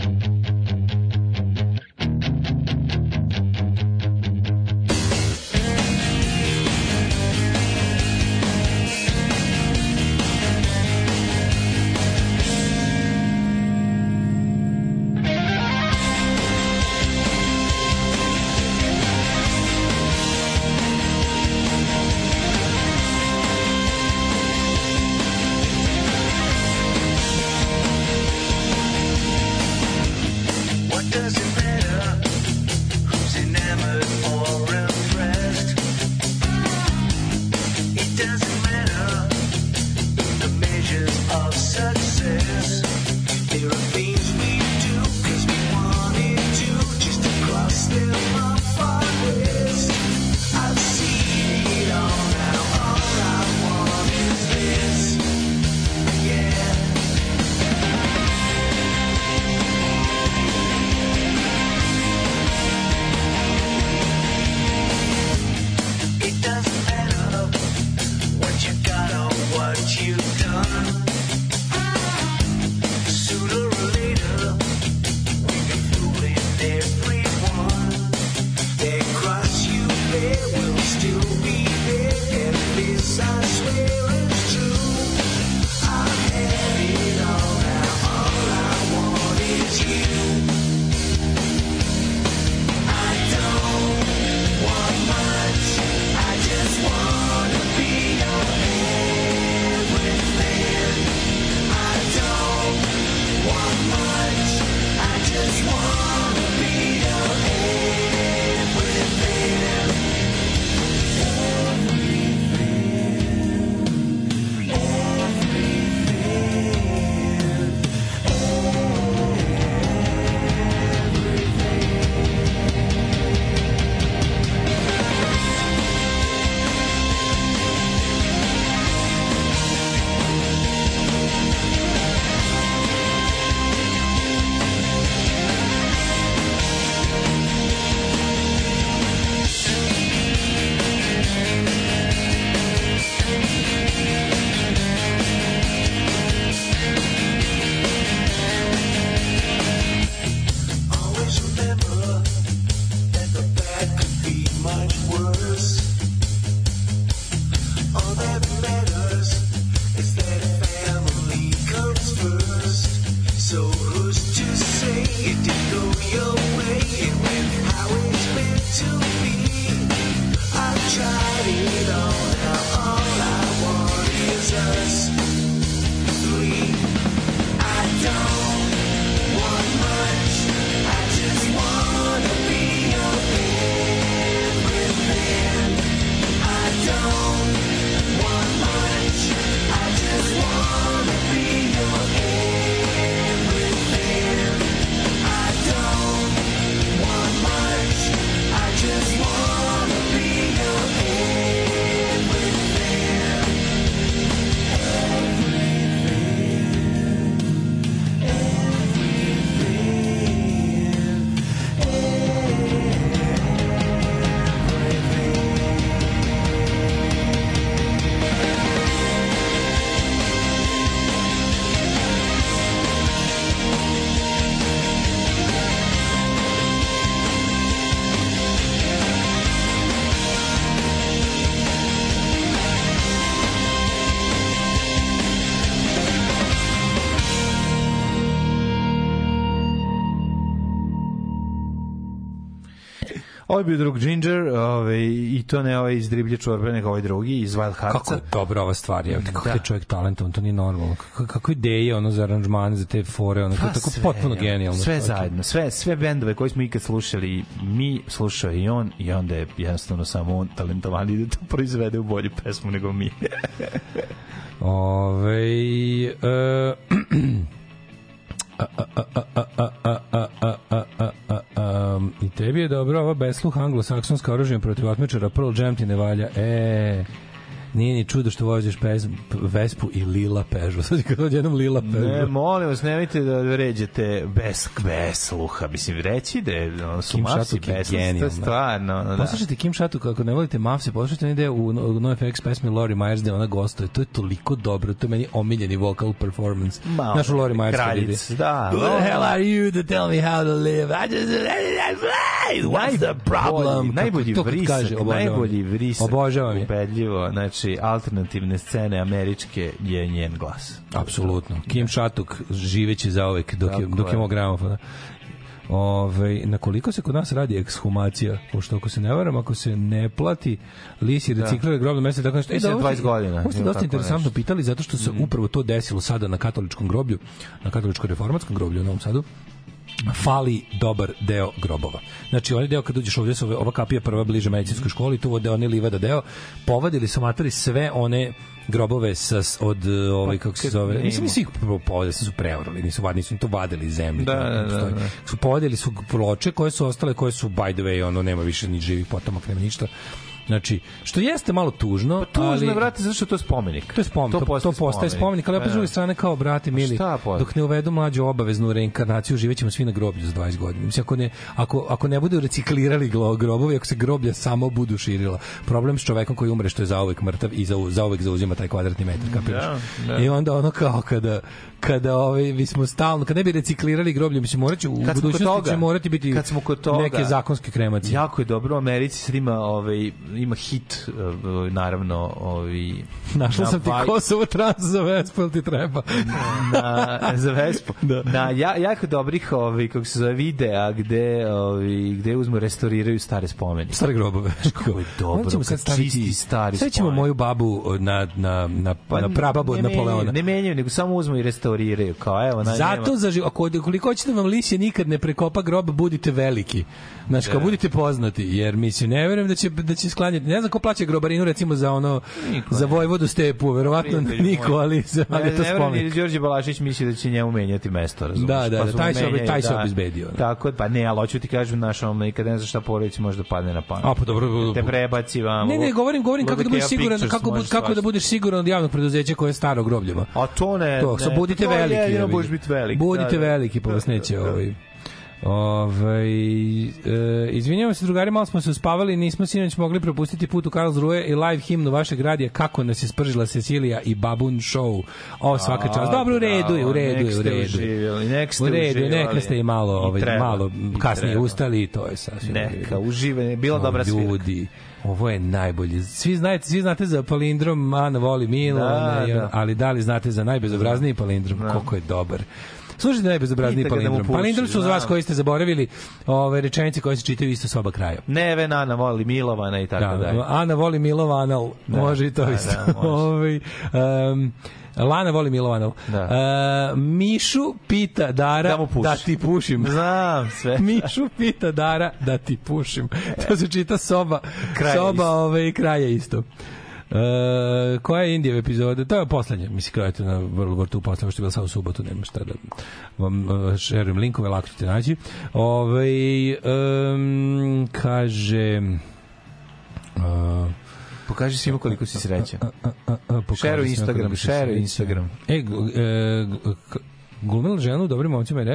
Ovo je bio drug Ginger, ovaj, i to ne ovaj iz Driblje čorbe, nego ovaj drugi iz Wild Heartsa. Kako je dobra ova stvar, je, kako Da. je čovjek talentovan, to nije normalno. Kako, kako ideje ono za aranžmane, za te fore, ono, je tako sve, potpuno ja. genijalno. Sve čovječe. zajedno, sve, sve bendove koje smo ikad slušali, mi slušao i on, i onda je jednostavno samo on talentovan da to proizvede u bolju pesmu nego mi. <laughs> Ove, e, tebi je dobro ova besluh anglosaksonska oružja protiv otmičara Pearl Jam ti ne valja. E, nije ni čudo što voziš pez, Vespu i Lila Peugeot. <laughs> Sad kad odjednom Lila Ne, Peugeot. molim vas, nemojte da vređate bez, bez sluha. Mislim, reći da je, ono, su Kim bez sluha, to je genijalna. stvarno. ono, Da. Poslušajte Kim Shatu kako ne volite Mavse, poslušajte deo u NoFX pesmi Lori Myers gde ona gostuje. To je toliko dobro, to je meni omiljeni vocal performance. Malo, Našu Lori Myers ide. kraljic, da. Who the hell are you to tell me how to live? I just... What's the problem? Najbolji kad vrisak, najbolji vrisak. Obožavam je. Ubedljivo, znači, alternativne scene američke je njen glas. Apsolutno. Kim Shatuk živeći zaovek dok je, dok je mog gramofona. Ove, na koliko se kod nas radi ekshumacija? Pošto ako se ne varam, ako se ne plati lisi reciklira grobno mesto, tako nešto. Ovo ste- 20 godina, Ovo ste dosta interesantno nešto. Pitali, zato što se upravo to desilo sada na katoličkom groblju, na katoličko-reformatskom groblju u Novom Sadu fali dobar deo grobova. Znači, onaj deo kad uđeš ovdje, su ova kapija prva bliže medicinskoj školi, tu vode onaj livada deo, povadili su materi sve one grobove sa, od eh, ovaj, kako se zove, nema. nisam nisu ih prvo povadili, su preorali, nisu, vad- nisu to vadili iz zemlje. Da, da, postoji. da, da. Su povadili su ploče koje su ostale, koje su, by the way, ono, nema više ni živih potomaka, nema ništa. Znači, što jeste malo tužno, Pa tužno ali... je, brate, zato što je to spomenik. To je spomenik, to, to postaje spomenik, ali opet s druge strane kao brate mili, šta postoji? dok ne uvedu mlađu obaveznu reinkarnaciju, živećemo svi na groblju za 20 godina. Mislim, ako ne, ako, ako ne budu reciklirali grobovi, ako se groblja samo budu širila, problem s čovekom koji umre što je zauvek mrtav i za, zauvek zauzima taj kvadratni metar, kapiraš? Da, da. I onda ono kao kada kada ovaj bismo stalno kad ne bi reciklirali groblje mislim moraće u Kad budućnosti toga- će morati biti kad smo kod toga- neke zakonske kremacije. Jako je dobro, u Americi sad ima, ovaj, ima hit, eh, naravno, ovaj, Našla na sam ti Vaj- Kosovo trans za Vespu, ti treba? na, za Vespu. <laughs> Da. Na ja, jako dobrih, ovaj, kako se zove, videa gde, ovaj, gde uzmu, restauriraju stare spomenike. stare grobove. Kako je dobro, ćemo sad staviti čisti stari Sad ćemo spomenik. moju babu na, na, na, na prababu Pa ne Napoleona. Ne menjaju, nego samo uzmu i restauriraju. Kao, evo, na, Zato nema- za živ... ako koliko hoćete da vam lisje nikad ne prekopa grob, budite veliki. Znači, kao budite poznati, jer mislim, ne verujem da će, da će sklanjati. Ne znam ko plaća grobarinu, recimo, za ono, Niko, za ne. Vojvodu Stepu, verovatno Prijatelji niko, ali, za- ali Ne, to ne spomenik. da Đorđe Balašić misli da će njemu menjati mesto, razumiješ? Da, da, da, su taj se menjaju, taj se obezbedio, da. Tako, pa ne, ali hoću ti kažem, naš, ono, nikad ne znaš šta porodici može da padne na pamet. A, pa dobro, Te prebaci vam. Ne, ne, govorim, govorim kako da budeš siguran, kako, kako da bude budeš siguran od javnog preduzeća koje je staro grobljima. A to ne, To, ne. so budite veliki. jebi ga. budeš biti veliki. Budite da, da. veliki, pa vas Da, neće da, da. ovaj Ovaj e, izvinjavam se drugari, malo smo se uspavali, nismo sinoć mogli propustiti put u Karlsruhe i live himnu vašeg radija kako nas je spržila Cecilija i Babun Show. O, svaka čast. Dobro, u redu je, u redu je, u redu je. Uživjeli, nek ste U redu, je, neka ste i malo, ovaj, malo kasnije ustali i to je sasvim. Neka, uživanje, bila dobra svirka. ljudi, ovo je najbolje. Svi znate, svi znate za palindrom Ana voli Milo, Da, da. ali da li znate za najbezobrazniji palindrom? Koliko je dobar. Slušajte najbezobrazniji da palindrom. puši, Palindrom su za vas znam. koji ste zaboravili ove rečenice koje se čitaju isto soba kraja. Neve, Nana, voli Milovana i tako Da, dalje. Ana voli Milova Anal, može i to da, isto. da, može. <laughs> Ovaj, em, Lana voli Milova Anal. Da. E, Mišu pita Dara Da mu da ti pušim. Znam sve. <laughs> Mišu pita Dara da ti pušim. To se čita soba, Kraja soba isto. ove kraja isto. E, koja je Indijeva epizoda? To je poslednja. Mislim, gledajte na vrlo gortu poslednja, što je bila samo u subotu, nema šta da vam uh, šerujem linkove, lako ćete naći. Ove, um, kaže... Uh, Pokaži svima koliko si srećan. Šero Instagram, šero Instagram. E, glumila e, ženu u dobrim momcima i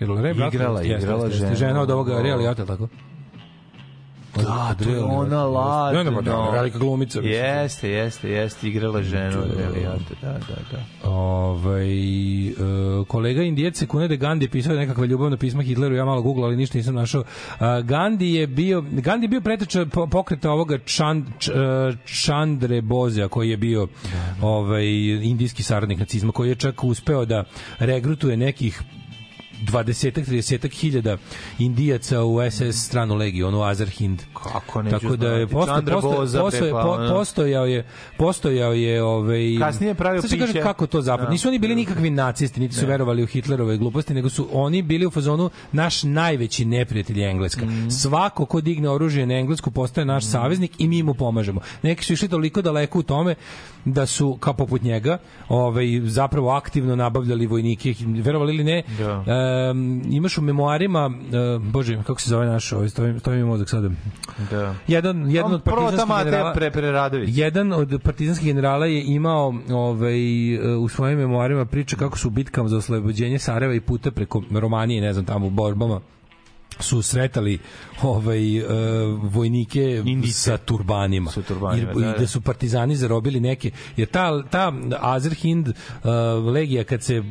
Jer Igrala, igrala žena. Žena od ovoga Real tako? Da, to je ona ladno. Ne, ne, pa da, velika glumica. Jeste, jeste, jeste, igrala ženu od Eliota, da, da, da. Ovaj e, kolega Indijac se kune da je Gandhi pisao nekakva ljubavna pisma Hitleru, ja malo googlao, ali ništa nisam našao. A, Gandhi je bio Gandhi je bio preteča po- pokreta ovoga Chand, Č, e, Chandre Bozea koji je bio ovaj indijski saradnik nacizma koji je čak uspeo da regrutuje nekih 20 30 hiljada indijaca u SS stranu legiju, onu Azerhind. Kako neću Tako da je posto, posto, posto, bre, po, ono. postojao je postojao je ovaj Kasnije je pravio ću kažem kako to zapad. Da. Nisu oni bili nikakvi nacisti, niti su verovali u Hitlerove gluposti, nego su oni bili u fazonu naš najveći neprijatelj je Engleska. Mhm. Svako ko digne oružje na Englesku postaje naš saveznik i mi mu pomažemo. Neki su išli toliko daleko u tome da su kao poput njega, ovaj zapravo aktivno nabavljali vojnike, verovali ili ne. Da. Em, imaš u memoarima, e, bože, kako se zove naš, ovaj stoji, stoji mi mozak sada. Da. Jedan jedan od partizanskih generala pre, Preradović. Jedan od partizanskih generala je imao ovaj, u svojim memoarima priča kako su bitkama za oslobođenje Sarajeva i puta preko Romanije, ne znam, tamo u borbama su sretali ovaj e, vojnike Indice. sa turbanima. Sa turbanima, I, da, da. da su partizani zarobili neke. Jer ta, ta Azerhind uh, legija kad se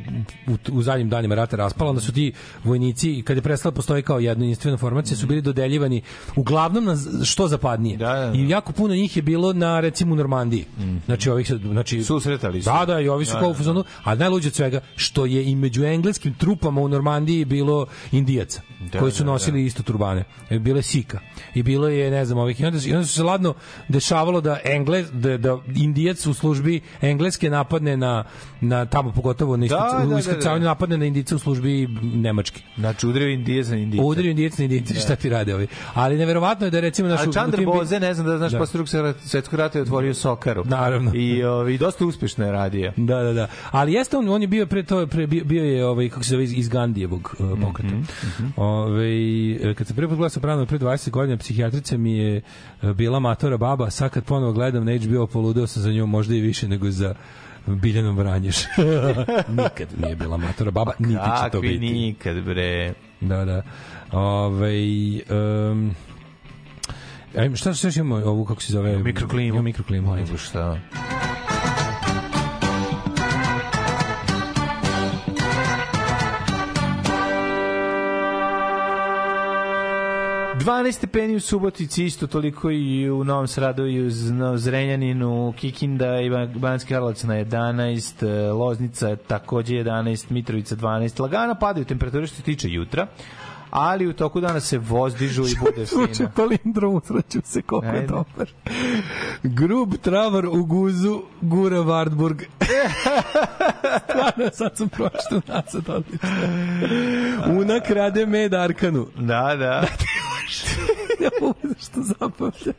u, u zadnjim danima rata raspala, onda su ti vojnici, kad je prestala postoji kao jedna jedinstvena formacija, su bili dodeljivani uglavnom na što zapadnije. Da, da, da. I jako puno njih je bilo na recimo u Normandiji. Znači ovih znači Susretali su. Da, da, i ovi su Da, kao u da, fazonu, a najluđe od svega što je i među engleskim trupama u Normandiji bilo Indijaca Da, koji su da, nosili isto turbane. E, Bile sika. I bilo je, ne znam, ovih i onda, i onda su se ladno dešavalo da Engle, da, da Indijac u službi engleske napadne na, na tamo pogotovo na da, da, da. iskrcavanju napadne na Indijice u službi nemački. Znači, udario Indije za Indije. Udario Indijac na Indijice, šta ti rade ovi. Ali neverovatno je da recimo naš Čandar Boze, ne znam da znaš, Da. posle drugog svetskog rata je otvorio Sokaru. Naravno. I, ovi, dosta uspešno je radio. Da, da, da. Ali jeste on, on je bio pre to pre bio, je ovaj kako se zove iz, Gandijevog uh, pokreta. Ovaj e, kad se prvi put gledao sa pravno pre 20 godina psihijatrica mi je e, bila matora baba, sad kad ponovo gledam na HBO poludeo sam za njom možda i više nego za Biljanom Vranješ. <laughs> Nikad nije bila matora baba, niti će to biti. nikad, bre. Da, da. Ovaj um, Ajme, šta šta još imamo ovu kako se zove Mikroklimu. Imamo mikroklimu ajde. Nego šta? 12 stepeni u Subotici, isto toliko i u Novom Sradu i u Zrenjaninu, Kikinda i Ban- Banski Karlovac na 11, e, Loznica takođe 11, Mitrovica 12. Lagano padaju temperature što se tiče jutra, ali u toku dana se voz dižu i bude Slučaj fina. palindrom, usreću se koliko je Ajde. dobar. Grub travar u guzu, gura Wartburg. <laughs> Stvarno, sad sam prošao nazad, odlično. <laughs> Una krade med Arkanu. Da, da. Ja <laughs> mogu što zapamća.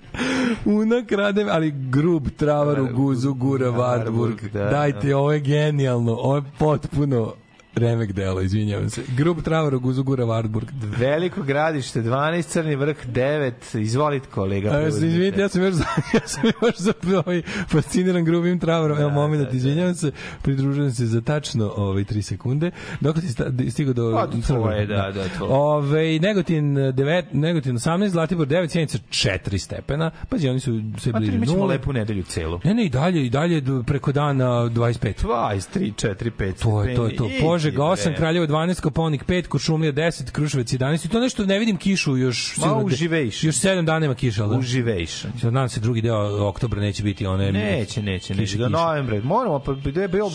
Una krade, ali grub travar u guzu, gura Wartburg. da, Dajte, ovo je genijalno, ovo je potpuno remek delo, izvinjavam se. Grub travar u guzu, gura Wartburg. Veliko gradište 12, Crni vrh 9. Izvolite kolega. A, izvinite, ja sam još, za, <laughs> ja sam još za ovaj fasciniran grubim travarom. Evo, Da, moment, da, izvinjavam se, pridružujem se za tačno ovaj, 3 sekunde. Dok ti stigao do... Pa, do tvoje, da, da, tvoje. Ove, Negotin, 9, Negotin 18, Zlatibor 9, Sjenica 4 stepena. Pazi, oni su sve Pa bliži tri, mi ćemo lepu nedelju celu. Ne, ne, i dalje, i dalje preko dana 25. 23, 4, 5 To je to, je to. Požega Idi, 8, bre. Kraljevo 12, Koponik 5, Kuršumlija 10, Kruševac 11. I to nešto ne vidim kišu još Ma, uživejš. Još 7 dana ima kiša, al da? Uživejš. Sad nadam se drugi deo oktobra neće biti one Neće, neće, neće. kiša, Do novembra. Moramo, pa gde je bilo,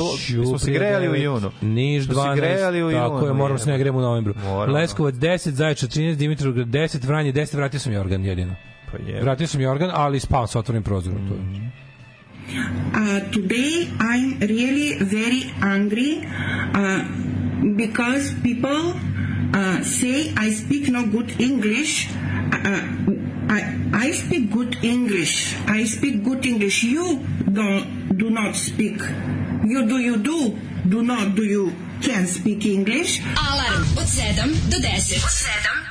smo se grejali u junu. Niš Smo se 12, grejali u tako je, junu, moramo se ne gremo u novembru. Leskovac 10, Zaječar 13, Dimitrovgrad 10, Vranje 10, vratio sam Jorgan jedino. Pa je. Vratio sam Jorgan, ali spavam sa otvorenim prozorom. To je. Uh, today I'm really very angry uh, because people uh, say I speak no good English. Uh, I, I speak good English. I speak good English. You don't do not speak. You do you do do not do you can speak English. Alarm od 7 do 10. Od 7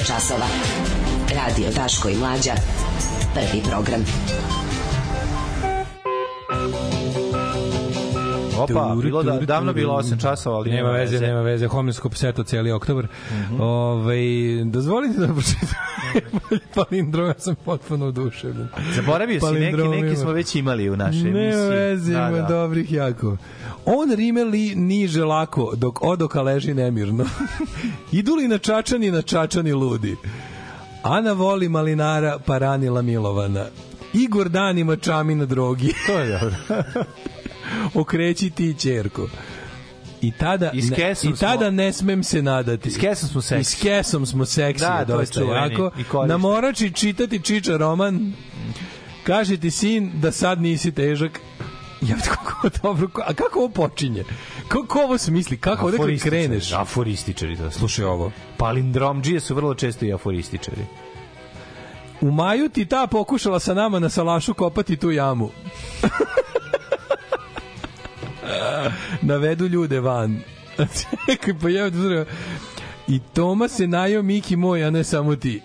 je časova. Radio Daško i Mlađa. Prvi program. Opa, bilo da, davno bilo 8 časova, ali nema veze, nema veze. Homeleskop seto cijeli oktobar. Mhm. Ovaj dozvolite da pročitam <laughs> palindrom, ja sam potpuno oduševljen. Zaboravio si neki, neki smo već imali u našoj emisiji. Nema veze, Da, ima da. dobrih jako. On rime li niže lako, dok odoka leži nemirno. <laughs> Idu li na čačani, na čačani ludi. Ana voli malinara, pa ranila milovana. Igor danima čami na drogi. <laughs> To je dobro. <laughs> Okreći ti ćerko. I tada, I ne, i tada smo- ne smem se nadati. I s kesom smo seksi. I s kesom smo seksi, Da, to je dosta korišten. Na morači čitati Čiča roman. Kaže ti sin da sad nisi težak. Ja, kako dobro, a kako ovo počinje? Kako, kako ovo smisli? Kako odakle Aforističari, kreneš? Aforističari, to su. Slušaj ovo. Palindromđije su vrlo često i aforističari. U maju ti ta pokušala sa nama na salašu kopati tu jamu. <laughs> Navedu ljude van. <laughs> Čekaj, pa ja I Toma se najao Miki moj, a ne samo ti.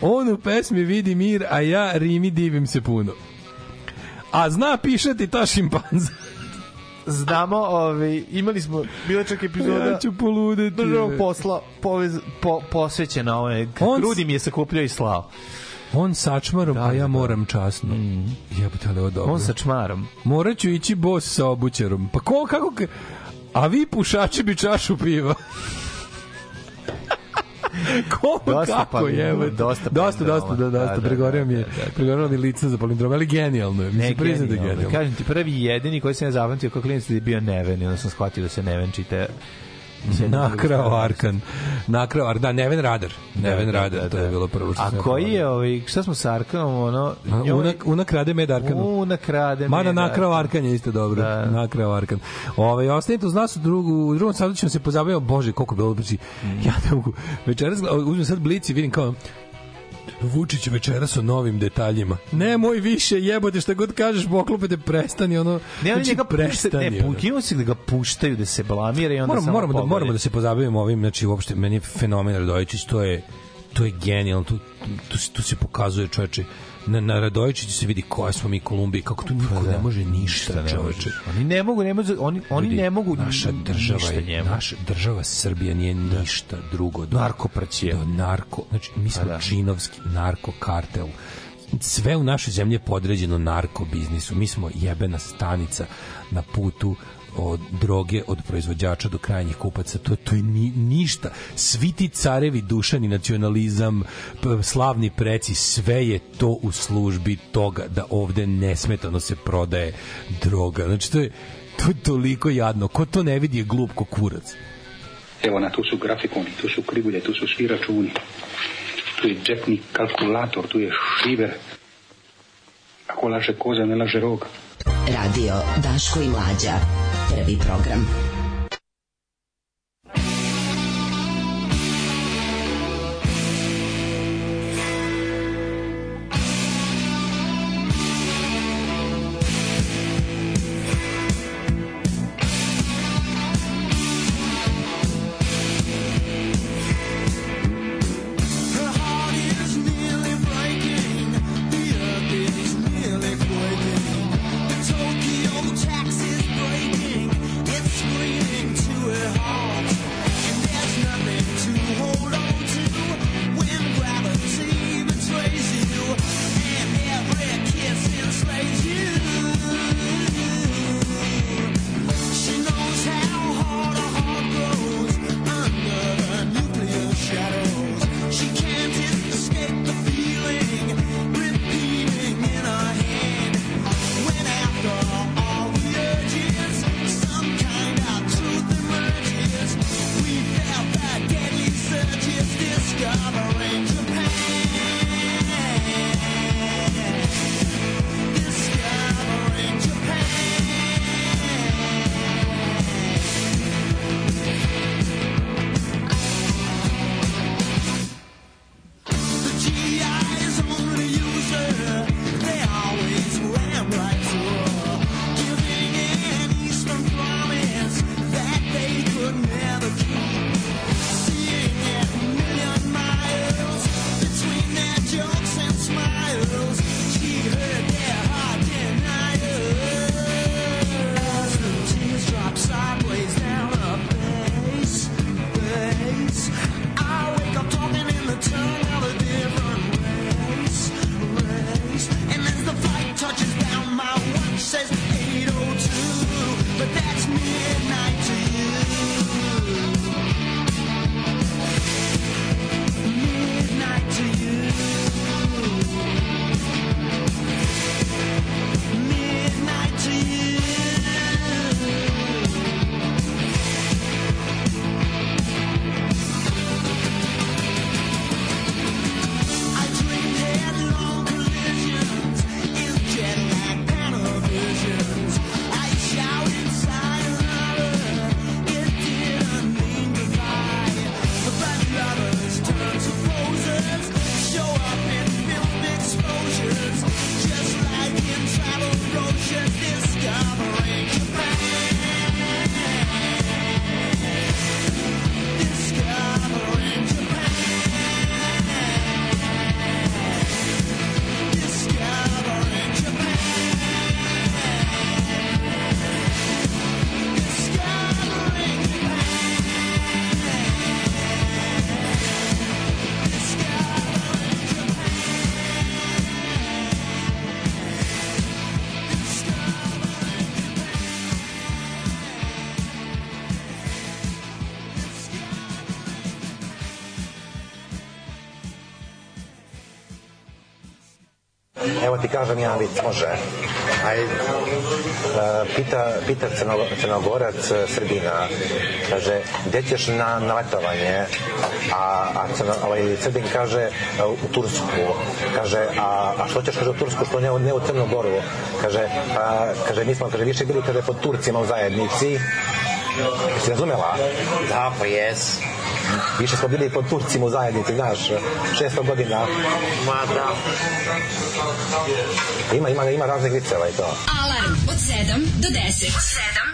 On u pesmi vidi mir, a ja Rimi divim se puno. A zna pišati ta šimpanza. Znamo, ovaj, imali smo, bila čak epizoda Ja ću poludeti. državnog posla povez, po, posvećena ovome. On- Grudi mi je sakupljao i slao. On sa čmarom, a ja moram časno. Jebote, ali ovo dobro. On sa čmarom. Morat ću ići bos sa obućarom. Pa ko, kako... ka- A vi pušači bi čašu piva. <laughs> Ko, Dosta kako palindroma, je? dosta dosta, dosta, palindroma. da, dosta. Da, da, pregorio mi je, da, da, da. pregorio mi lice za palindrom, ali genijalno je. Mislim, priznam da je genijalno. Kažem ti, prvi jedini koji sam ja zapamtio kao klinac da je bio Neven i onda sam shvatio da se Neven čite <laughs> Nakrao Arkan. Nakrao Arkan. Da, Neven Radar. Neven Radar, to je bilo prvo što A koji je, ovaj, šta smo sa Arkanom, ono... A, Una, una krade med Arkanu. Una krade Mada med nakrao Arkan. Je isto dobro. Da. Nakrao Arkan. Ovaj ostanite uz nas u, drugu, u drugom satu ćemo se pozabaviti, bože, koliko je bilo znači, ja ne mogu. Večeras uzmem sad blic i vidim kao Vučić večeras o novim detaljima. Nemoj više jebote šta god kažeš, poklopete, prestani ono. Ne, znači, njega prestani. ne, imamo se da ga puštaju, da se blamira i onda moramo, samo moramo, da, moramo da se pozabavimo ovim, znači uopšte meni je fenomen Radojičić, to je to je genijalno, tu, tu, tu se pokazuje čoveče, na, na Radojičiću se vidi koja smo mi Kolumbija, kako tu niko ne može ništa, Pa ne čoveče. možeš. Oni ne mogu, ne mogu, oni, oni Ljudi, ne mogu naša država je, njemu. naša država Srbija nije ništa drugo do Narkoprćije. do narko znači mi smo Pa da. džinovski narko kartel sve u našoj zemlji je podređeno narko biznisu mi smo jebena stanica na putu od droge od proizvođača do krajnjih kupaca to to je ni, ništa svi ti carevi dušani nacionalizam slavni preci sve je to u službi toga da ovde nesmetano se prodaje droga znači to je to je toliko jadno ko to ne vidi je glup ko kurac Evo na tu su grafikoni, tu su krivulje, tu su svi računi. Tu je džepni kalkulator, tu je šiver. Ako laže koza, ne laže rog. Radio Daško i Mlađa. Prvi program. Ti kažem jedan vic, može. Aj, e, pita, pita crno, crnogorac e, Srbina, kaže, gde ćeš na, na letovanje? A, a crno, ovaj, Srbin kaže, e, u Tursku. Kaže, a, a što ćeš, kaže, u Tursku, što ne, ne u Crnu Goru? Kaže, a, kaže, mi smo, kaže, više bili, kaže, pod Turcima u zajednici. Jesi razumela? Da, pa jes. Više smo bili pod Turcima u zajednici, znaš, 600 godina. Ma da. Ima, ima, ima raznih viceva i to. Alarm od 7 do 10. Od 7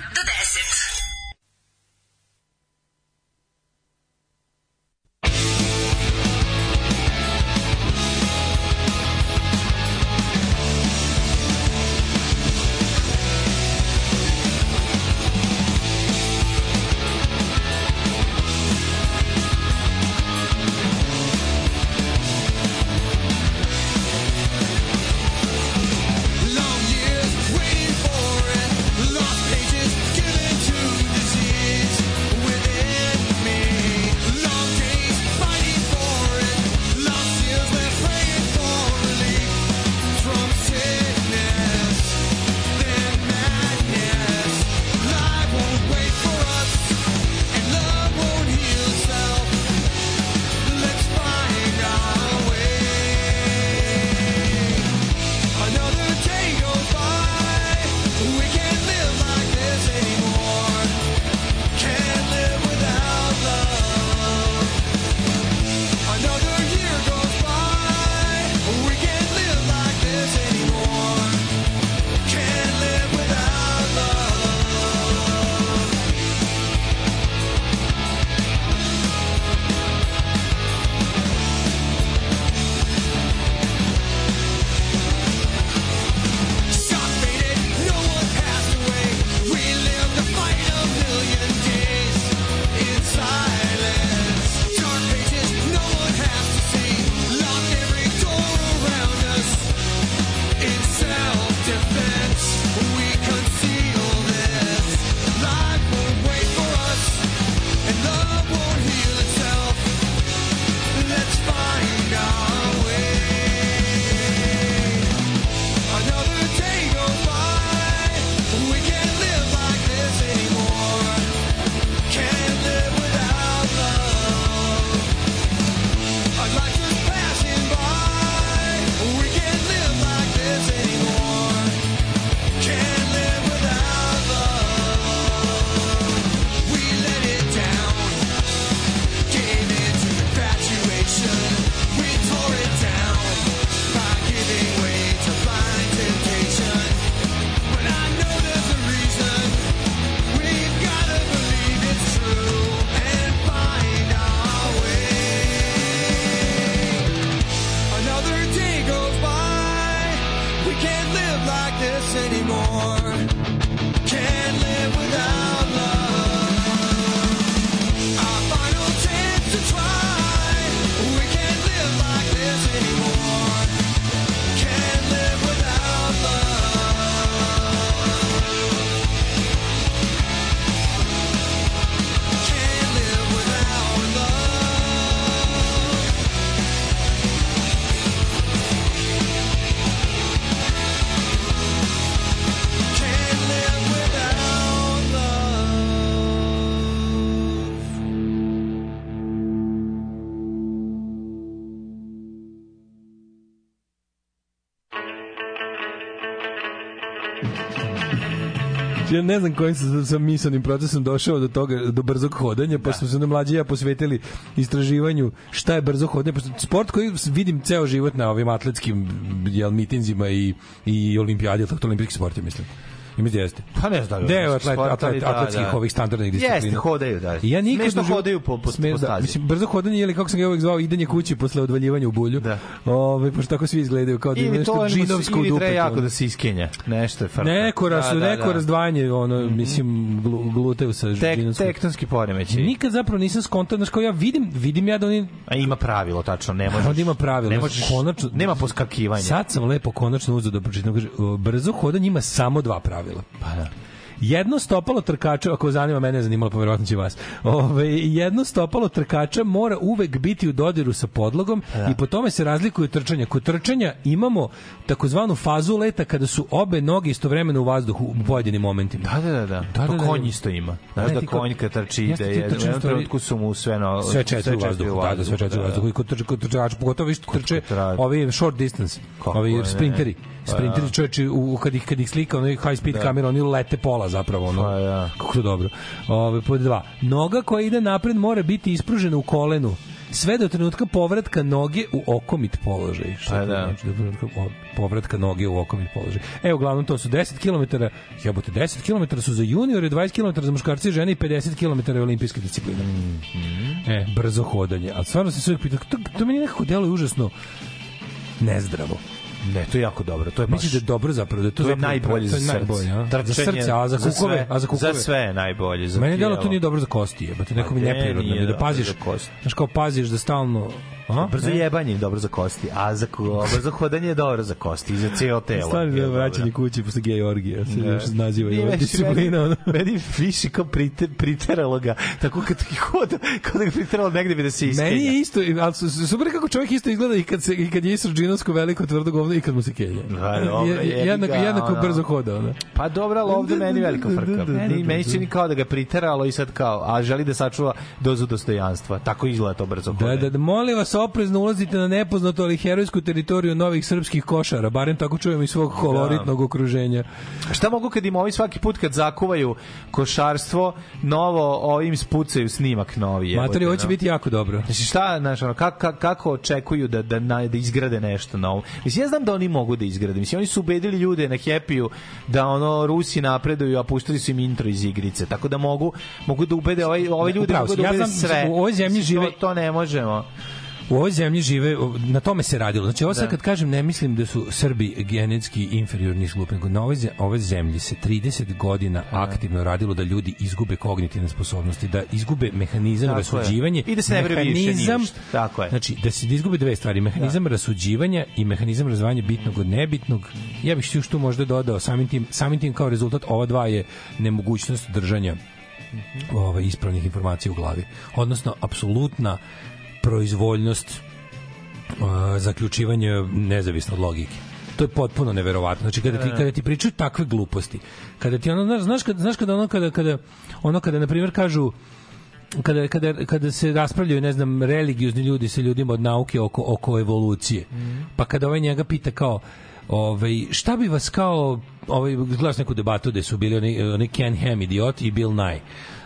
Ja ne znam kojim sam, sam misalnim procesom došao do toga, do brzog hodanja, pa smo se na mlađi i ja posvetili istraživanju šta je brzo hodanje, pošto sport koji vidim ceo život na ovim atletskim jel, mitinzima i, i olimpijadi, tako to olimpijski sport je, mislim. I mislim jeste. Pa ne znam da Deo atlet, atlet, ali da, atletskih da. ovih standardnih disciplina. Jeste, hodaju, da. I ja nikad Smešno životu- hodaju po- po- Sme- po da, stazi. mislim, brzo hodanje ili kako sam ga uvek zvao, idenje kući posle odvaljivanja u bulju. Da. Ove, pošto tako svi izgledaju kao da ima nešto to, džinovsko u ili treba jako da se iskenja. Nešto je frka. Neko, ras, Da, da, neko da. razdvajanje, ono, mislim, glu, gluteu sa Tek, džinovskom. tektonski poremećaj. Nikad zapravo nisam skontao, znaš kao ja vidim, vidim ja da oni... A ima pravilo, tačno, ne možeš. Onda ima pravilo. Ne možeš, konačno, nema poskakivanja. Sad sam lepo konačno uzeo da pročitam. Brzo hodanje ima samo dva pravila. Pa da. jedno stopalo trkača, ako zanima mene, zanimalo, pa verovatno će vas. Ove, jedno stopalo trkača mora uvek biti u dodiru sa podlogom Da. i po tome se razlikuju trčanja. Kod trčanja imamo takozvanu fazu leta kada su obe noge istovremeno u vazduhu u pojedinim momentima. Da, da, da, da. Da, da, da, da, da. konj isto ima. Znaš Ne, da kao- konj kad trči ide, u jednom stvari- trenutku su mu sve no, sve četiri u vazduhu, da, da, sve četiri u da, vazduhu. I kod trčača, pogotovo viš trče ovi short distance, ovi ne? sprinteri. Pa Sprinteri da. čoveče, u, u- kad ih, kad ih slika, onaj high speed Da. kamera, oni lete pola zapravo. Ono, Pa da. Kako to dobro. Ove, pod dva. Noga koja ide napred mora biti ispružena u kolenu sve do trenutka povratka noge u okomit položaj. Šta Pa da. znači? Do trenutka povratka noge u okomit položaj. E, uglavnom to su 10 km, jebote, 10 km su za juniore, 20 km za muškarce i žene i 50 km je olimpijska disciplina. Mhm. E, brzo hodanje. A stvarno se sve pita, to, to meni nekako deluje užasno nezdravo. Ne, to je jako dobro. To je baš... Mislim da je dobro zapravo, da je to, to je najbolje za srce. najbolje, a? Za srce, a za kukove, a za kukove. Za sve je najbolje, za Meni je delo to nije dobro za kosti, jebote, neko Pa mi gde neprirodno, mi da paziš, znaš kao paziš da stalno A? Brzo Ne? jebanje je dobro za kosti, a za, ko- brzo hodanje je dobro za kosti i za cijelo telo. Stvarno je da dobro. vraćanje kući posle gej orgije, se Da. još naziva meni- disciplina. ono. Meni, meni više kao prite, priteralo ga, tako kad ti hoda, kao da ga priteralo negde bi da se iskenja. Meni je isto, ali su- su- super kako čovjek isto izgleda i kad, se, i kad je Isra džinovsko veliko tvrdo govno i kad mu se kenja. Pa, dobro, Je- jednako, jednako ono. brzo hoda. Ona. Pa dobro, ali ovde meni velika frka. Da, da, da, Meni, da, meni da. čini kao da ga priteralo i sad kao, a želi da sačuva dozu dostojanstva. Tako izgleda to brzo Da, hodanje. da, da, molim vas, oprezno ulazite na nepoznatu, ali herojsku teritoriju novih srpskih košara, barem tako čujem iz svog koloritnog okruženja. Šta mogu kad im ovi svaki put kad zakuvaju košarstvo, novo ovim spucaju snimak novi? Materi, ovo će no? biti jako dobro. Znači šta, znaš, ono, kako, kako, očekuju da, da, na, da izgrade nešto novo? Mislim, ja znam da oni mogu da izgrade. Mislim, oni su ubedili ljude na Happy-u da ono Rusi napreduju, a puštali su im intro iz igrice. Tako da mogu, mogu da ubede, ovaj, ove ljude Upravo mogu da Ja ubede znam, sve. u ovoj zemlji žive- To, to ne možemo. U ovoj zemlji žive, na tome se radilo. Znači, ovo sad Da. kad kažem, ne mislim da su Srbi genetski inferiorni i glupi, nego na ovoj, ovoj zemlji se 30 godina aktivno radilo da ljudi izgube kognitivne sposobnosti, da izgube mehanizam Tako je. rasuđivanja. I da se ne veruju više ni mehanizam, u šta. Tako je. Znači, da se izgube dve stvari, mehanizam rasuđivanja i mehanizam razvajanja bitnog od nebitnog. Ja bih još tu možda dodao, samim tim, samim tim kao rezultat, ova dva je nemogućnost držanja ovaj, ispravnih informacija u glavi. Odnosno, apsolutna proizvoljnost uh, zaključivanja nezavisno od logike. To je potpuno neverovatno. Znači kada ti kada ti pričaju takve gluposti, kada ti ono znaš, znaš kada znaš kada ono kada kada ono kada na primjer kažu kada, kada, kada se raspravljaju, ne znam, religiozni ljudi sa ljudima od nauke oko, oko evolucije, pa kada ovaj njega pita kao, ovaj, šta bi vas kao, ovaj, gledaš neku debatu gde su bili oni, oni Ken Ham idiot i Bill Nye,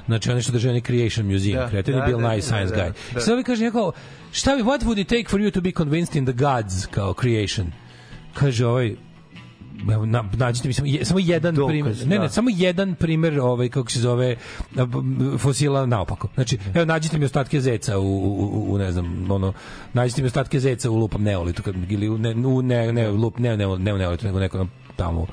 znači oni što drže Creation Museum, Da, kreativni da, Bill da, Nye da, Science da, Guy. da. Sad ovaj kaže njegov, šta bi, what would it take for you to be convinced in the gods, kao creation? Kaže ovaj, na, nađite mi samo, je, samo jedan Dokaz, primer. Ne, ne, da. samo jedan primer ovaj kako se zove fosila naopako. Znači, evo nađite mi ostatke zeca u, u, u, ne znam, ono nađite mi ostatke zeca u lupom neolitu ili u ne u ne ne lup ne ne ne u neolitu nego neko tamo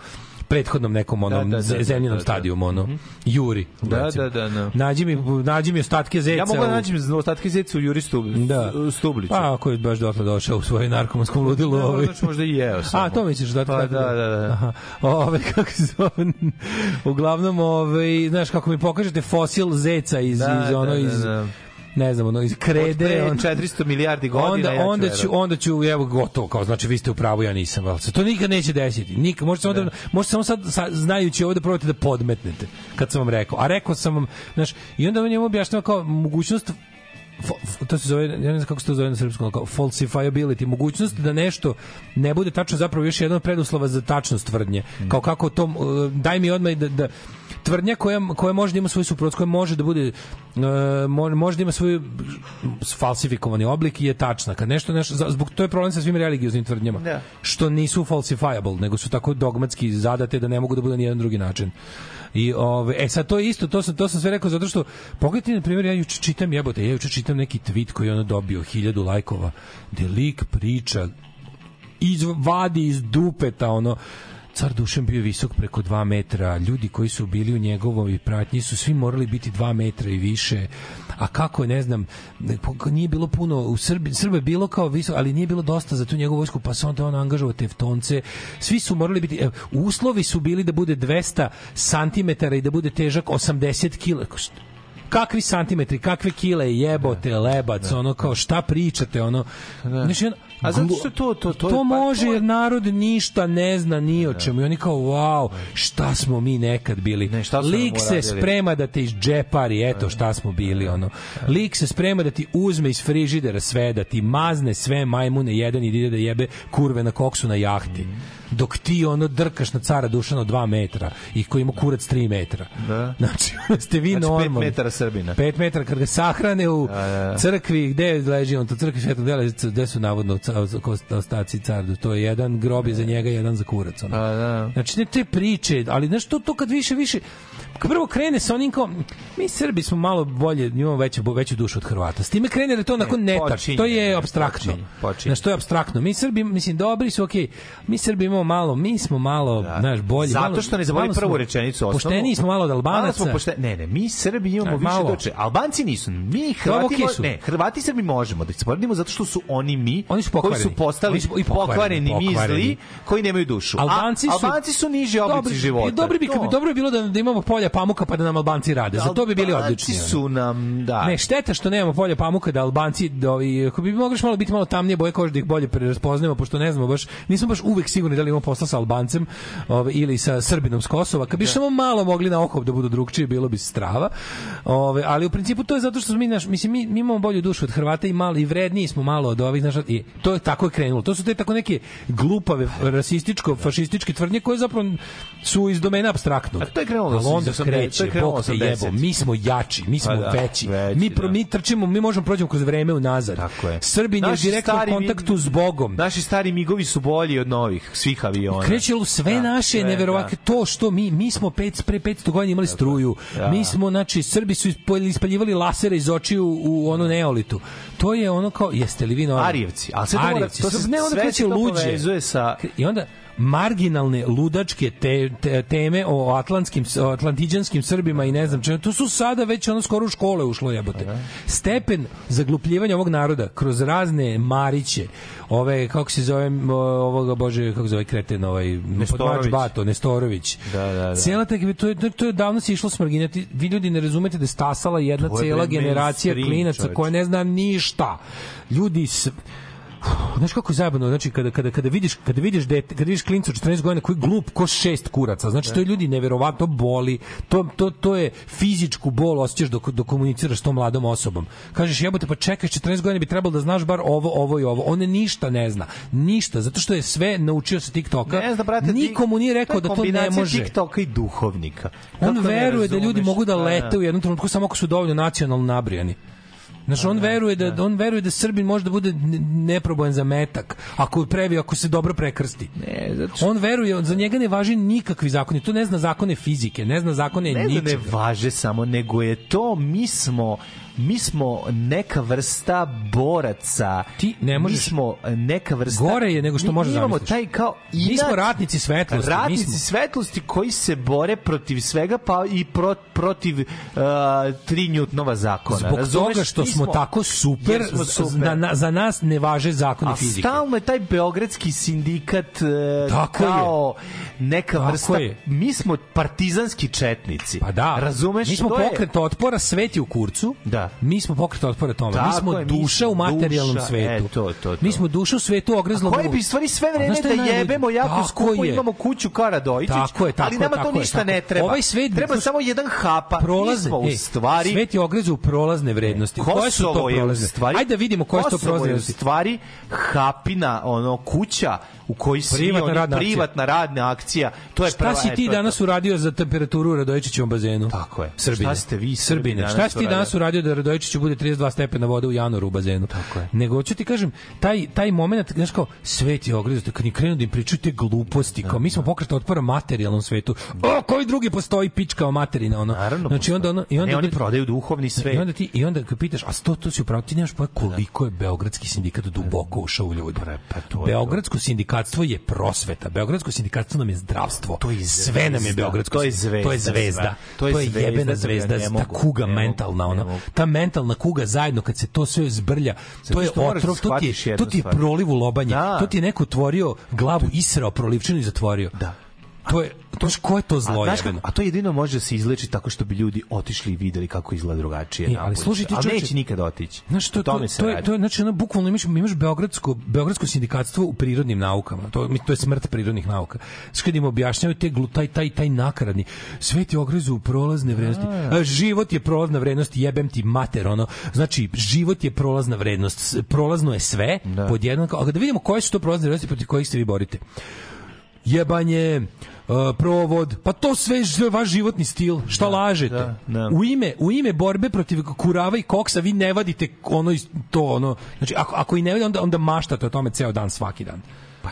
prethodnom nekom onom Da, da, da, da, da, da, da. stadijumu ono Juri Da, recimo. da, da, da. nađi mi nađi mi ostatke zeca Ja mogu da nađem ostatke zeca u Juri Stub, Da. Stubliću. Pa, ako je baš dotle došao u svojoj narkomanskom ludilu. Da, ovaj. znači možda i jeo samo. A, to misliš da Pa, da, da, da. Aha. Ove, <laughs> kako se zove, uglavnom, ove, znaš, kako mi pokažete fosil zeca iz, Da, iz ono, da, da, iz, da. Ne znam, ono, Od krede, on, 400 milijardi godina. onda, ja ću onda, ću, onda ću, evo, gotovo, kao, znači, vi ste u pravu, ja nisam, ali se to nikad neće desiti. Nikad, možete samo, da, možete samo sad, sa, znajući ovo da probate da podmetnete, kad sam vam rekao. A rekao sam vam, znaš, i onda on njemu objašnjava kao mogućnost to se zove, ja ne znam kako se to zove na srpskom, kao falsifiability, mogućnost da nešto ne bude tačno zapravo još jedan od preduslova za tačnost tvrdnje. Kao kako to, uh, daj mi odmah da, da tvrdnja koja, koja može da ima svoj suprot, koja može da bude mo- može da ima svoj falsifikovani oblik i je tačna. Kad nešto, nešto zbog to je problem sa svim religioznim tvrdnjama. Da. Što nisu falsifiable, nego su tako dogmatski zadate da ne mogu da bude ni jedan drugi način. I ove, e sad to je isto, to sam to sam sve rekao zato što pogledajte na primjer ja juče čitam jebote, ja juče čitam neki tweet koji je ono dobio hiljadu lajkova, gde lik priča iz vadi iz dupeta ono car Dušan bio visok preko 2 metra, ljudi koji su bili u njegovoj pratnji su svi morali biti 2 metra i više, a kako, ne znam, ne- po- nije bilo puno, u Srbi, Srbe je bilo kao visok, ali nije bilo dosta za tu njegovu vojsku, pa se onda on angažovao teftonce, svi su morali biti, evo, uslovi su bili da bude 200 cm i da bude težak 80 kg, kakvi santimetri, kakve kile jebote, lebac, ono kao šta pričate, ono. Znači, ono, A zato što to- to- to to pa može jer narod ništa ne zna ni o čemu i oni kao wow šta smo mi nekad bili Ne, šta lik se sprema da te izđepari eto šta smo bili ono lik se sprema da ti uzme iz frižidera sve da ti mazne sve majmune jedan i da ide da jebe kurve na koksu na jahti dok ti ono drkaš na cara Dušana od 2 metra i koji ima kurac 3 metra. Da. Znači, <laughs> ste vi Znači, normalni. metara Srbina. 5 metara kad ga sahrane u Da, da, da. crkvi, gde leži on, to crkvi Svetog dela, gde su navodno ostaci cardu, to je jedan grob je za njega, jedan za kurac. Ono. Pa, da. Znači, ne te priče, ali znaš, to, kad više, više, prvo krene sa onim kao, mi Srbi smo malo bolje, imamo veću, veću dušu od Hrvata. S time krene da to onako netak, počinje, to je ne, abstraktno. počinje, počinje. Znaš, to je abstraktno. Mi Srbi, mislim, dobri su, okej, mi Srbi imamo malo, mi smo malo, znaš, bolji. Zato malo- što ne zaboravi malo smo prvu rečenicu osnovnu. Pošteniji smo malo od Malo Albanaca. smo pošte... Ne, ne, mi Srbi imamo Aj, više malo. doče. Albanci nisu. Mi Hrvati mo- ne, Hrvati Srbi možemo da sporedimo zato što su oni mi Oni su koji pokvareni. su postali su i pokvareni, pokvareni, mi zli, koji nemaju dušu. Albanci su Albanci su niži oblici života. Dobri bi, dobro bi bilo da, da imamo polja pamuka pa da nam Albanci rade. Za to bi bili odlični. su nam, da. Ne, šteta što nemamo polja pamuka da Albanci da ovi, ako bi mogli malo biti malo tamnije boje kože da ih bolje preraspoznajemo pošto ne znamo baš nismo baš uvek sigurni da li imamo posla sa Albancem ovaj ili sa Srbinom s Kosova. Kad bi samo malo mogli na oko da budu drugčiji, bilo bi strava. Ove, ali u principu to je zato što smo mi naš mislim mi, mi imamo bolju dušu od Hrvata i malo i vredniji smo malo od ovih znaš i to je tako je krenulo. To su te tako neke glupave rasističko fašističke tvrdnje koje zapravo su iz domena apstraktnog. A to je krenulo Ali iz onda 80, to kreće, je Bog te 80. jebo, mi smo jači, mi smo Pa da, veći. veći, mi, pro, da. mi trčimo, mi možemo prođemo kroz vreme unazad. Tako je. Srbin je u Naši direktnom stari mi- kontaktu s Bogom. Naši stari migovi su bolji od novih svih aviona. Kreće u sve Da, naše neverovatno to što mi mi smo pet pre 500 godina imali struju. Da. Mi smo znači Srbi su ispaljivali lasere iz očiju u, u ono neolitu. To je ono kao jeste li vi normalni? Arijevci, ali sve to Arijevci, to se- ne onda kreće to luđe. povezuje sa- I onda marginalne ludačke te, te, teme o atlantskim o atlantiđanskim Srbima i ne znam čemu to su sada već ono skoro u škole ušlo jebote stepen zaglupljivanja ovog naroda kroz razne mariće ove kako se zove ovoga bože kako se zove kreten ovaj Nestorović. Bato Nestorović Da, da, da. Cela ta, to, je, to, je davno se išlo smrginjati. Vi ljudi ne razumete da je stasala jedna je cela generacija klinaca koja ne zna ništa. Ljudi s, Znaš kako je zajebano, znači kada kada kada vidiš kada vidiš dete, kada vidiš klinca od 14 godina koji glup ko šest kuraca, znači to je ljudi neverovatno boli. To to to je fizičku bol osjećaš dok dok komuniciraš s tom mladom osobom. Kažeš jebote pa čekaj 14 godina bi trebalo da znaš bar ovo ovo i ovo. On ništa ne zna. Ništa, zato što je sve naučio sa TikToka. Ne znam, brate, Niko mu nije rekao da to ne može. TikToka i duhovnika. On Kako ne veruje da ljudi mogu da Pa, lete u jednom trenutku samo ako su dovoljno nacionalno nabrijani. Znači on veruje da on veruje da Srbin može da bude ne- neprobojan za metak ako previ ako se dobro prekrsti. Ne, zato On veruje, za njega ne važi nikakvi zakoni. To ne zna zakone fizike, ne zna zakone ne da ne ničega. važe samo, nego je to, mi smo mi smo neka vrsta boraca. Ti ne možeš- Mi smo neka vrsta... Gore je nego što mi možeš imamo zamisliš. taj kao inat, Mi smo ratnici svetlosti, mi Ratnici smo- svetlosti koji se bore protiv svega, pa i pro, protiv uh, tri Newtonova zakona. Zbog Razumeš? toga što Mi smo, tako super, smo super. Na, na, za nas ne važe zakoni A fizike. stalno je taj beogradski sindikat e, Tako je. kao neka Tako vrsta... je. Mi smo partizanski četnici. Pa da. Razumeš? Mi smo To je- pokret otpora, svet je u kurcu. Da. Mi smo pokret otpora tome. mi Tako smo je, mi duša u materijalnom duša, svetu. e, to, to, to. Mi smo duša u svetu ogrezlom. Koji u- bi stvari sve vreme da jebemo jako skupo, je. imamo kuću Karadojičić, Tako je, tako ali nama tako to ništa tako ne treba. Ovaj svet- treba samo jedan hapa. prolazne, Mi smo u ej, stvari... svet je ogrezao u prolazne vrednosti. koje su to prolazne? stvari... Ajde da vidimo koje su to prolazne stvari hapina, ono, kuća u kojoj svi Privatna oni, radna akcija. privatna radna akcija. To je Šta prva, si ti danas to. uradio za temperaturu u Radojičićevom bazenu? Tako je. Srbine. Šta ste vi, Srbi, Srbine? danas Šta si ti danas uradio da Radojičiću bude 32 stepena vode u januaru u bazenu? Tako je. Nego hoću ti kažem, taj taj momenat, znaš kao svet je ogrezao, kad ni krenu da im pričaju te gluposti, kao mi smo pokret otpora materijalnom svetu. O, koji drugi postoji pička o materina ono. Naravno. Znači onda ono i onda ne, oni prodaju duhovni svet. I onda ti i onda kad pitaš, a sto to si upravo ti nemaš pojma koliko je beogradski sindikat duboko ušao u ljude. Pa to je. Beogradsko sindikatsko sindikatstvo je prosveta. Beogradsko sindikatstvo nam je zdravstvo. To je sve nam je zvezda. Beogradsko To je sindikatstvo. To je zvezda, zvezda. sve. To je, jebena zvezda, zvezda, ta kuga ne mentalna, ne ona. Ta mentalna kuga zajedno kad se to sve zbrlja, to je da otrov, to ti je, to ti je proliv u lobanje. Da. To ti je neko otvorio glavu, israo prolivčinu i zatvorio. Da. To je, to ko je to A, zlo kako, jebeno? a to jedino može da se izleči tako što bi ljudi otišli i videli kako izgleda drugačije. E, ali slušaj ti, čoveče- neće nikad otići. Znaš, to, O to, se to, je, to je, znači, ono, bukvalno imaš, imaš beogradsko, beogradsko sindikatstvo u prirodnim naukama. To, to je smrt prirodnih nauka. Kad im objašnjavaju te, glu- taj, taj, nakaradni, sve ti ogrezu u prolazne vrednosti. A, život je prolazna vrednost, jebem ti mater, ono. Znači, život je prolazna vrednost. Prolazno je sve, pod jednom, a da vidimo koje su to prolazne vrednosti protiv kojih se vi borite jebanje, uh, provod, pa to sve je vaš životni stil. Šta lažete? da, da. U ime u ime borbe protiv kurava i koksa vi ne vadite ono to ono. Znači ako ako i ne vadite onda onda maštate o tome ceo dan svaki dan.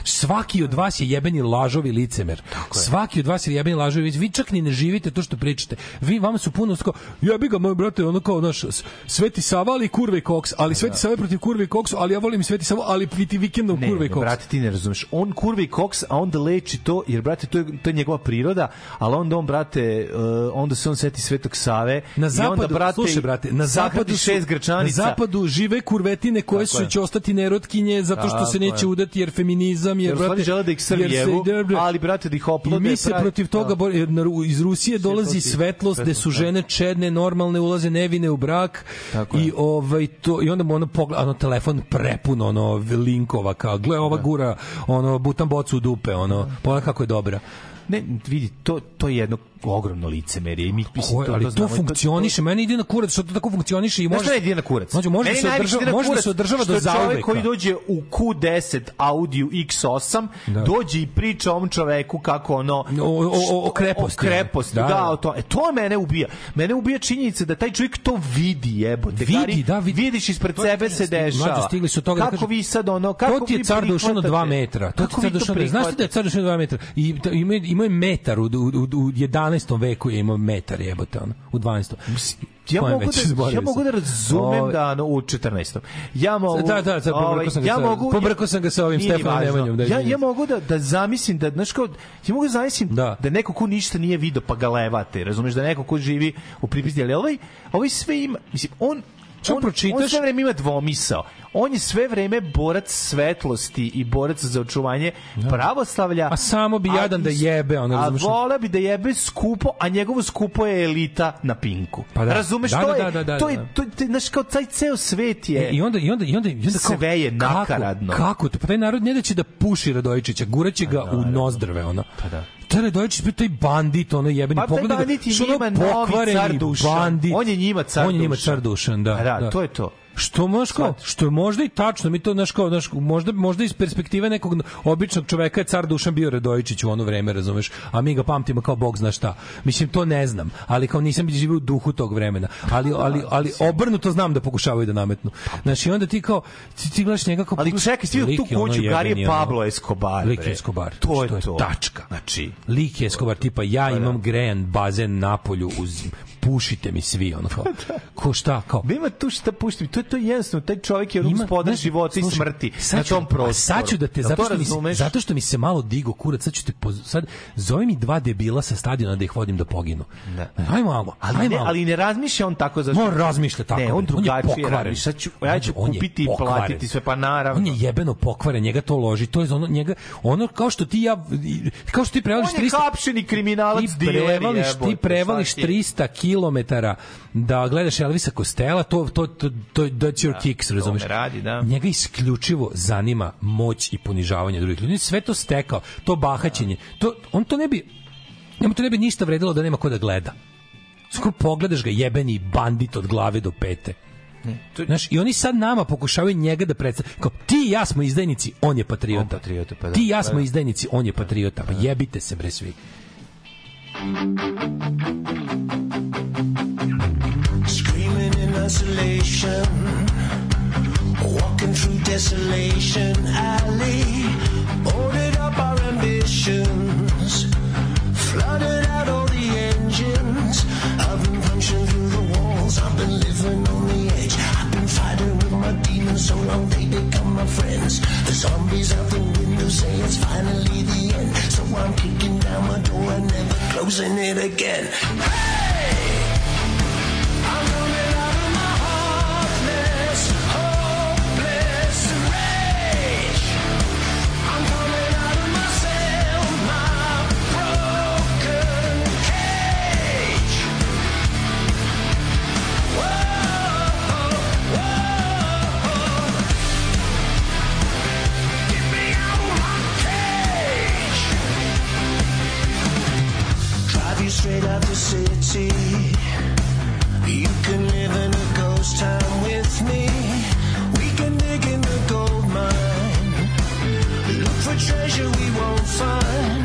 Svaki od vas je jebeni lažovi licemer. Svaki od vas je jebeni lažovi. Vi čak ni ne živite to što pričate. Vi vama su puno sko jebi ga moj brate, ono kao naš Sveti Sava ali kurve koks, ali Sveti Sava je protiv kurve i koksu, ali ja volim Sveti Sava, ali piti vikendom Ne, kurve i ne, koks. brate, ti ne razumeš. On kurvi i koks, a onda leči to, jer, brate, to je, to je njegova priroda, ali onda on, brate, uh, onda se on seti Svetog Save Na zapadu, onda, brate, slušaj, brate, na zapadu su, šest grčanica. Na zapadu žive kurvetine koje Tako su je. će ostati nerotkinje zato što se Tako neće je. udati jer feminizam jer Jer u stvari brate žele da ih jer se- srljevu, da, da. ali, brate, da ih I oplode. mi se pravi- protiv toga Da. jer iz Rusije dolazi Svjetlosti. svetlost gde su da. žene čedne, normalne, ulaze nevine u brak Tako i je. ovaj to i onda mu ono pogleda ono telefon prepun ono linkova kao gle ova gura ono butan bocu u dupe ono pogledaj kako je dobra Ne, vidi, to, to je jedno ogromno licemerje. I mi, mislim, Ko, ali to, znamo. funkcioniše, meni ide na kurac što to tako funkcioniše i može ide na kurac? Može da Meni se održava, može da se održava do čovek zauveka. koji dođe u Q10 Audio X8, Da. dođe i priča ovom čoveku kako ono... O- o- o- kreposti. O kreposti, Da, da, da. o to, e, to mene ubija. Mene ubija činjenica da taj čovjek to vidi, jebote. Vidi, da, vidi. Vidiš ispred To sebe se dešava. mlađe, stigli su toga da kako vi sad ono... Kako to ti je car Dušan od 2 prihvatate? metra. To ti je car to Dušan, znaš ti da je car Dušan od 2 metra? I to, ima, ima metar, u, u, u, u 11. veku je imao metar jebote, ono, u 12. Ja mogu, da, ja mogu da razumem Ovaj, da ono, u 14. Ja mogu... Da, da, da, ovaj, pobrkao sam ja mogu, pobrkao sam ga sa ovim Stefanom. Nemanjom, da, ja, ja mogu da, da zamislim da, znaš kao, ja mogu da zamislim Da. da. neko ko ništa nije video pa ga levate, razumeš, da neko ko živi u pripizdi, ali ovaj, ovaj sve ima, mislim, on on, pročitaš- on sve vreme ima dvomisao. On je sve vreme borac svetlosti i borac za očuvanje pravoslavlja. A samo bi jadan da is- jebe, ono, A vole bi da jebe skupo, a njegovo skupo je elita na pinku. Pa da. Razumeš, Da, to da, je, da, da, da, to je, da. to je, to je, znaš, kao taj ceo svet je... I onda i onda i onda i onda kao, Sve je nakaradno. Kako, kako to? Pa taj narod ne da će da puši Radojičića, guraće ga u nozdrve ono. Pa da. Taj Radojičić bio taj bandit, ono jebeni Pa taj pogleda. ga, bandit je njima novi car Dušan. Bandit. On je njima car On je njima Dušan. car Dušan, da. Pa da, to je to. Što možeš kao, što je možda i tačno, mi to znaš kao, znaš, možda, možda iz perspektive nekog običnog čoveka je car Dušan bio Radojičić u ono vreme, razumeš, a mi ga pamtimo kao bog zna šta. Mislim, to ne znam, ali kao nisam živio u duhu tog vremena. Ali, ali, ali obrnuto znam da pokušavaju da nametnu. Znaš, i onda ti kao, ti, ti gledaš njega kao... Ali čekaj, svi tu ono kuću, Gari jebeni, je Pablo Escobar. Lik je Escobar. To je to. tačka. Znači, Lik je Escobar, tipa ja imam grejan bazen na polju uz pušite mi svi ono kao <laughs> ko šta kao da ima tu šta pušti, to je to jednostavno, taj čovjek je ono gospodar života i smrti sad na tom prostoru. Sad ću da te, zato to što, mi, se- zato što mi se malo digo kurac, sad ću te, poz- sad, zove mi dva debila sa stadiona da ih vodim da poginu. Da. Ajmo malo, Ali ajmo ne, ali ne razmišlja on tako zašto. On razmišlja tako. Ne, on drugačije radi. Sad ću, ja ću On kupiti i platiti sve, pa naravno. On je jebeno pokvaren, njega to loži. To je za ono njega ono kao što ti ja kao što ti prevališ On je 300 hapšeni kriminalac, prevališ, ti prevališ šta ti? 300 km da gledaš Elvisa Kostela, to, to, to, to that's your kicks, razumeš? me radi, da. Njega isključivo zanima moć i ponižavanje drugih ljudi. Sve to stekao, to bahaćenje. To, on to ne bi, njemu to ne bi ništa vredilo da nema ko da gleda. Skoro pogledaš ga jebeni bandit od glave do pete. Znaš, i oni sad nama pokušavaju njega da predstave. Kao, ti i ja smo izdajnici, on je patriota. On patriota, pa da. Ti i ja Pa smo da. izdajnici, on je patriota. Pa jebite se bre svi. Screaming in isolation, walking through desolation alley, boarded up our ambitions, flooded out all the engines. I've been punching through the walls, I've been living on my demons so long they become my friends. The zombies out the window say it's finally the end. So I'm kicking down my door and never closing it again. Hey! Straight out the city. You can live in a ghost town with me. We can dig in the gold mine. Look for treasure we won't find.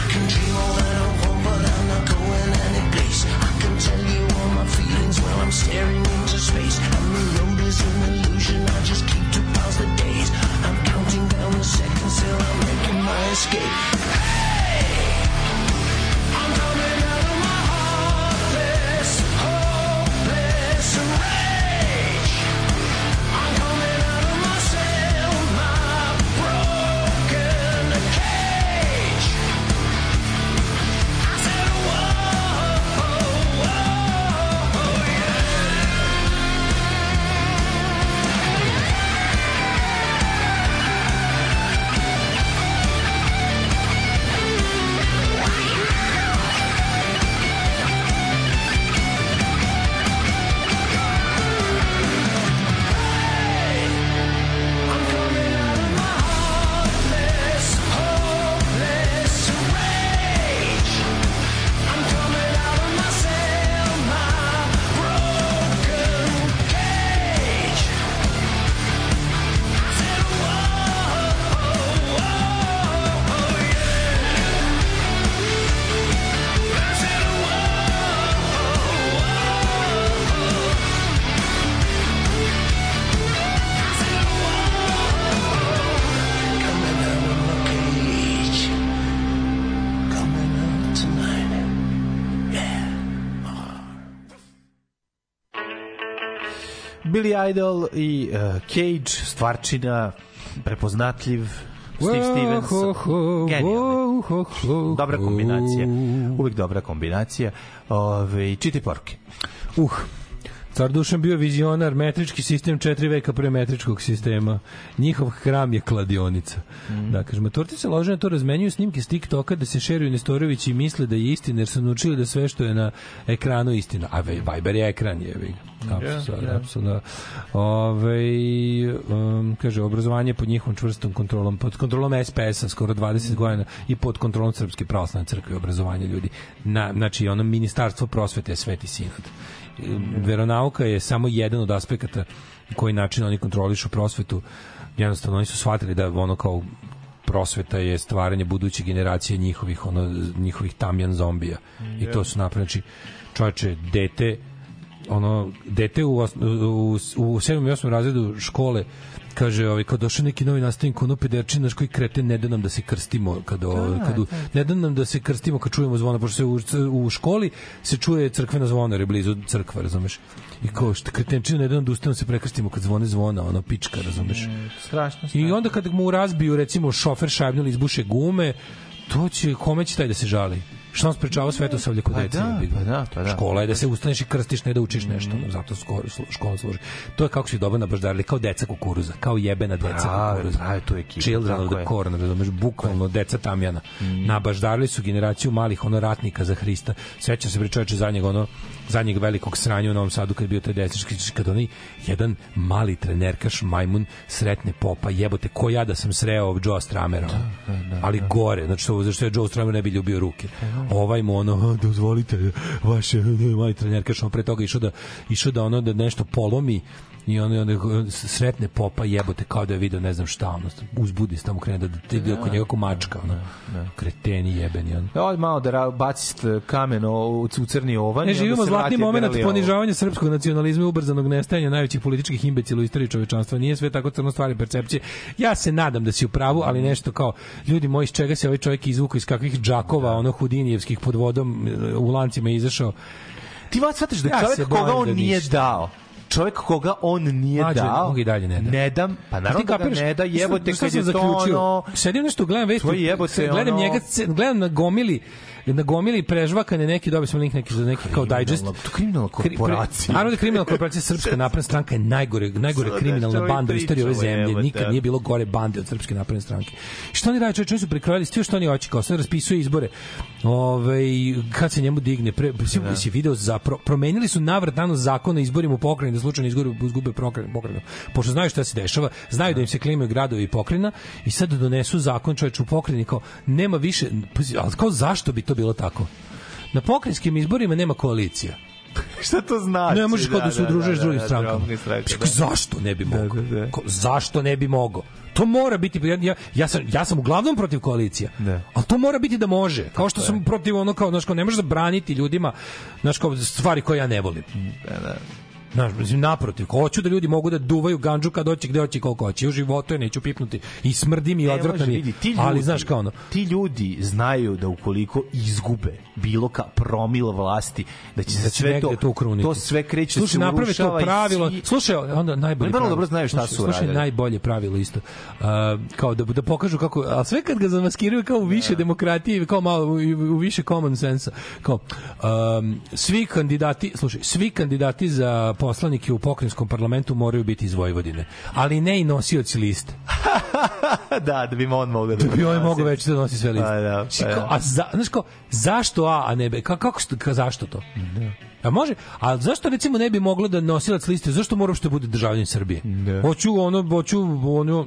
I can dream all that I want, but I'm not going any place. I can tell you all my feelings while I'm staring into space. And the road is an illusion. I just keep to pass the days. I'm counting down the seconds till I'm making my escape. Billy Idol i uh, Cage, stvarčina, prepoznatljiv, Steve Stevens. Genijalni. Dobra kombinacija. Uvijek dobra kombinacija. Ove, čitaj poruke. Uh, Car Dušan bio vizionar, metrički sistem četiri veka pre metričkog sistema. Njihov hram je kladionica. Mm. Da, kažem, maturci se lože na to razmenjuju snimke s TikToka da se šeruju Nestorović i misle da je istina, jer su naučili da sve što je na ekranu istina. A Vi- Viber je ekran, je vi. Apsolutno, Yeah, yeah. apsolutno. Ove, um, kaže, obrazovanje pod njihovom čvrstom kontrolom, pod kontrolom SPS-a skoro 20 godina i pod kontrolom Srpske pravoslavne crkve obrazovanje ljudi. Na, znači, ono ministarstvo prosvete je sveti sinod. Veronauka je samo jedan od aspekata koji način oni kontrolišu prosvetu. Jednostavno, oni su shvatili da ono kao prosveta je stvaranje buduće generacije njihovih ono njihovih tamjan zombija. I to su napravili znači dete ono dete u os- u, u 7. i 8. razredu škole kaže ovaj kad došao neki novi nastavnik ono pederčin naš koji kreten ne da nam da se krstimo kad o, kad u, ne da nam da se krstimo kad čujemo zvona pošto se u, u školi se čuje crkvena zvona jer je blizu crkva razumeš? I kao što kretenčina ne da nam da ustanemo se prekrstimo kad zvone zvona ono pička razumeš? Strašno, i onda kad mu razbiju recimo šofer šajbnu ili izbuše gume to će kome će taj da se žali Šta nam sprečava svetosavlje kod Pa dece? da, pa da, pa da. Škola je da se ustaneš i krstiš, ne da učiš nešto. ono, Zato skoro škola služi. To je kako su ih dobro nabaždarili, kao deca kukuruza, kao jebena deca Pravi, kukuruza. pravi, to je ekipa, Children of the corn, razumeš, bukvalno deca tamjana. Nabaždarili su generaciju malih ono ratnika za Hrista. Sećam se bre čoveče zadnjeg ono zadnjeg velikog sranja u Novom Sadu kad je bio taj desnički kad onaj jedan mali trenerkaš majmun sretne popa jebote ko ja da sam sreo Joe Stramera ono. ali gore znači što zašto je Joe Stramer ne bi ljubio ruke? Ovaj mu ono "A, dozvolite vaše mali trenerkaš on pre toga išao da išao da ono da nešto polomi i on onda sretne popa jebote kao da je video ne znam šta ono uzbudi se tamo krene da da ide oko njega kao mačka ono kreteni jebeni on Od malo da baci kamen o- u, crni ovan. Ne živimo zlatni Berliovo. ponižavanja srpskog nacionalizma i ubrzanog nestajanja najvećih političkih imbecila u istoriji čovečanstva. Nije sve tako crno stvari percepcije. Ja se nadam da si u pravu, ali nešto kao ljudi moji iz čega se ovaj čovjek izvukao iz kakvih džakova, ono hudinijevskih pod vodom e, u lancima je izašao. Ti vas shvataš da Ja čovjek koga on da nije dao čovek koga on nije Mlađe, dao, i dalje ne da. ne dam, pa naravno da ga ne da, jebote kad je to ono... Sedim nešto, gledam vesti, jebote, gledam ono- njega, gledam na gomili na gomili prežvakane neki dobio sam link neki za neki kao digest To kriminalna korporacija. Naravno da kriminalna korporacija <laughs> Srpska napredna stranka je najgore najgore kriminalna banda u istoriji ove zemlje. Nikad nije bilo gore bande od Srpske napredne stranke. Šta oni rade? Čovječe, oni su prekrojili sve što oni hoće, kao sad raspisuje izbore. Ovaj kad se njemu digne, pre, si, si video za pro, promenili su navrat na nos zakon o izborima u pokrajini da slučajno izgore izgube pokrajinu. Pošto znaju šta se dešava, znaju da im se klimaju gradovi i pokrajina i sad donesu zakon čoveče u pokrajini kao nema više, ali kao zašto bi to bilo tako? Na pokrajinskim izborima nema koalicija. <laughs> Šta to znači? Ne možeš kao da se udružuješ s drugim strankama. drugim strankama, Čekaj, zašto ne bi mogao? Ko- Zašto ne bi mogao? To mora biti ja, ja, ja sam ja sam uglavnom protiv koalicija. Da. Ali to mora biti da može. Kao što sam protiv ono kao znači ne možeš zabraniti ljudima znači kao stvari koje ja ne volim. Da, da. Znaš, mislim, naprotiv, hoću da ljudi mogu da duvaju ganđu kad hoće, gde hoće, koliko hoće. U životu je neću pipnuti. I smrdi mi i odvratno može, mi. vidi, ti ljudi, Ali znaš kao ono, ti ljudi znaju da ukoliko izgube bilo ka promil vlasti, da će se da će sve to, to ukruniti. to sve kreće, da Slušaj, se naprave to pravilo. svi- Slušaj, onda najbolje. Vrlo pravilo. dobro znaju šta Slušaj, su Slušaj, uradili. najbolje pravilo isto. Uh, kao da da pokažu kako, a sve kad ga zamaskiraju kao u više demokratije, kao malo u, u više common sensa. Kao um, svi kandidati, slušaj, svi kandidati za poslanike u pokrajinskom parlamentu moraju biti iz Vojvodine, ali ne i nosioci liste. <laughs> da, da bi on mogao da... Da bi ovaj mogao već da nosi sve liste. Pa da, pa kao, da. a za, znaš kao, zašto A, a ne B? Ka, kako, ka, zašto to? A može, a zašto recimo ne bi moglo da nosilac liste, zašto mora što bude državljanin Srbije? Hoću ono, hoću ono,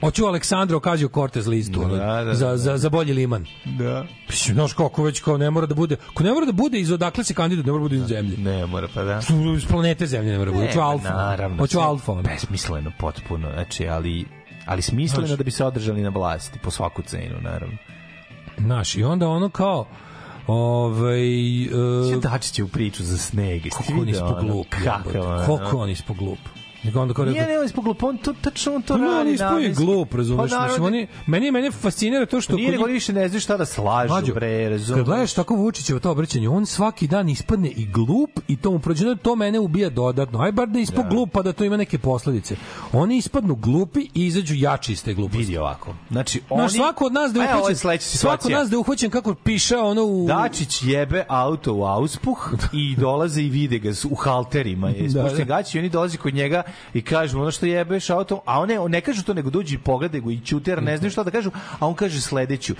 Hoću Aleksandra Okazio Cortez listu ono, Da, da, za, da. za, za bolji liman. Da. Mislim, znaš kako već kao ne mora da bude, ko ne mora da bude iz odakle se kandidat, ne mora da bude iz zemlje. Ne, mora pa da. Iz planete zemlje ne mora da bude. Hoću Ne, alfa. Naravno. Hoću alfa. Besmisleno potpuno, znači, ali ali smisleno Znaš. da bi se održali na vlasti po svaku cenu, naravno. Znaš, i onda ono kao ovaj uh, Dačić je u priču za sneg. jesi kako on video ispod ono? glup. Kakav, jebote, ono? Koliko on ispod glup. Nego onda kao Nije, rekao, ne, on je ispod glup, on to, tačno on to Pa radi. on je namenski. glup, razumeš? Pa, Mislim, oni, meni, mene fascinira to što... Nije nego oni više ne znaju šta da slažu, Mlađo, bre, razumeš. Kad gledaš tako Vučićevo to obraćanje, on svaki dan ispadne i glup i to mu prođe, to mene ubija dodatno. Aj bar da ispod glup pa da to ima neke posledice. Oni ispadnu glupi i izađu jači iz te gluposti. Vidi ovako. Znači, oni... Znaš, svako od nas da je uhvaćen, sledeća svako od nas da je uhvaćen kako piša ono u... Dačić jebe auto u auspuh <laughs> i dolaze i vide ga u halterima. Je Da, da. gaći oni dolaze kod njega i kažu ono što jebeš auto, a one ne kažu to nego dođu i pogledaju ga i ćute jer ne znaju šta da kažu, a on kaže sledeću.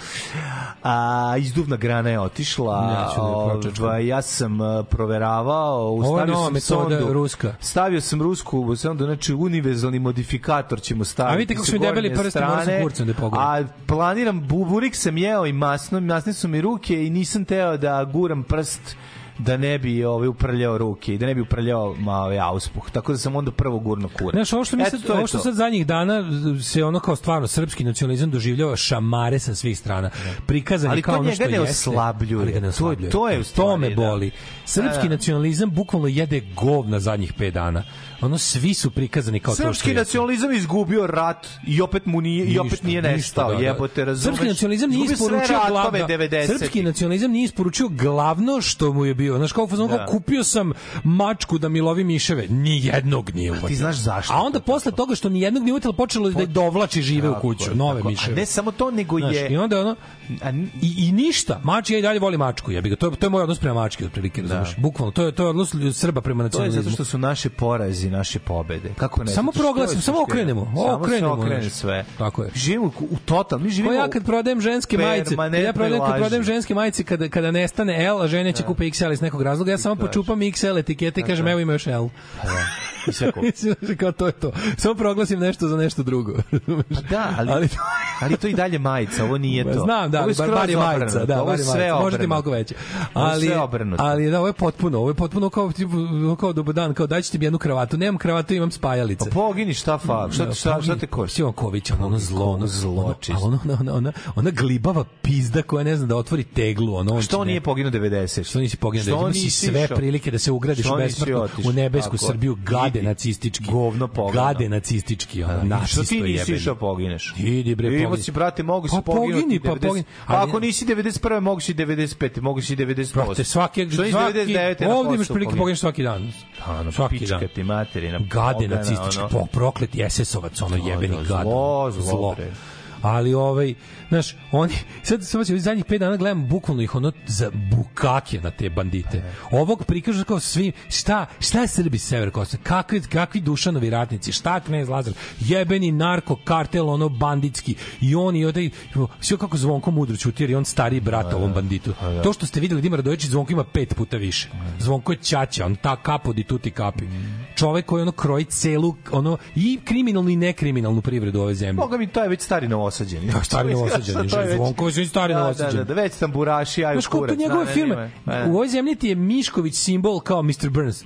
A izduvna grana je otišla. Ja ću da je ovaj, ja sam uh, proveravao, Ovo je stavio nova sam sondu. ruska. Stavio sam rusku sondu, znači univerzalni modifikator ćemo staviti. A vidite kako su debeli gornje prsti, morao sam kurcem da pogledam. A planiram, buburik sam jeo i masno, masne su mi ruke i nisam teo da guram prst da ne bi ovaj uprljao ruke i da ne bi uprljao ma ovaj auspuh. Tako da sam onda prvo gurno kurac. Znaš, ovo što, mi sad, to je ovo što to. sad zadnjih dana se ono kao stvarno srpski nacionalizam doživljava šamare sa svih strana. Prikazan je Ali kao to ono njega što ne oslabljuje. Ali ga ne To je- oslabljuje. to je u to stvari, me da. boli. Srpski Da. nacionalizam bukvalno jede govna zadnjih 5 dana. Ono svi su prikazani kao to što Srpski nacionalizam izgubio rat i opet mu nije i opet Ništa, nije ništa, nestao. da, da. Jebote, razumeš? Srpski nacionalizam nije isporučio glavno. 90. Srpski nacionalizam nije isporučio glavno što mu je bio. Znaš kao, fazon, Da. kupio sam mačku da mi lovi miševe. Ni jednog nije uvatio. ti znaš zašto A onda posle toga što ni jednog nije uvatilo, počelo je da je dovlači žive u Tako kuću. je, Nove tako. miševe. A ne samo to, nego Znaš, je... I onda ono, A i, i ništa. Mač ja i dalje volim mačku, jebi ga. To je to je moj odnos prema mački otprilike, razumeš? Bukvalno to je to je odnos Srba prema To je nacionalizmu. zato što su naše porazi, naše pobede. Kako ne? Samo proglasim, samo okrenemo, Samo okrenemo, okrene znaš. sve. Tako je. Živimo u, u total, mi živimo Ko ja kad prodajem ženske majice, ja prodajem, kad prodajem ženske majice kada kada nestane L, a žene će kupe XL iz nekog razloga, ja samo počupam XL etikete i kažem evo ima još L. I sve ko- kao to je to. Samo proglasim nešto za nešto drugo. <laughs> Pa da, ali, Ali- ali, to i dalje majica, ovo nije <laughs> to. Znam, da, Ovo ali bar, bar je majica, obrnuto, da, ovo je je sve majica. Možete obrnuto. malko veće. Ovo je Ali, obrnuto. ali da, ovo je potpuno, ovo je potpuno kao, kao dobar dan, kao daćete mi jednu kravatu, nemam kravatu, imam spajalice. Pa pogini šta fa, šta, šta, šta te koši? Sivan Ković, ono, ono zlo, ono zlo, ono, ona, ona, ona, ona glibava pizda koja ne zna da otvori teglu, ono, on Što on nije poginuo 90? Što nisi poginuo Što da on imaš si nisi sve prilike da se ugradiš Što u besmrtnu, u nebesku. Srbiju, gade Idi. nacistički. Govno pogledno. Gade nacistički, ono, Da, nacisto Što ti nisi išao pogineš? Idi bre, Idi, imao si, brate, mogu se Pa pogini, pa 90 pogini. Pa ako nisi 91. mogu si 95. Mogu si 98. Brate, svaki, svaki 99. na ovdje imaš prilike poginuo? pogineš svaki dan. Ano, svaki pička dan. ti materina. Gade nacistički, ono. prokleti SS-ovac, ono jebeni da, gad. zlo, zlo, bre. Ali ovaj, znaš, oni sad sad ovih zadnjih 5 dana gledam bukvalno ih ono za bukake na te bandite. Ovog prikažu kao svi šta šta je Srbi s severa Kosova? Kakvi kakvi Dušanovi ratnici? Šta knez Lazar? Jebeni narko kartel ono banditski. I oni odaj sve kako Zvonko mudro ćuti jer je on stari brat ovom banditu. To što ste videli Dimar Radojičić Zvonko ima pet puta više. Zvonko je ćaća, on ta kapo di tuti kapi. Čovek koji ono kroji celu ono i kriminalnu i nekriminalnu privredu ove zemlje. Boga mi, to je već stari novosađeni. Da, stari novosađeni, <laughs> To je <laughs> već- Zvonković je stari Da, novosađeni. Da, da, da, već tamburaši, ajde Znaš kako kurac. to njegove da, firme? pa, U ovoj zemlji ti je Mišković simbol kao Mr. Burns.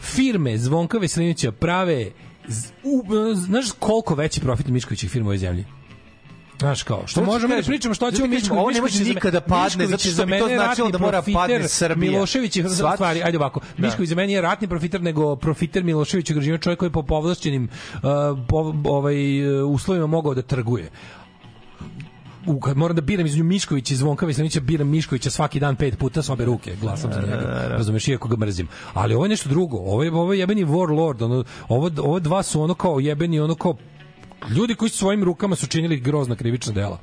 Firme Zvonka Veselinovića prave u, znaš koliko veći profit Miškovićih firma u ovoj zemlji? Znaš kao, što Što možemo da pričamo Zato ćemo kažem, Mišković, ovo ne može je nikada padne, zato je što za bi to značilo da mora padne Srbija. Milošević je stvari, ajde ovako. Da. Mišković za mene nije ratni profiter nego profiter Miloševića režima, čovjek koji je po povlašćenim uh, po, ovaj uh, uslovima mogao da trguje u, kad moram da biram između Miškovića i Zvonka Veselinića, biram Miškovića svaki dan pet puta s obe ruke, glasam za njega, razumeš, iako ga mrzim. Ali ovo je nešto drugo, ovo je, ovo je jebeni warlord, ono, ovo, ovo dva su ono kao jebeni, ono kao ljudi koji su svojim rukama su činili grozna krivična dela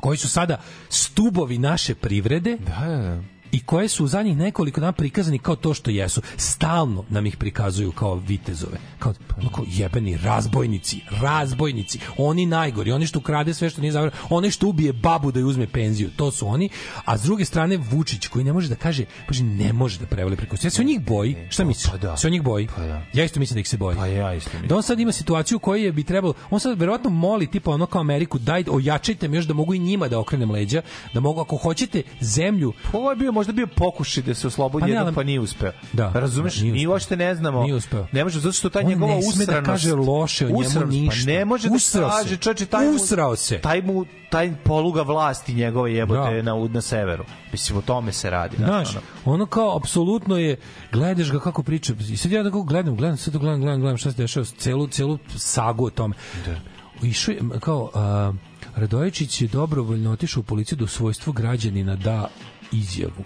koji su sada stubovi naše privrede Da, da, da. I koje su u zadnjih nekoliko dana prikazani kao to što jesu. Stalno nam ih prikazuju kao vitezove. Kao, kao jebeni razbojnici, razbojnici. Oni najgori, oni što ukrade sve što nije zavrano, oni što ubije babu da ju uzme penziju, to su oni. A s druge strane Vučić koji ne može da kaže, kaže ne može da prevali preko. Ja se on njih boji. Šta misliš? pa da. Se on njih boji? Pa da. Ja isto mislim da ih se boji. Pa ja isto mislim. Da on sad ima situaciju u kojoj je bi trebalo, on sad verovatno moli tipa ono kao Ameriku, daj ojačajte me još da mogu i njima da okrenem leđa, da mogu ako hoćete zemlju Ovo je bio možda bio pokušaj da se oslobodi Pa ali- pa nije uspeo. Da, Razumeš? nije Mi uopšte ne znamo. Nije uspeo. Ne može zato što ta On njegova ne sme da kaže loše o njemu usranost, ništa. Pa ne može da Usrao se. kaže, čoveče, taj mu, Usrao se. Taj mu taj poluga vlasti njegove jebote Da. na na severu. Mislim o tome se radi, Znaš, ono. ono kao apsolutno je gledaš ga kako priča i sad ja da gledam, gledam, sad gledam, gledam, gledam šta se dešava, celu celu sagu o tome. Da. Išao je kao a, Radojičić je dobrovoljno otišao u policiju da u svojstvu građanina da izjavu.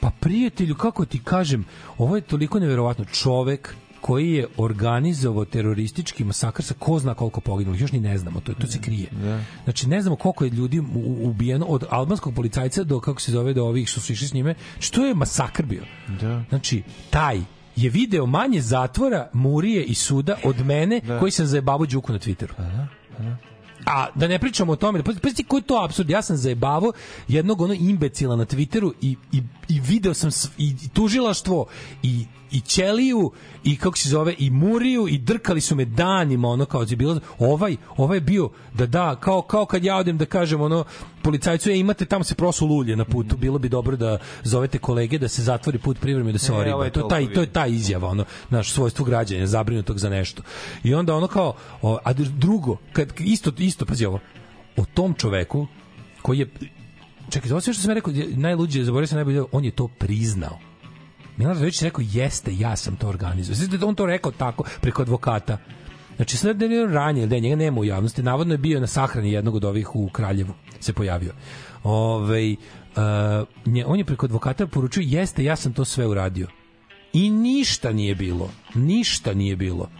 Pa prijatelju, kako ti kažem, ovo je toliko neverovatno. Čovek koji je organizovao teroristički masakr sa ko zna koliko poginulih, još ni ne znamo, to, to se krije. Znači, ne znamo koliko je ljudi ubijeno od albanskog policajca do, kako se zove, do ovih što su išli s njime. Što je masakr bio? Da. Znači, taj je video manje zatvora, murije i suda od mene koji sam zajebavao Đuku na Twitteru. A da ne pričamo o tome, pa pa koji je to apsurd. Ja sam zajebavao jednog ono imbecila na Twitteru i, i, i video sam i tužilaštvo i i Ćeliju i kako se zove i Muriju i drkali su me danima ono kao je bilo ovaj ovaj je bio da da kao kao kad ja odem da kažem ono policajcu je imate tamo se prosu lulje na putu bilo bi dobro da zovete kolege da se zatvori put privremeno da se E, ovo oriba je to je taj to je vidio. ta izjava ono naš svojstvo građana zabrinutog za nešto. I onda ono kao o, a drugo kad isto isto pazi ovo o tom čoveku koji je čekaj ovo sve što sam rekao najluđe zaboravio sam najbolje on je to priznao Milan Radović je rekao jeste ja sam to organizovao znači da on to rekao tako preko advokata Znači sad da je ranije, da je njega nema u javnosti, navodno je bio na sahrani jednog od ovih u Kraljevu, se pojavio. Ove, nje, on je preko advokata poručio, jeste, ja sam to sve uradio. I ništa nije bilo. Ništa nije bilo.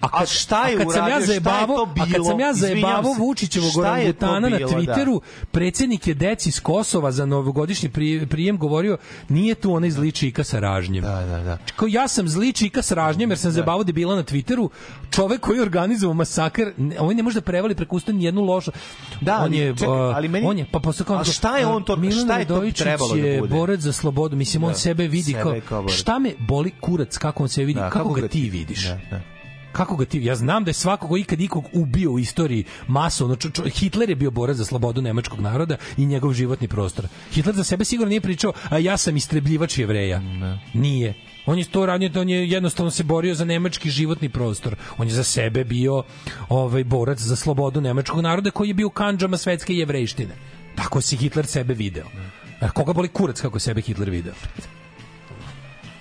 A, kad, šta je a kad sam ja uradio? To a kad sam ja se. Vučićevog orangutana na da. Twitteru, predsjednik je deci iz Kosova za novogodišnji pri- prijem govorio nije tu onaj zli čika sa ražnjem. Da, da, da. Kao ja sam zli čika s ražnjem jer sam zajebavao debila na Twitteru, čovek koji organizovao masakr, on ne može da prevali preko usta ni jednu lošu. Da, on je, čekaj, ali meni- on je, pa posle kao, A šta je on to- Milan šta je to trebalo da je bude? borac za slobodu, mislim, on Da, sebe vidi sebe kao, kao šta me boli kurac, kako on se vidi, Da, kako, ga ti vidiš? Da, da. Kako ga ti, ja znam da je svako ko ikad ikog ubio u istoriji masovno, čo, čo, Hitler je bio borac za slobodu nemačkog naroda i njegov životni prostor. Hitler za sebe sigurno nije pričao, a ja sam istrebljivač jevreja. Nije. On je to radio, on je jednostavno se borio za nemački životni prostor. On je za sebe bio ovaj borac za slobodu nemačkog naroda koji je bio u kanđama svetske jevrejštine. Tako si Hitler sebe video. Koga boli kurac kako sebe Hitler video?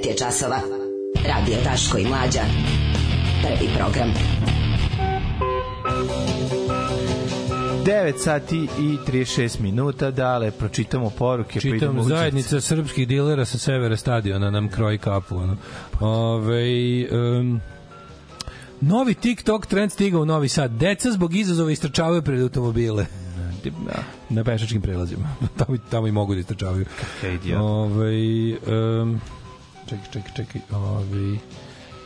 9 je časova. Radio Daško i Mlađa. Prvi program. 9 sati i 36 minuta, dale, pročitamo poruke. pa Čitam, u zajednica srpskih dilera sa severa stadiona nam kroji kapu. Ono. Ove, um, novi TikTok trend stigao u Novi Sad. Deca zbog izazova istrčavaju pred automobile. Da. Na pešačkim prelazima. <laughs> tamo, tamo i mogu da idiot. Ove, um, čekaj, čekaj, čekaj. Ove,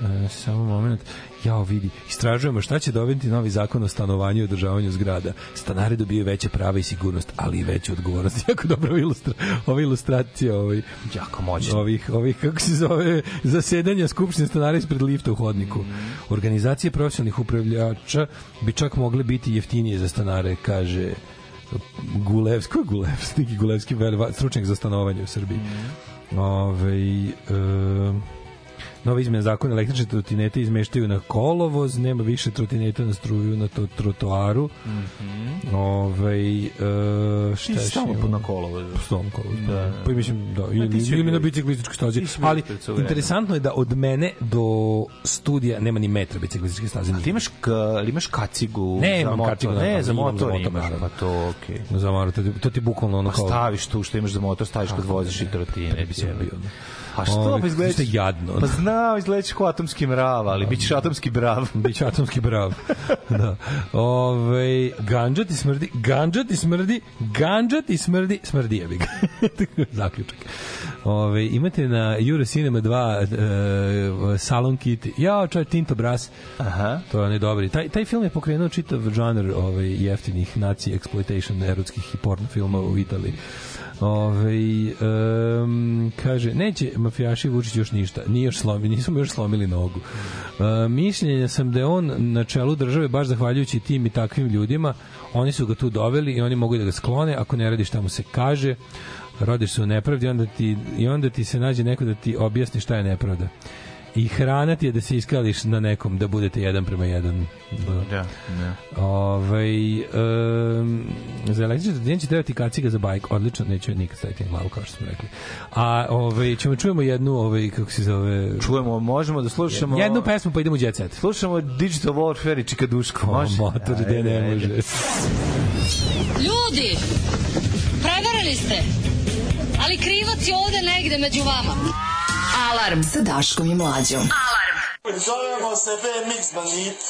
E, samo moment. Jao, vidi, istražujemo šta će dobiti novi zakon o stanovanju i održavanju zgrada. Stanari dobiju veće prava i sigurnost, ali i veću odgovornost. <laughs> Jako dobra ilustra, ova ilustracija ovaj, jako moćna. ovih, ovih, kako se zove, zasedanja Skupštine stanara ispred lifta u hodniku. Organizacije profesionalnih upravljača bi čak mogle biti jeftinije za stanare, kaže Gulevski, ko je Gulevski? Gulevski stručnjak za stanovanje u Srbiji. Ove, e, Nove izmene zakona električne trotinete izmeštaju na kolovoz, nema više trotineta na struju na to trotoaru. Mhm. Ovaj e, šta je stalno na kolovozu. Stalno kolovoz. Da, Da, da. Pa mislim da ili, ili na biciklističkoj stazi. Ali interesantno je da od mene do studija nema ni metra biciklističke staze. A ti imaš, ka, ali imaš kacigu Ne, za motor? kacigu, Ne, za motor za motor, imaš, pa to okej. Za motor, to, ti- to ti bukvalno ono Pa kao... staviš tu što imaš za motor, staviš kad voziš i trotine. Ne bi se bio. A što Ovaj, pa izgledaš? što je jadno. Pa znao, izgledaš kao atomski mrav, ali bit ćeš atomski brav. <laughs> Biće atomski brav. <laughs> da. Ove, ganđa ti smrdi, ganđa ti smrdi, ganđa ti smrdi, smrdi jebi ga. <laughs> Zaključak. Ove, imate na Eurocinema 2 e, Salon Kitty. Ja, čovjek Tinto Brass. Aha. To je onaj dobri. Taj, taj film je pokrenuo čitav žanr ovaj, jeftinih naci exploitation erotskih i porno filma u Italiji. Ove, um, kaže, neće mafijaši Vučić još ništa. Nije još slomi, nisu još slomili nogu. Uh, mišljenja sam da je on na čelu države baš zahvaljujući tim i takvim ljudima. Oni su ga tu doveli i oni mogu da ga sklone ako ne radi šta mu se kaže. Rodiš se u nepravdi onda ti, i onda ti se nađe neko da ti objasni šta je nepravda. I hrana ti je da se iskališ na nekom, da budete jedan prema jedan. Da, da. Ovaj um, za električni trotinet će trebati kaciga za bajk. Odlično, neću je nikad staviti na glavu, kao što smo rekli. A ovaj, ćemo čujemo jednu, ovaj, kako se zove... Čujemo, možemo da slušamo... Jednu pesmu pa idemo u Jet Set. Slušamo Digital Warfare i Čikaduško, O, može? motor, gde ne Ajde, može. ajde. Ljudi, prevarili ste. Ali krivac je ovde negde među vama. Alarm sa Daškom i Mlađom. Zovemo se BMX bandit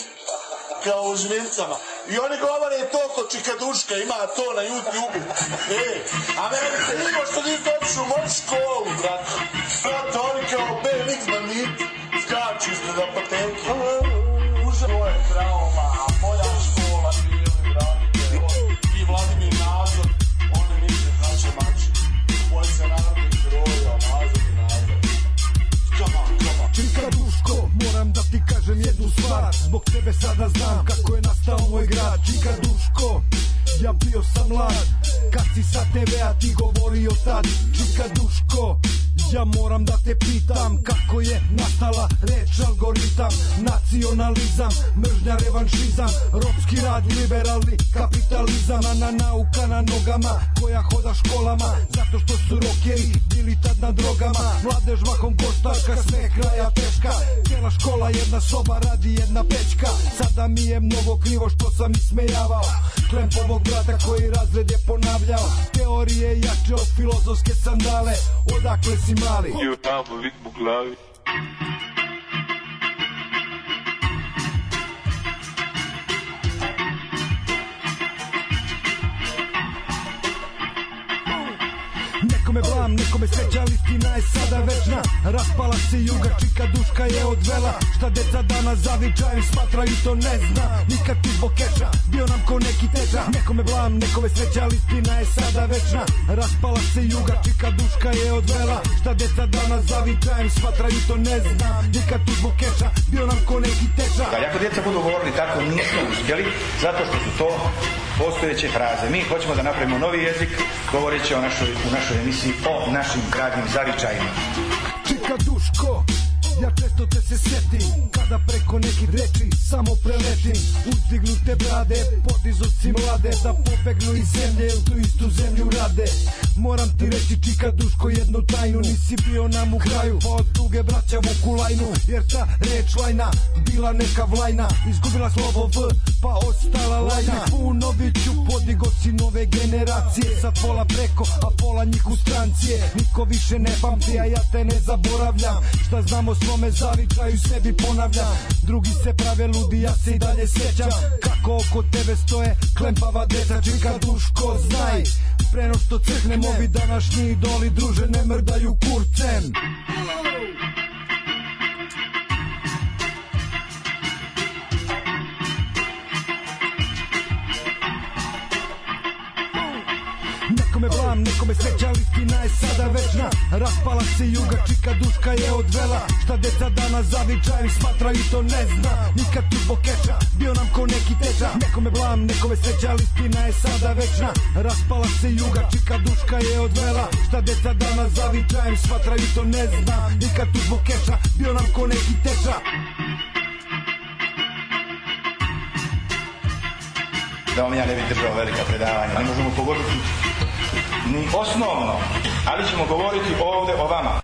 kao u žmincama. I oni govore to kod Čikaduška, ima to na YouTube. E, a meni se nimo što niste otišli u moju školu, brate. Brate, oni kao BMX bandit skaču ispred apoteke. Uža, to je trauma, a moja moram da ti kažem jednu stvar Zbog tebe sada znam kako je nastao moj grad. Čika Duško, ja bio sam mlad Kad si sa TV-a ti govorio tad. Čika Duško, ja moram da te pitam Kako je nastala reč algoritam Nacionalizam, mržnja, revanšizam Ropski rad, liberalni kapitalizam Na nauka na nogama koja hoda školama Zato što su rokeri bili tad na drogama. Mladež mahom koštarka, sve kraja teška Cijela škola, jedna soba, radi jedna pećka Sada mi je mnogo krivo što sam ismejavao Klempovog brata koji razred je ponavljao Teorije jače od filozofske sandale Odakle si mali? I u tamo lik mu glavi. Nekome sreća, ali istina je sada večna. Raspala se juga, čika duška je odvela. Šta deca danas zavičaju, smatraju to ne zna. Nikad ti zbog keša, bio nam ko neki teča. Nekome blam, nekome sreća, ali istina je sada večna. Raspala se juga, čika duška je odvela. Šta deca danas zavičaju, smatraju to ne zna. Nikad ti zbog keša, bio nam ko neki teča. Da, ako djeca budu govorili tako, nismo uspjeli, zato što su to postojeće fraze. Mi hoćemo da napravimo novi jezik, govoreći o našoj, u našoj emisiji o našim gradnim zavičajima. Čika Duško Ja često te se setim Kada preko nekih reči samo preletim. Uzdignute brade Podizuci mlade Da pobegnu iz zemlje U tu istu zemlju rade. Moram ti reći čika duško jednu tajnu Nisi bio nam u kraju. Pa od tuge braća vuku lajnu Jer ta reč lajna bila neka vlajna. Izgubila slovo V pa ostala lajna. Punoviću podigo si nove generacije Sad pola preko a pola njih u strancije Niko više ne pamti a ja te ne zaboravljam. Šta znamo svome zavičaju sebi ponavljam. Drugi se prave ludi ja se i dalje sjećam. Kako oko tebe stoje klempava deca Čika duško znaj. Preno što crknem ovi današnji idoli druže ne mrdaju kurcem Blam, nekome sreća, ali istina je sada večna. Raspala se juga, čika duška je odvela. Šta deca danas zavičaju, smatraju to ne zna. Nikad tu zbog keča, bio nam ko neki teča. Nekome blam, nekome sreća, ali istina je sada večna. Raspala se juga, čika duška je odvela. Šta deca danas zavičaju, smatraju to ne zna. Nikad tu zbog keča, bio nam ko neki teča. Da vam ja ne bih držao velika predavanja. Ne možemo pogoditi ni osnovno, ali ćemo govoriti ovde o vama.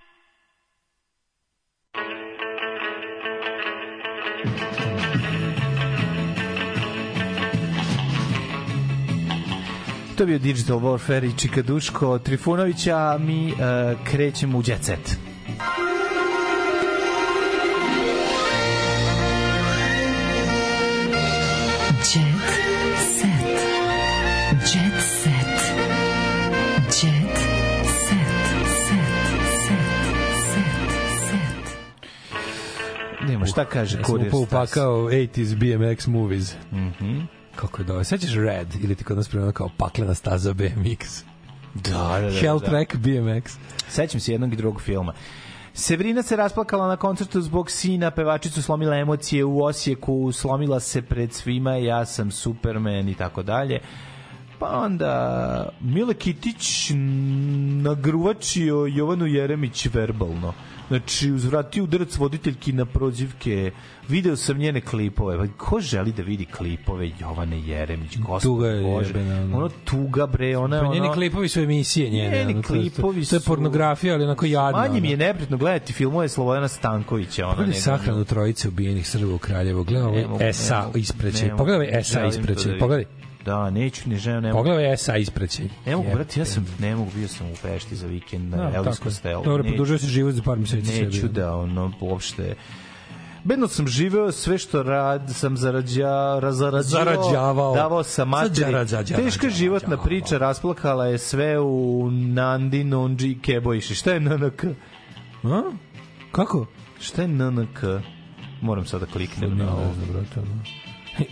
To bio Digital Warfare i Čika Duško Trifunovića, a mi uh, krećemo u Jet Set. Nemo, šta kaže Ja sam Kurir Stars? upakao 80s BMX movies. Mhm. Kako je dobro. Sećaš Red ili ti kod nas prema kao paklena staza BMX? Da, da, da. Hell da. Track BMX. Sećam se jednog i drugog filma. Severina se rasplakala na koncertu zbog sina, pevačicu slomila emocije u Osijeku, slomila se pred svima, ja sam Superman i tako dalje. Pa onda Mile Kitić nagruvačio Jovanu Jeremić verbalno. Znači, uzvratio udarac voditeljki na prozivke. Video sam njene klipove. Pa, ko želi da vidi klipove Jovane Jeremić? Gospod Tuga je Bože. jebena, ono. Ono tuga, bre, ona Pa ono... njeni klipovi su emisije njene. Njeni ono, klipovi To je su- pornografija, ali onako jadna. Manje mi je ono. neprijatno gledati filmove Slobodana Stankovića. Ona Pogledaj sahranu trojice ubijenih Srba u Kraljevu. Gledaj Ne mogu- ne SA mogu- isprećaj. ne mogu- Pogledaj SA želim to da. Pogledaj. Da, neću, ne želim, ne mogu. Pogledaj SA isprećaj. Ne mogu, brate, ja sam, ne mogu, bio sam u Pešti za vikend Da, na Elvis tako. Costello. Dobro, produžio se život za par meseci Neću sebi. da, ono, uopšte... Bedno sam živeo, sve što rad sam zarađa, Zarađavao. davao sam materi. Teška životna priča rasplakala je sve u Nandi, Nonđi i Kebojši. Šta je NNK? A? Kako? Šta je NNK? Moram sada da kliknem na ovo.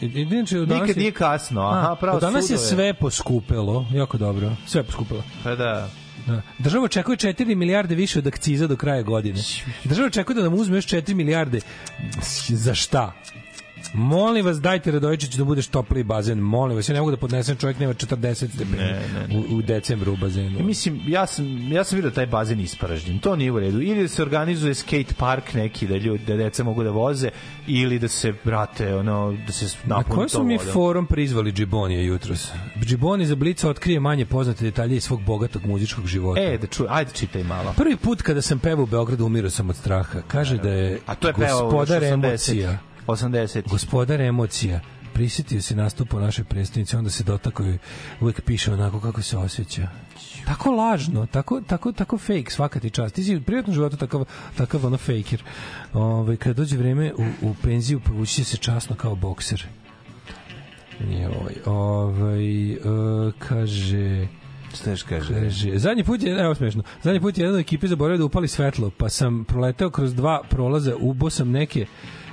Inače, danas Nikad je- nije kasno, aha, A, pravo Danas je sudove. sve poskupelo, jako dobro. Sve je poskupelo. Pa da. Da. Država očekuje 4 milijarde više od akciza do kraja godine. Država očekuje da nam uzme još 4 milijarde. Za šta? Molim vas, dajte Radojičić da budeš topliji bazen. Molim vas, ja ne mogu da podnesem čovjek nema 40 stepeni Ne, ne, u, u decembru u bazenu. Ja mislim, ja sam, ja sam vidio taj bazen ispražnjen. To nije u redu. Ili da se organizuje skate park neki da ljudi, da deca mogu da voze, ili da se, brate, ono, da se Na napuni to smo mi vodom. forum prizvali Džibonija jutros? Džiboni za Blica otkrije manje poznate detalje iz svog bogatog muzičkog života. E, da čuj, ajde čitaj malo. Prvi put kada sam pevao u Beogradu umirao sam od straha. Kaže da je A to je gospodar još 80. emocija. 80. Gospodar emocija prisjetio se nastupa u našoj predstavnici, onda se dotakao i uvek piše onako kako se osjeća. Tako lažno, tako, tako, tako fake, svaka ti čast. Ti si u privatnom životu takav, takav ono faker. Ove, kada dođe vreme u, u penziju, povući se časno kao bokser. Joj, ovaj, e, kaže... Šta još kaže? Kaže, zadnji put je, evo smešno, zadnji put je jedan od ekipe zaboravio da upali svetlo, pa sam proleteo kroz dva prolaza, ubo sam neke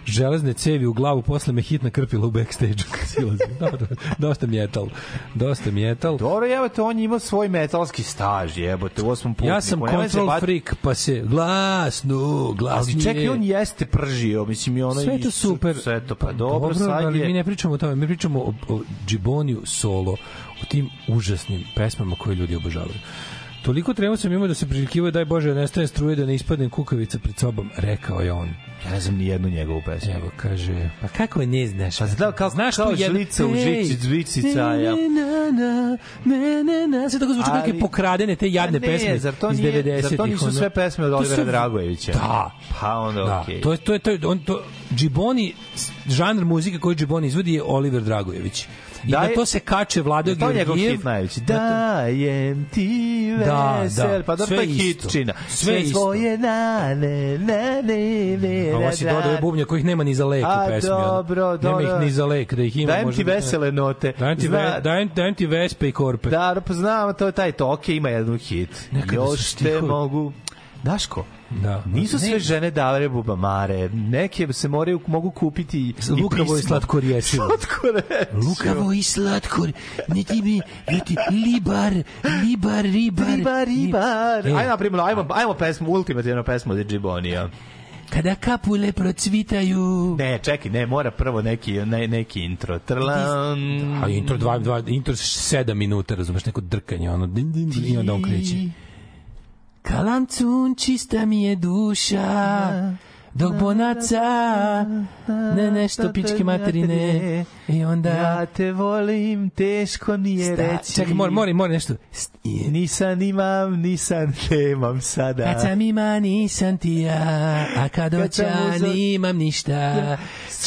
železne cevi u glavu, posle me hitna krpila u backstage-u kad silazim. Dobro, dosta mjetal. Dosta mjetal. Dobro, evo te, on je imao svoj metalski staž, jebote, u osmom putniku. Ja sam Nemoj control bat- freak, pa se glasno, glasnije. Ali čekaj, on jeste pržio, mislim i ono... Sve to i- super. Sve to, pa dobro, dobro sad ali je... mi ne pričamo o tome, mi pričamo o, o Džiboniju solo, o tim užasnim pesmama koje ljudi obožavaju. Toliko tremu sam imao da se priželjkivao daj Bože da nestaje struje da ne ispadnem kukavica pred sobom, rekao je on. Ja ne znam ni jednu njegovu pesmu. Evo, kaže, pa kako ne znaš? Pa znao kao, Znaš kao tu jednu- žlica u žici, zvicica, ja. Ne, na, na, ne, ne, na. Sve tako zvuči kao neke Ali- pokradene te jadne ne, pesme zar to iz nije- 90-ih. zar to nisu sve pesme od Olivera su- Dragojevića? Da. Pa onda Da, okej. to je to je to je on to Džiboni žanr muzike koji Džiboni izvodi je Oliver Dragojević. I da to se kače Vlado Je to njegov Georgijev. hit najveći? Dajem ti Da, vesel. da, Pa dobro, sve to je isto. hitčina. Sve Sve isto. svoje nane, nane, ne, A Ovo si dodao ove bubnje kojih nema ni za lek u A, pesmi. ono. dobro, Nema ih dobro. ni za lek, da ih ima. Dajem ti da- vesele note. Dajem ti, ve, dajem, dajem ti vespe i korpe. Da, da, pa znam, to je taj to, okej, ima jedan hit. Nekada Još te mogu... Daško, Da. nisu Ne. sve žene davare bubamare. Neke se moraju, mogu kupiti i Lukavo i pismo. slatkorječivo. Slatkorječivo. Lukavo i slatkor, ne ti mi, ne ti, libar, libar, ribar. Ribar, ribar. E. Ajmo, na primjer, ajmo, ajmo pesmu, ultimativnu pesmu od Džibonija. Kada kapule procvitaju. Ne, čekaj, ne, mora prvo neki, ne, neki intro. Trlan. A intro dva, dva, intro 7 minuta, razumeš, neko drkanje, ono, din, din, din, i onda on kreće. Kalancun, čista mi je duša, dok bonaca, ne nešto pičke materine, i onda... Ja te volim, teško nije Sta, reći. čekaj, mora, mora, mora nešto. Nisam imam, nisam <laughs> nemam sada. Kad sam ima nisam ti ja, a kad oća nimam ništa.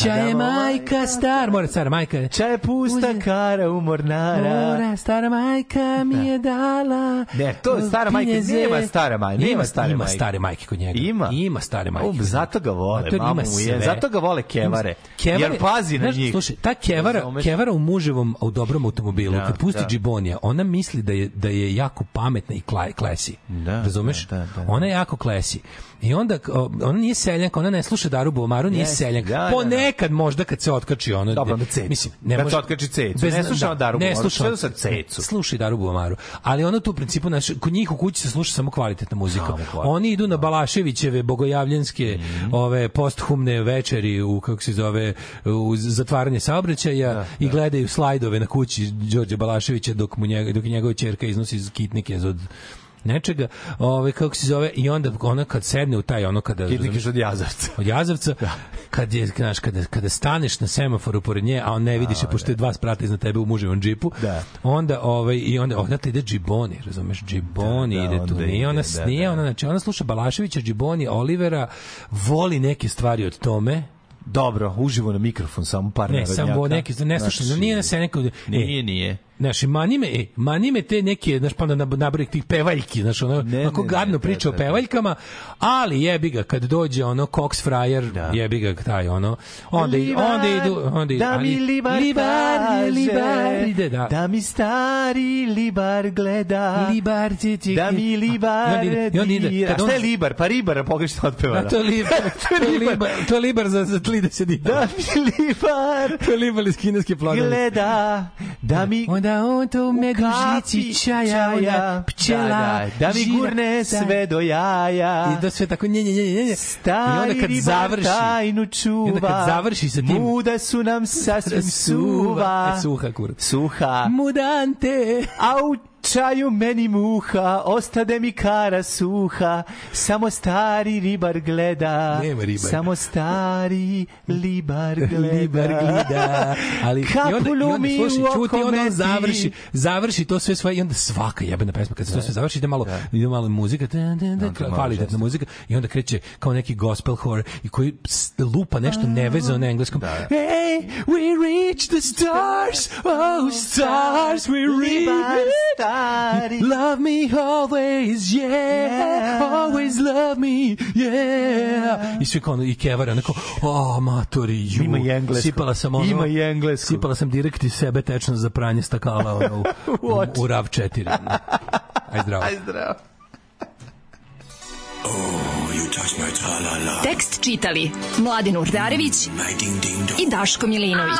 Ča je majka star, mora stara majka. Ča je pusta kara u mornara. Mora, stara majka mi je dala. Ne, to stara majka, nema stare majke, nema stare ima majke. kod njega. Ima. Ima stare majke. O, zato ga vole, mamu mu je. Zato ga vole kevare. Kevare, Jer pazi na znaš, njih. Slušaj, ta kevara, kevara u muževom, u dobrom automobilu, Da, kad pusti da. džibonija, ona misli da je, da je jako pametna i kla, klesi. Da, Razumeš? da, da, da. Ona je jako klesi. I onda, ona nije seljanka, ona ne sluša Daru Bomaru, nije Jeste, seljanka. da, da, da. Ponekad možda kad se otkači ono... Dobro, onda cecu. Mislim, ne Kad može, se otkači cecu. Bez- Ne sluša da, Daru ne sluša sve on- sad cecu. Sluša i Daru Bomaru. Ali ona tu u principu, naš, kod njih u kući se sluša samo kvalitetna muzika. Samo kvalitetna. Oni idu na Balaševićeve bogojavljanske Mhm. ove posthumne večeri u kako se zove u zatvaranje saobraćaja i gledaju slajdove na kući Đorđe Balaševića dok mu njega, dok njegova ćerka iznosi iz kitnike od nečega, ovaj kako se zove i onda ona kad sedne u taj ono kada Kitnik od jazavca. od Jazavca, kad je, znaš, kada, kada staneš na semaforu pored nje, a on ne vidiš je, pošto je dva sprata iznad tebe u muževom džipu, Da. onda, ovaj, i onda, odatle ide Džiboni, razumeš, Džiboni Da, da, ide tu, ide, ona, da, nije da. ona, znači, ona sluša Balaševića, Džiboni, Olivera, voli neke stvari od tome, Dobro, uživo na mikrofon, samo par ne, samo neke, ne sluša, Znači, nije na se neko, Nije, nije. Znaš, mani me, e, mani me te neke, znaš, pa onda nabroj tih pevaljki, znaš, ono, Ne, onako ne, ne, gadno da, priča o da, da. pevaljkama, ali jebi ga, kad dođe ono Cox Fryer, Da. jebi ga taj, ono, onda, i- Libar, onda idu, onda idu, da mi ali- libar, libar, kaže, libar, ide, da. da mi stari libar gleda, Libar, ti, ti, da mi libar ide- i onda ide, dira. kad A šta je on- libar? Pa ribar, pogrešno otpevana. Da, to je libar, <laughs> to je libar, to je libar za, za 30 dinara. Da mi libar <laughs> To je libar iz kineske plodove. gleda, da mi Onda on to u medu žici čaja, onda pčela, da, da, da mi žira, gurne da. sve do jaja. I da sve tako nje, nje, nje, nje. I Stari onda kad završi, tajnu čuva. I onda kad završi sa tim- Muda su nam <laughs> sasvim suva. E, suha, kurac. Suha. Mudante. A u čaju meni muha, ostade mi kara suha, samo stari ribar gleda. Nema ribar. Samo stari libar <laughs> gleda. Libar gleda. Ali, i onda, i Kapulu onda, slušaj, čuti, onda on završi, završi to sve svoje i onda svaka jebena pesma, kad se to sve završi, ide malo, ide malo muzika, da, da, da, malo kvalitetna muzika, i onda kreće kao neki gospel horror, i koji lupa nešto nevezano na engleskom. Hey, we reach the stars, oh stars, we reach stari. Love me always, yeah, always love me, yeah. I svi kao, ono, i kevara, onako, o, matori, ju. Ima i englesko. Sipala sam ono, Ima i englesko. Sipala sam direkt iz sebe tečno za pranje stakala ono, u, <laughs> u, u RAV 4. Aj zdravo. Aj zdravo. Tekst čitali Mladin Urdarević i Daško Milinović.